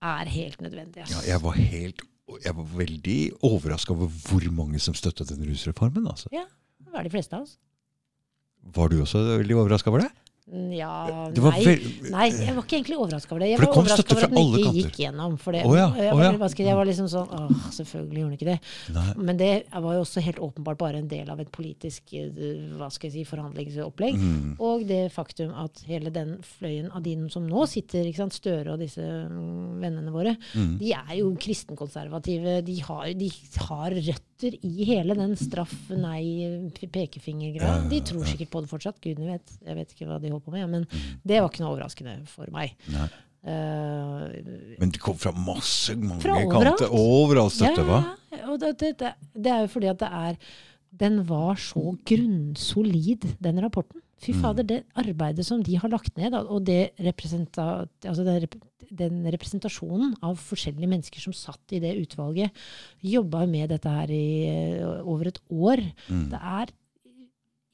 er helt nødvendig. Ja, Altså. jeg var helt jeg var veldig overraska over hvor mange som støtta den rusreformen. Altså. Ja, det var de fleste av oss. Var du også veldig overraska over det? Ja, nei. Nei, jeg var ikke egentlig overraska over det. Jeg var overraska over at den ikke kanter. gikk gjennom. For det, oh ja, var, ja. Jeg, var, jeg, var liksom sånn Åh, selvfølgelig gjorde den ikke det. Nei. Men det var jo også helt åpenbart bare en del av et politisk eh, hva skal jeg si, forhandlingsopplegg. Mm. Og det faktum at hele den fløyen av de som nå sitter, ikke sant, Støre og disse mm, vennene våre, Mm. de er jo kristenkonservative. De har, de har røtter i hele den straff, nei, pekefingergreia. De tror sikkert på det fortsatt. Gudene vet. Jeg vet ikke hva de holder på med. Men det var ikke noe overraskende for meg. Nei. Eh, Men det kom fra masse mange Fra overalt. kanter. Overalt støtte, hva? Ja, og det, det, det, er jo fordi at det er Den var så grunnsolid, den rapporten. Fy fader, det arbeidet som de har lagt ned, og det representa, altså den, rep den representasjonen av forskjellige mennesker som satt i det utvalget, jobba med dette her i eh, over et år. Mm. Det er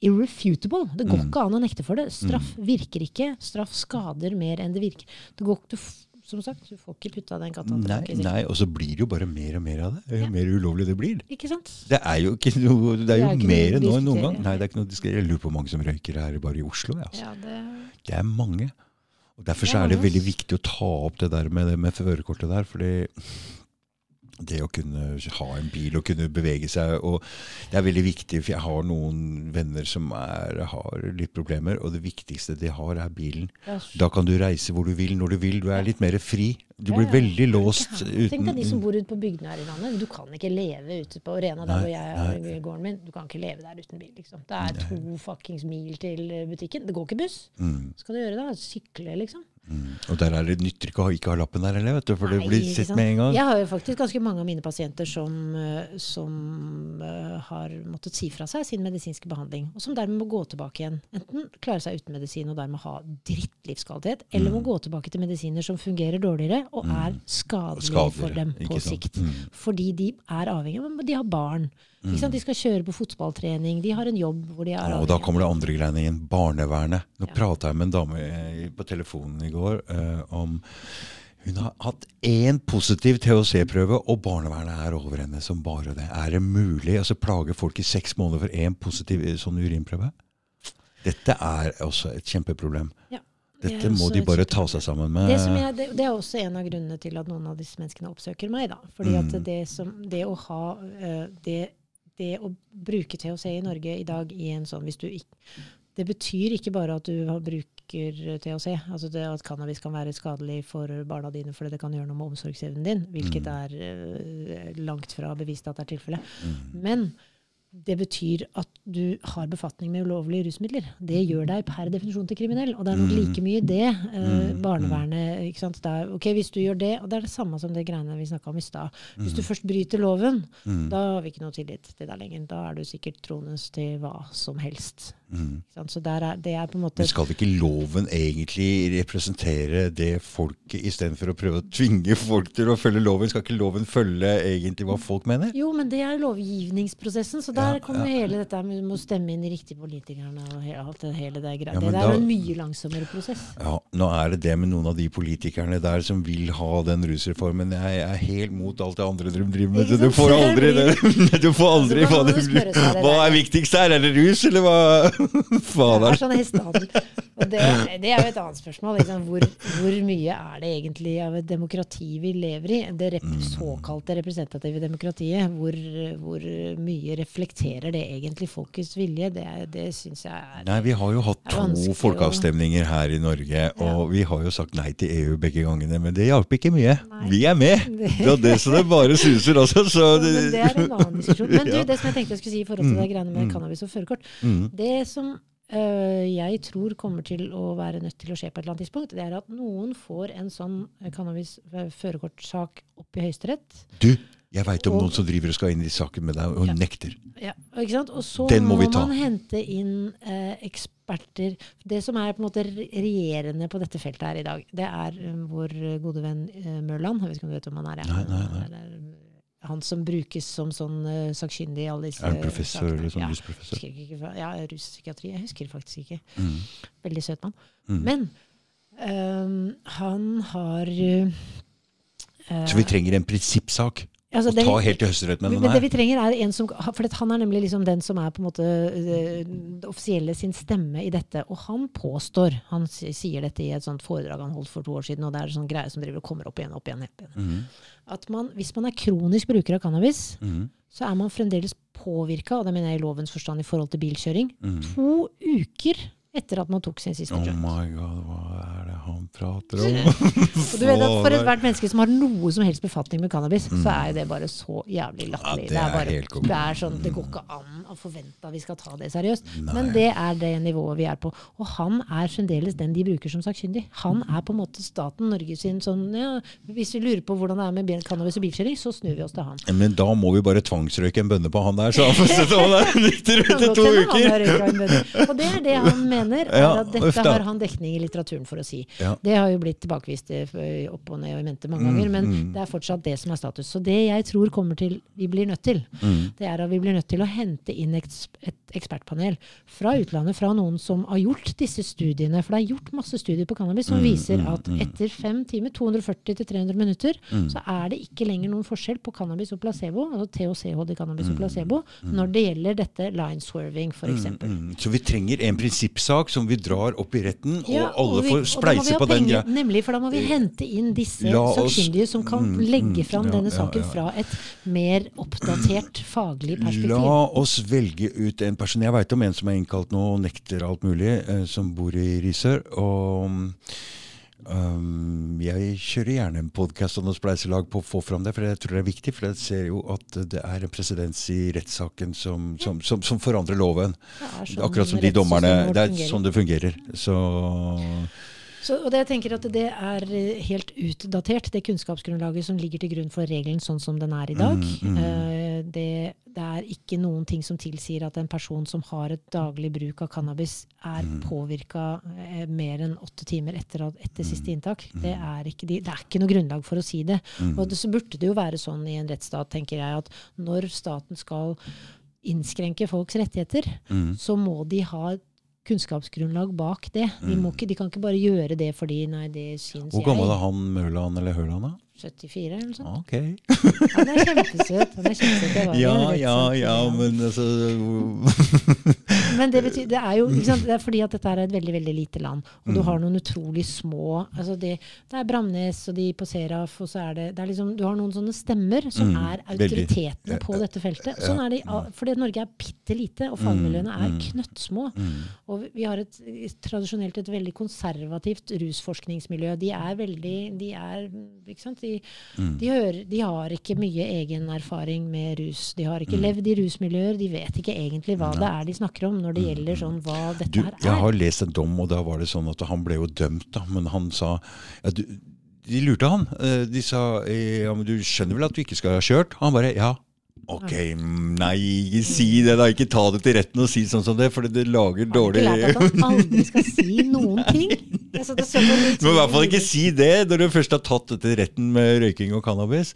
irrefutable. Det går Mm. ikke an å nekte for det. Straff virker ikke. Straff skader mer enn det virker. Det går, du, som sagt, du får ikke putta den katta tilbake. Nei, nei, og så blir det jo bare mer og mer av det. Jo Ja. mer ulovlig det blir. Ikke sant? Det er jo ikke noe, det er Det er jo ikke mer noe nå enn noen gang. Nei, det er ikke noe diskutere. Jeg lurer på hvor mange som røyker her bare i Oslo. Altså. Ja, det, Det er mange. Og Derfor så er er det veldig viktig å ta opp det der med, det med førerkortet der. fordi det å kunne ha en bil og kunne bevege seg og Det er veldig viktig, for jeg har noen venner som er, har litt problemer, og det viktigste de har, er bilen. Da kan du reise hvor du vil, når du vil. Du er litt mer fri. Du blir veldig låst uten. Tenk deg de som bor ute på bygdene her i landet. Du kan ikke leve ute på Rena der hvor jeg har gården min. Du kan ikke leve der uten bil. liksom. Det er to fuckings mil til butikken. Det går ikke buss. mm, Hva skal du gjøre da? Sykle, liksom? Mm. Og der er det nytter ikke å ikke ha lappen der heller, vet du, for det blir sett med en gang. Jeg har jo faktisk ganske mange av mine pasienter som, eh, som uh, har måttet si fra seg sin medisinske behandling, og som dermed må gå tilbake igjen. Enten klare seg uten medisin og dermed ha drittlivskvalitet, eller Mm. må gå tilbake til medisiner som fungerer dårligere og er skadelige for dem på sikt. Mm. Fordi de er avhengige av De har barn. Sant? De skal kjøre på fotballtrening. De har en jobb hvor de er Ja, og da kommer det andre greiene inn. Barnevernet. Nå Ja. prata jeg med en dame eh, på telefonen i går uh, om Hun har hatt én positiv THC-prøve, og barnevernet er over henne som bare det. Er det mulig? Altså Plage folk i seks måneder for én positiv eh, sånn urinprøve? Dette er også et kjempeproblem. Ja, Dette må de bare ta seg sammen med. Det, som jeg, det, det er også en av grunnene til at noen av disse menneskene oppsøker meg. Da. Fordi at Mm. det, som, det å ha det, det å bruke THC i Norge i dag i en sånn hvis du ikke, Det betyr ikke bare at du bruker THC. Altså det at cannabis kan være skadelig for barna dine fordi det kan gjøre noe med omsorgsevnen din, hvilket Mm. er uh, langt fra bevist at det er tilfellet. Mm. Men det betyr at du har befatning med ulovlige rusmidler. Det gjør deg per definisjon til kriminell. Og det er nok Mm. like mye det eh, Mm, barnevernet ikke sant? Er, ok, Hvis du gjør det, og det er det samme som det greiene vi snakka om i stad. Hvis du først bryter loven, Mm. da har vi ikke noe tillit til deg lenger. Da er du sikkert troende til hva som helst. Mm. Så er, det er på en måte Men skal ikke loven egentlig representere det folket, istedenfor å prøve å tvinge folk til å følge loven? Skal ikke loven følge egentlig hva folk mener? Jo, men det er lovgivningsprosessen. Så der Ja, kommer ja. hele dette med å stemme inn de riktige politikerne og alt det hele det greia. Ja, det der da- er en mye langsommere prosess. Ja, Nå er det det med noen av de politikerne der som vil ha den rusreformen. Jeg er helt mot alt det andre de driver med. [laughs] Du får aldri det. Du får aldri Altså, hva det Hva er viktigst her? Er det rus, eller hva Det er er sånn hestehandel. Og det, det er jo et annet spørsmål. Liksom. Hvor, hvor mye er det egentlig av et demokrati vi lever i? Det rep Mm. såkalte representative demokratiet. Hvor, hvor mye reflekterer det egentlig folkets vilje? Det, det syns jeg er Nei, Vi har jo hatt to folkeavstemninger her i Norge, og vi har jo sagt nei til EU begge gangene, men det hjalp ikke mye. Nei. Vi er med! [laughs] Det er det som det bare suser altså. så Ja, men det er en annen diskusjon. Men du, [laughs] det som jeg tenkte jeg skulle si i forhold til Mm, det greiene med mm. cannabis og førerkort. Det som jeg tror kommer til å være nødt til å skje på et eller annet tidspunkt, det er at noen får en sånn eh, cannabis-førerkortsak opp i Høyesterett. Du, jeg veit om Og- noen som driver og skal inn i saken med deg, og hun Ja. nekter. Ja, ikke sant? Og så Den må må, man hente inn eh, eksperter. Det som er på en måte regjerende på dette feltet her i dag, det er um, vår gode venn uh, Mørland. Jeg vet ikke om du vet hvem han er? ja. Nei, nei, nei. Er, eh, han som brukes som sånn uh, sakkyndig i alle disse Er han professor sakene. eller sånn Ja, rusprofessor? ikke, ja, ruspsykiatri. Jeg husker faktisk ikke. Mm. Veldig søt mann. Mm. Men um, han har uh, Så vi trenger en prinsippsak altså det ta helt i Høyesterett med den det vi trenger er en som For han er nemlig liksom den som er på en måte øh, det offisielle sin stemme i dette. Og han påstår Han sier dette i et sånt foredrag han holdt for to år siden, og det er en sånn greie som driver og kommer opp igjen opp igjen. Opp igjen. Mhm. At man, hvis man er kronisk bruker av cannabis, Mhm. så er man fremdeles påvirka, og det mener jeg i lovens forstand i forhold til bilkjøring, Mhm. to uker etter at man tok sin siste Oh my god, hva er det han prater om? [laughs] Og du vet at For ethvert menneske som har noe som helst befatning med cannabis, så er jo det bare så jævlig latterlig. Mm. Ja, det er bare, helt det er sånn, det går ikke an å forvente at vi skal ta det seriøst. Men det er det nivået vi er på. Og han er fremdeles den de bruker som sakkyndig. Han er på en måte staten Norge sin sånn ja, Hvis vi lurer på hvordan det er med cannabis og bilkjøring, så snur vi oss til han. Men da må vi bare tvangsrøyke en bønne på han der, så han får [laughs] sette han der nykter etter to uker. Og det er det han mener, [laughs] er Ja, at dette uff har han dekning i litteraturen for å si. Det har jo blitt tilbakevist eh, opp og ned og i mente mange Mm, ganger, men det er fortsatt det som er status. Så det jeg tror kommer til, vi blir nødt til, Mm. det er at vi blir nødt til å hente inn et, ekspertpanel fra utlandet, fra noen som har gjort disse studiene. For det er gjort masse studier på cannabis Mm, som viser at etter fem timer, 240-300 minutter, Mm. så er det ikke lenger noen forskjell på cannabis og placebo, altså THC-hold cannabis Mm, og placebo, når det gjelder dette line swerving, f.eks. Mm, Så vi trenger en prinsippsak som vi drar opp i retten, og Ja, alle vi- får og vi spleise på den greia. Nemlig, for da må vi hente inn disse oss- sakkyndige som kan Mm, legge mm, fram ja, denne saken ja. fra et mer oppdatert faglig perspektiv. La oss velge ut en person. Jeg veit om en som er innkalt nå og nekter alt mulig, eh, som bor i Risør. Og um, jeg kjører gjerne en podkast og noe spleiselag på å få fram det, for jeg tror det er viktig. For jeg ser jo at det er en presedens i rettssaken som, som, som, som forandrer loven. Sånn Akkurat som de dommerne. Det er sånn det fungerer. Så Så, og det, jeg tenker at det er eh, helt utdatert, det kunnskapsgrunnlaget som ligger til grunn for regelen sånn som den er i dag. Mm, mm. det, det er ikke noen ting som tilsier at en person som har et daglig bruk av cannabis, er Mm. påvirka eh, mer enn åtte timer etter, etter Mm. siste inntak. Det er, ikke, det er ikke noe grunnlag for å si det. Mm. Og det, så burde det jo være sånn i en rettsstat, tenker jeg, at når staten skal innskrenke folks rettigheter, mm. så må de ha kunnskapsgrunnlag bak det. De, må ikke, de kan ikke bare gjøre det fordi nei, det syns Hvor gammel er han Mørland eller Hørland, da? 74 eller noe sånt. Ok. Han er kjempesøt. Han er kjempesøt. Var Ja, ja, ja, men altså [laughs] Men det, betyr, det er jo sant? Det er fordi at dette er et veldig veldig lite land. Og du har noen utrolig små altså det, det er Bramnes og de på Seraf, og så er det, det er liksom, Du har noen sånne stemmer som Mm, er veldig. autoritetene på dette feltet. Sånn er det, fordi Norge er bitte lite, og fagmiljøene er mm. knøttsmå. Og vi- vi har et, tradisjonelt et veldig konservativt rusforskningsmiljø. De er veldig de er, ikke sant? De, Mm. de, hører, de har ikke mye egen erfaring med rus. De har Mm. ikke levd i rusmiljøer. De vet ikke egentlig hva det er de snakker om når det gjelder sånn hva dette Mm. Du, her jeg er. har lest en dom, og da var det sånn at han ble jo dømt, da. Men han sa ja, du, De lurte han. Eh, De sa eh, ja, men du skjønner vel at du ikke skal ha kjørt? Han bare ja. Ok, nei, ikke si det da. Ikke ta det til retten og si sånn som det, for det lager Har dårlig ikke lært at du aldri skal si [laughs] noen ting. Jeg Men i hvert fall ikke si det når du først har tatt det til retten med røyking og cannabis.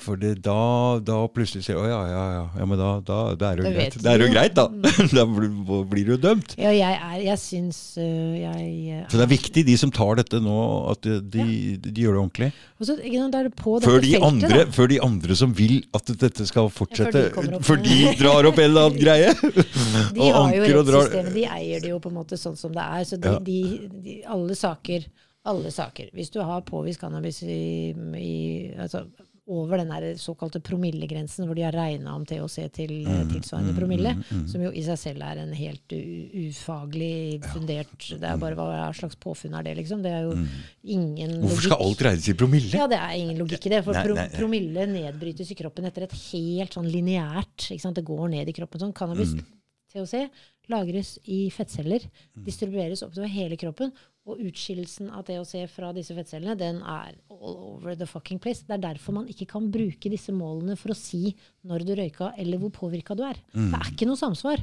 For det, da, da plutselig sier å ja, ja, ja, ja, men da, da, da er det jo greit. Det er jo greit, da. [laughs] da blir du jo dømt. Ja, jeg er Jeg syns øh, jeg Så det er viktig, de som tar dette nå, at de, de, de gjør det ordentlig. Så det Før de, feltet, andre, før de andre som vil at dette skal fortsette, Ja, før de drar opp en eller annen greie. [laughs] De [laughs] har jo rettssystemet, de eier det jo på en måte sånn som det er. Så de, de, alle saker alle saker. Hvis du har påvist cannabis i, i altså, over den her såkalte promillegrensen, hvor de har regna om THC til Mm, eh, tilsvarende promille, som jo i seg selv er en helt ufaglig fundert Det er bare hva slags påfunn er det, liksom? Det er jo ingen logikk. Hvorfor skal alt regnes i promille? Ja, det er ingen logikk i det. For pro promille nedbrytes i kroppen etter et helt sånn lineært? Det går ned i kroppen sånn. Cannabis, Mm. THC, lagres i fettceller, distribueres oppover hele kroppen. Og utskillelsen av THC fra disse fettcellene, den er all over the fucking place. Det er derfor man ikke kan bruke disse målene for å si når du røyka, eller hvor påvirka du er. Mm. Det er ikke noe samsvar.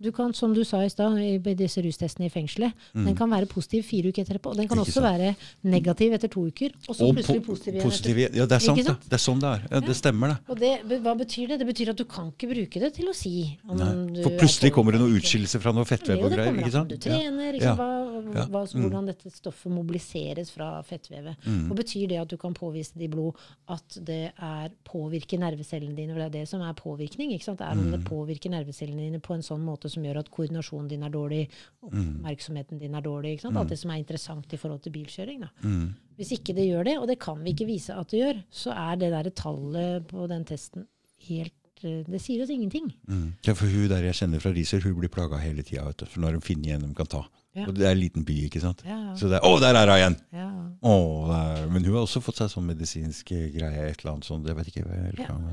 Du kan, som du sa i stad, i disse rustestene i fengselet, den kan være positiv fire uker etterpå. Og den kan Mm. Ikke også sant. være negativ etter to uker, og så plutselig po- positiv igjen. positiv etter. Ja, det er sant, sant? det. Det er sånn det er. Ja, det stemmer, det. og det, hva betyr det? Det betyr at du kan ikke bruke det til å si om du For plutselig kommer det noe utskillelse fra noe fettvev og greier. ikke sant? du trener, ikke Ja. Hva, Hva, hva, hvordan dette stoffet mobiliseres fra fettvevet. Mm. Og betyr det at du kan påvise det i blod at det er påvirker nervecellene dine? For det er det som er påvirkning. ikke sant? Det er om Mm. det påvirker nervecellene dine på en sånn måte som gjør at koordinasjonen din er dårlig, oppmerksomheten din er dårlig. ikke sant? Alt det som er interessant i forhold til bilkjøring. da. Mm. Hvis ikke det gjør det, og det kan vi ikke vise at det gjør, så er det derre tallet på den testen helt eh, Det sier oss ingenting. Mm. Ja, for hun der jeg kjenner fra Riser, hun blir plaga hele tida. For nå har hun funnet en de kan ta. Ja. Og det er en liten by, ikke sant. Ja, ja. Så det er, Å, der er hun igjen! ja. Å. Men hun har også fått seg sånn medisinsk greie, et eller annet sånt. Jeg vet ikke hva jeg helt kan.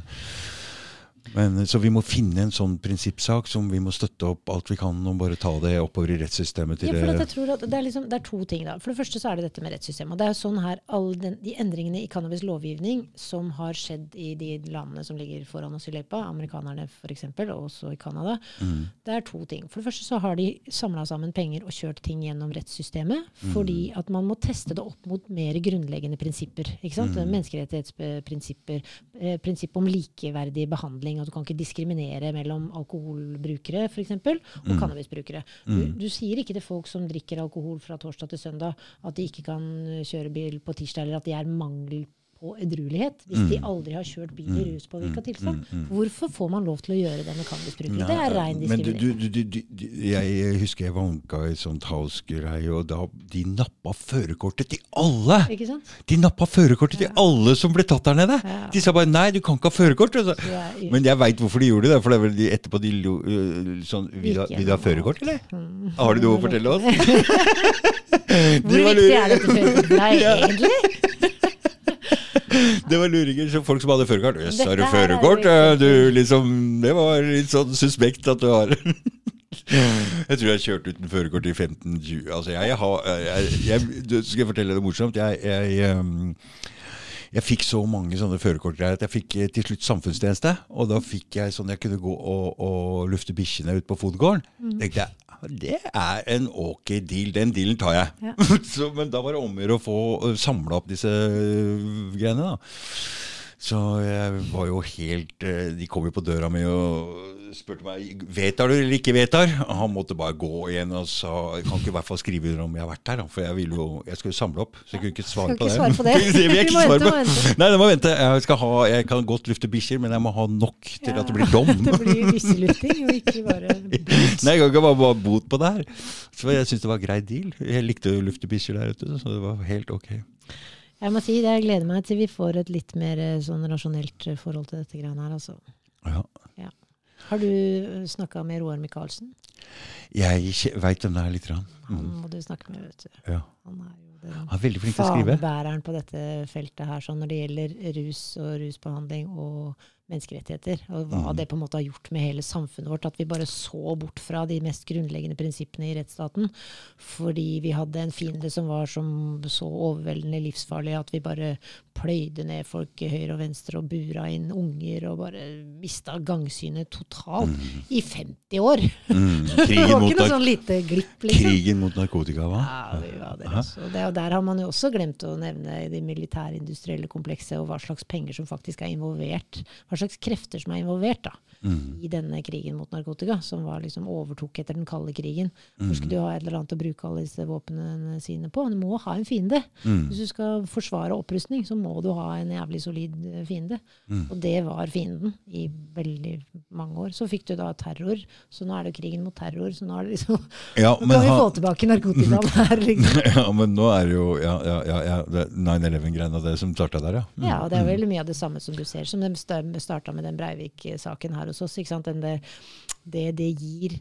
Men, så vi må finne en sånn prinsippsak som vi må støtte opp alt vi kan, og bare ta det oppover i rettssystemet til Ja, for jeg tror at det, er liksom, det er to ting. da. For det første så er det dette med rettssystemet. Og det er sånn her, alle den, De endringene i cannabis lovgivning som har skjedd i de landene som ligger foran oss i løypa, amerikanerne f.eks., og også i Canada, Mm. det er to ting. For det første så har de samla sammen penger og kjørt ting gjennom rettssystemet, Mm. fordi at man må teste det opp mot mer grunnleggende prinsipper. ikke sant? Mm. Menneskerettighetsprinsipper, eh, prinsipp om likeverdig behandling, at du kan ikke diskriminere mellom alkoholbrukere f.eks. og Mm. cannabisbrukere. Du, du sier ikke til folk som drikker alkohol fra torsdag til søndag, at de ikke kan kjøre bil på tirsdag, eller at de er mangel på edruelighet, hvis Mm. de aldri har kjørt bil i ruspåvirka tilstand. Hvorfor får man lov til å gjøre det med cannabisbrukere? Det er rein diskriminering. jeg husker jeg vanka i sånt house-greie, og da de nappa førerkortet til alle! Ikke sant? De nappa førerkortet til alle som ble tatt der nede! Ja. De sa bare 'nei, du kan ikke ha førerkort'. Ja, Men jeg veit hvorfor de gjorde det. For det er vel de etterpå de lo, sånn, vil, du ha- førerkort, eller? Har du noe å fortelle oss? [laughs] Hvor [laughs] viktig er dette førerkortet for [laughs] egentlig? Det var luringer. som folk som hadde førerkort. Jøss, har du er førerkort? Du, liksom, det var litt sånn suspekt at du har Jeg tror jeg kjørte kjørt uten førerkort i 15-20 Altså, jeg, har jeg, jeg, Skal jeg fortelle det morsomt? Jeg, jeg, um, jeg fikk så mange sånne førerkortgreier at jeg fikk eh, til slutt samfunnstjeneste. Og da fikk jeg sånn jeg kunne gå og, og lufte bikkjene ute på fotgården. tenkte jeg, det er en ok deal. Den dealen tar jeg. Ja. [laughs] så, men da var det om å gjøre å få samla opp disse øh, greiene. da. Så jeg var jo helt øh, De kom jo på døra mi og spurte meg vedtar du eller ikke vedtar. Han måtte bare gå igjen og sa jeg kan ikke i hvert fall skrive under om jeg har vært der. For jeg ville jo, jeg skulle samle opp, så jeg kunne ikke svare på ikke det. på [laughs] det. det vil jeg ikke svare på. det? Nei, det må vente. Jeg, ha, jeg kan godt lufte bikkjer, men jeg må ha nok til at det blir dom. [laughs] Det blir bikkjelufting og ikke bare bot. Nei, jeg kan ikke bare bare bot på det her. Så jeg syntes det var grei deal. Jeg likte å lufte bikkjer der ute, så det var helt ok. Jeg må si det, jeg gleder meg til vi får et litt mer eh, sånn rasjonelt eh, forhold til dette greiene her. Altså. Ja. Har du snakka med Roar Michaelsen? Jeg veit hvem det er lite grann. Han Mm. må du snakke med, vet du. Ja. Han er jo den Han er veldig flink til å skrive. fanebæreren på dette feltet her, sånn når det gjelder rus og rusbehandling og menneskerettigheter. Og hva Mm. det på en måte har gjort med hele samfunnet vårt. At vi bare så bort fra de mest grunnleggende prinsippene i rettsstaten. Fordi vi hadde en fiende som var som så overveldende livsfarlig at vi bare pløyde ned folk høyre og venstre og bura inn unger og bare mista gangsynet totalt i 50 år. Mm. [laughs] Krigen, mot sånn glipp, liksom. krigen mot narkotika, hva? Ja, vi var også. Det, og der har man jo også glemt å nevne det militærindustrielle komplekset, og hva slags penger som faktisk er involvert. Hva slags krefter som er involvert da, Mm. i denne krigen mot narkotika, som var liksom overtok etter den kalde krigen. Mm. Hvor skal du ha et eller annet å bruke alle disse våpnene sine på? Du må ha en fiende. Mm. Hvis du skal forsvare opprustning, så må du ha en jævlig solid eh, fiende. Mm. Og det var fienden i veldig mange år. Så fikk du da terror, så nå er det krigen mot terror. Så nå er det liksom Ja, Nå kan vi få tilbake narkotikaen her, [laughs] liksom. ja, men nå er det jo ja, ja, ja, ja, er 9-11-greiene det som starta der, ja. Mm. Ja, og det er veldig mye av det samme som du ser, som de starta med den Breivik-saken her hos oss. ikke sant? Det, det det gir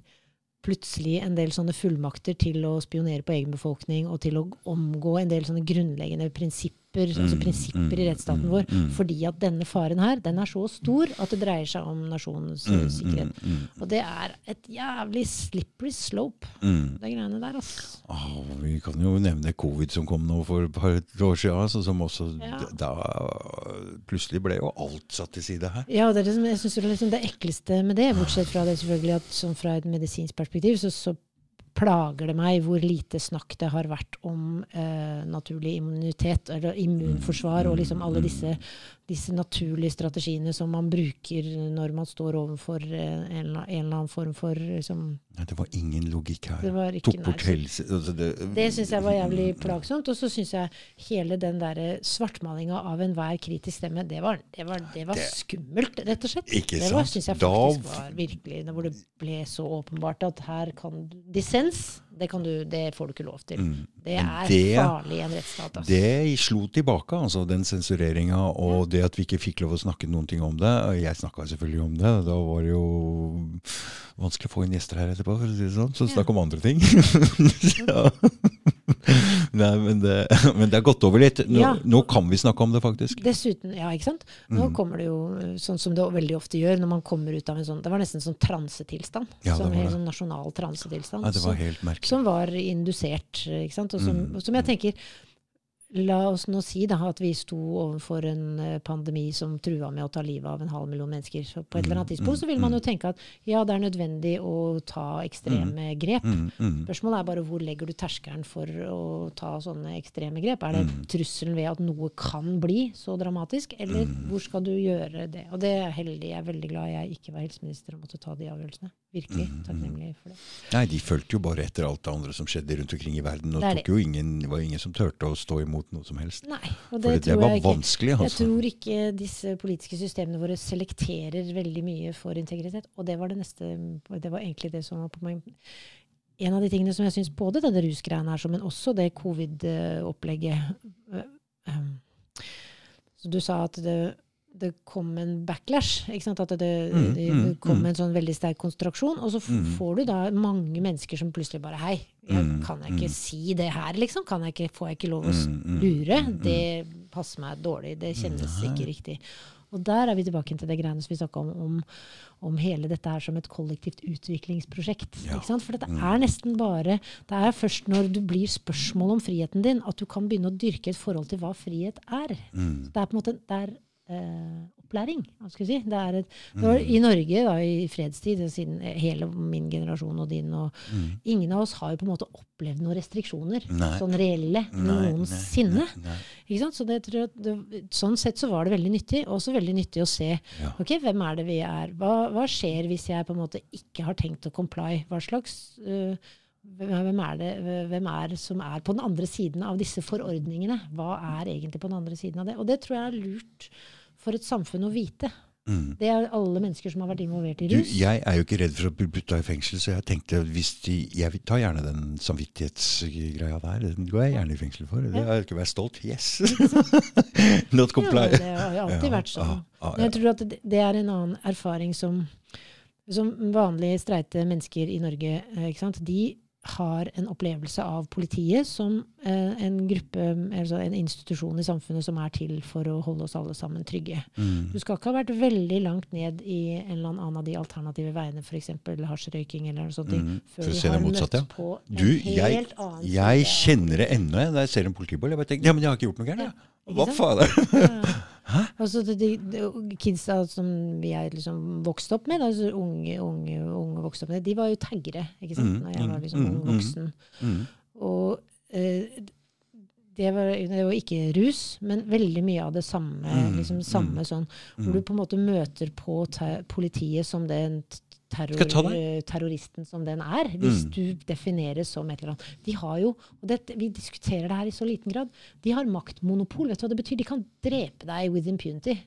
plutselig en del sånne fullmakter til å spionere på egen befolkning, og til å omgå en del sånne grunnleggende prinsipper, altså Mm, prinsipper i mm, rettsstaten mm, vår. Fordi at denne faren her, den er så stor at det dreier seg om nasjonens sikkerhet. Og det er et jævlig slippery slope, mm. de greiene der, altså. Oh, vi kan jo nevne covid som kom nå for et par år siden, altså, som også Ja. da Plutselig ble jo alt satt til side her. Ja, og det er liksom, jeg synes er liksom det ekleste med det, bortsett fra det selvfølgelig at sånn fra et medisinsk perspektiv, så, så plager det meg hvor lite snakk det har vært om eh, naturlig immunitet, eller immunforsvar, og liksom alle disse, disse naturlige strategiene som man bruker når man står overfor eh, en, en eller annen form for liksom, Nei, det var ingen logikk her. Det var ikke Tok bort helse altså det, Det syns jeg var jævlig plagsomt. Og så syns jeg hele den der svartmalinga av enhver kritisk stemme, det var, det var, det var skummelt, rett og slett. Ikke det var, sant? syns jeg Da- faktisk var virkelig Hvor det ble så åpenbart at her kan dissens Det, kan du, det får du ikke lov til. Mm. Det er det- farlig i en rettsstat. Altså. Det slo tilbake, altså den sensureringa og det at vi ikke fikk lov å snakke noen ting om det. Jeg snakka selvfølgelig om det. Da var det jo vanskelig å få inn gjester her etterpå, for å si det sånn. Så snakk om andre ting. [laughs] ja. Nei, men det, men det er gått over litt. Nå, Ja. nå kan vi snakke om det, faktisk. Dessuten, ja, ikke sant? Nå Mm. kommer det jo eh, sånn som det veldig ofte gjør når man kommer ut av en sånn Det var nesten sånn transetilstand. Ja, som en det. sånn nasjonal transetilstand. Ja, det var helt merkelig. Som var indusert. Ikke sant? Og som, Mm. som jeg tenker La oss nå si da, at vi sto overfor en eh, pandemi som trua med å ta livet av en halv million mennesker. Så på et eller annet Mm, tidspunkt så vil man mm, jo tenke at ja, det er nødvendig å ta ekstreme grep. Mm, mm. Spørsmålet er bare hvor legger du terskelen for å ta sånne ekstreme grep? Er det trusselen ved at noe kan bli så dramatisk, eller hvor skal du gjøre det? Og det er heldig. Jeg er veldig glad jeg ikke var helseminister og måtte ta de avgjørelsene. Virkelig Mm, mm. takknemlig for det. Nei, de fulgte jo bare etter alt det andre som skjedde rundt omkring i verden. Og Det jo ingen, var ingen som turte å stå imot noe som helst. Nei, og det, det, var jeg vanskelig, Jeg altså. tror ikke disse politiske systemene våre selekterer veldig mye for integritet. Og det var det neste Det var egentlig det som var på meg. En av de tingene som jeg syns både denne rusgreia er som, men også det covid-opplegget um, Så du sa at det, det kom en backlash. At det, det, Mm, det mm, kom mm. en sånn veldig sterk konstruksjon. Og så Mm. får du da mange mennesker som plutselig bare Hei, jeg, kan jeg ikke si det her, liksom? Kan jeg ikke, får jeg ikke lov å lure? Det passer meg dårlig. Det kjennes ikke riktig. Og der er vi tilbake til det greiene som vi snakka om, om, om hele dette her som et kollektivt utviklingsprosjekt. Ja. For dette er nesten bare Det er først når du blir spørsmål om friheten din, at du kan begynne å dyrke et forhold til hva frihet er. Mm. Det er på en måte det er, opplæring. Hva skal vi si. Det er et, når, Mm. I Norge da, i fredstid, siden hele min generasjon og din og Mm. Ingen av oss har jo på en måte opplevd noen restriksjoner. Nei. Sånn reelle. Nei, noensinne. nei. Ikke sant? Så det, tror jeg, det, sånn sett så var det veldig nyttig. Også veldig nyttig å se Ja. ok, hvem er det vi er. Hva, hva skjer hvis jeg på en måte ikke har tenkt å comply? Hva slags uh, hvem er det hvem er som er på den andre siden av disse forordningene? Hva er egentlig på den andre siden av det? Og det tror jeg er lurt for et samfunn å vite. Mm. Det er alle mennesker som har vært involvert i Du, rus. jeg er jo ikke redd for å bli putta i fengsel, så jeg tenkte hvis de Jeg tar gjerne den samvittighetsgreia der. Den går jeg gjerne i fengsel for. Det Ja. er ikke å være stolt. Yes! [laughs] Not Ja, comply. det har jo alltid Ja, vært sånn. ja, ja, Men jeg tror at det, det er en annen erfaring som, som vanlige streite mennesker i Norge eh, ikke sant? De har en opplevelse av politiet som eh, en gruppe, altså en institusjon i samfunnet som er til for å holde oss alle sammen trygge. Mm. Du skal ikke ha vært veldig langt ned i en eller annen av de alternative veiene, f.eks. hasjrøyking eller noe sånt, Mm. før du har motsatt, møtt på en Du, jeg, helt annen side Jeg kjenner det ennå jeg, når jeg ser en politiboll. Jeg bare tenker ja, men jeg har ikke gjort noe gærent. Ja, Hva sant? Det? Ja. Altså, de, de, de kidsa som vi er liksom vokst opp med, altså unge, unge, unge vokst opp med, de var jo taggere ikke sant? Mm, når jeg var mm, liksom ung mm, voksen. Og eh, det, var, det var ikke rus, men veldig mye av det samme. Mm, liksom samme sånn, Hvor du på en måte møter på politiet som den t- terror, terroristen som den er, hvis Mm. du defineres som et eller annet. De har jo, og det, Vi diskuterer det her i så liten grad. De har maktmonopol. vet du hva det betyr? De kan drepe deg with impunity.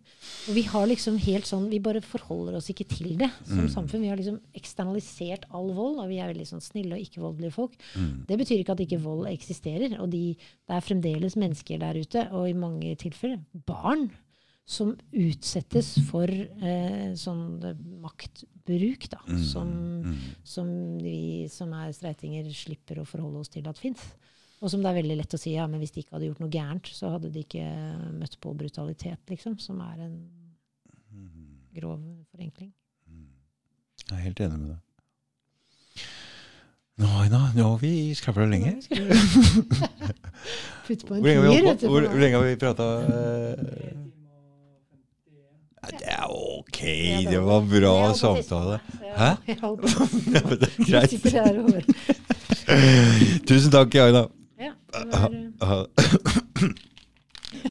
Og vi har liksom helt sånn, vi bare forholder oss ikke til det som Mm. samfunn. Vi har liksom eksternalisert all vold, og vi er veldig sånn snille og ikke-voldelige folk. Mm. Det betyr ikke at ikke vold eksisterer. Og de, det er fremdeles mennesker der ute, og i mange tilfeller barn, som utsettes for eh, sånn eh, maktbruk, da. Mm. Som, Mm. som vi som er streitinger, slipper å forholde oss til at fins. Og som det er veldig lett å si ja, men hvis de ikke hadde gjort noe gærent, så hadde de ikke møtt på brutalitet, liksom. Som er en grov forenkling. Jeg er helt enig med deg. Nå, Aina, nå har vi skravla lenge. [laughs] Putt på en tier, du, Hvor, hvor lenge har vi prata? Det er ok, det var bra samtale. Hæ? Ja, det er greit. [laughs] Tusen takk, Aina. Ja, det var, eh,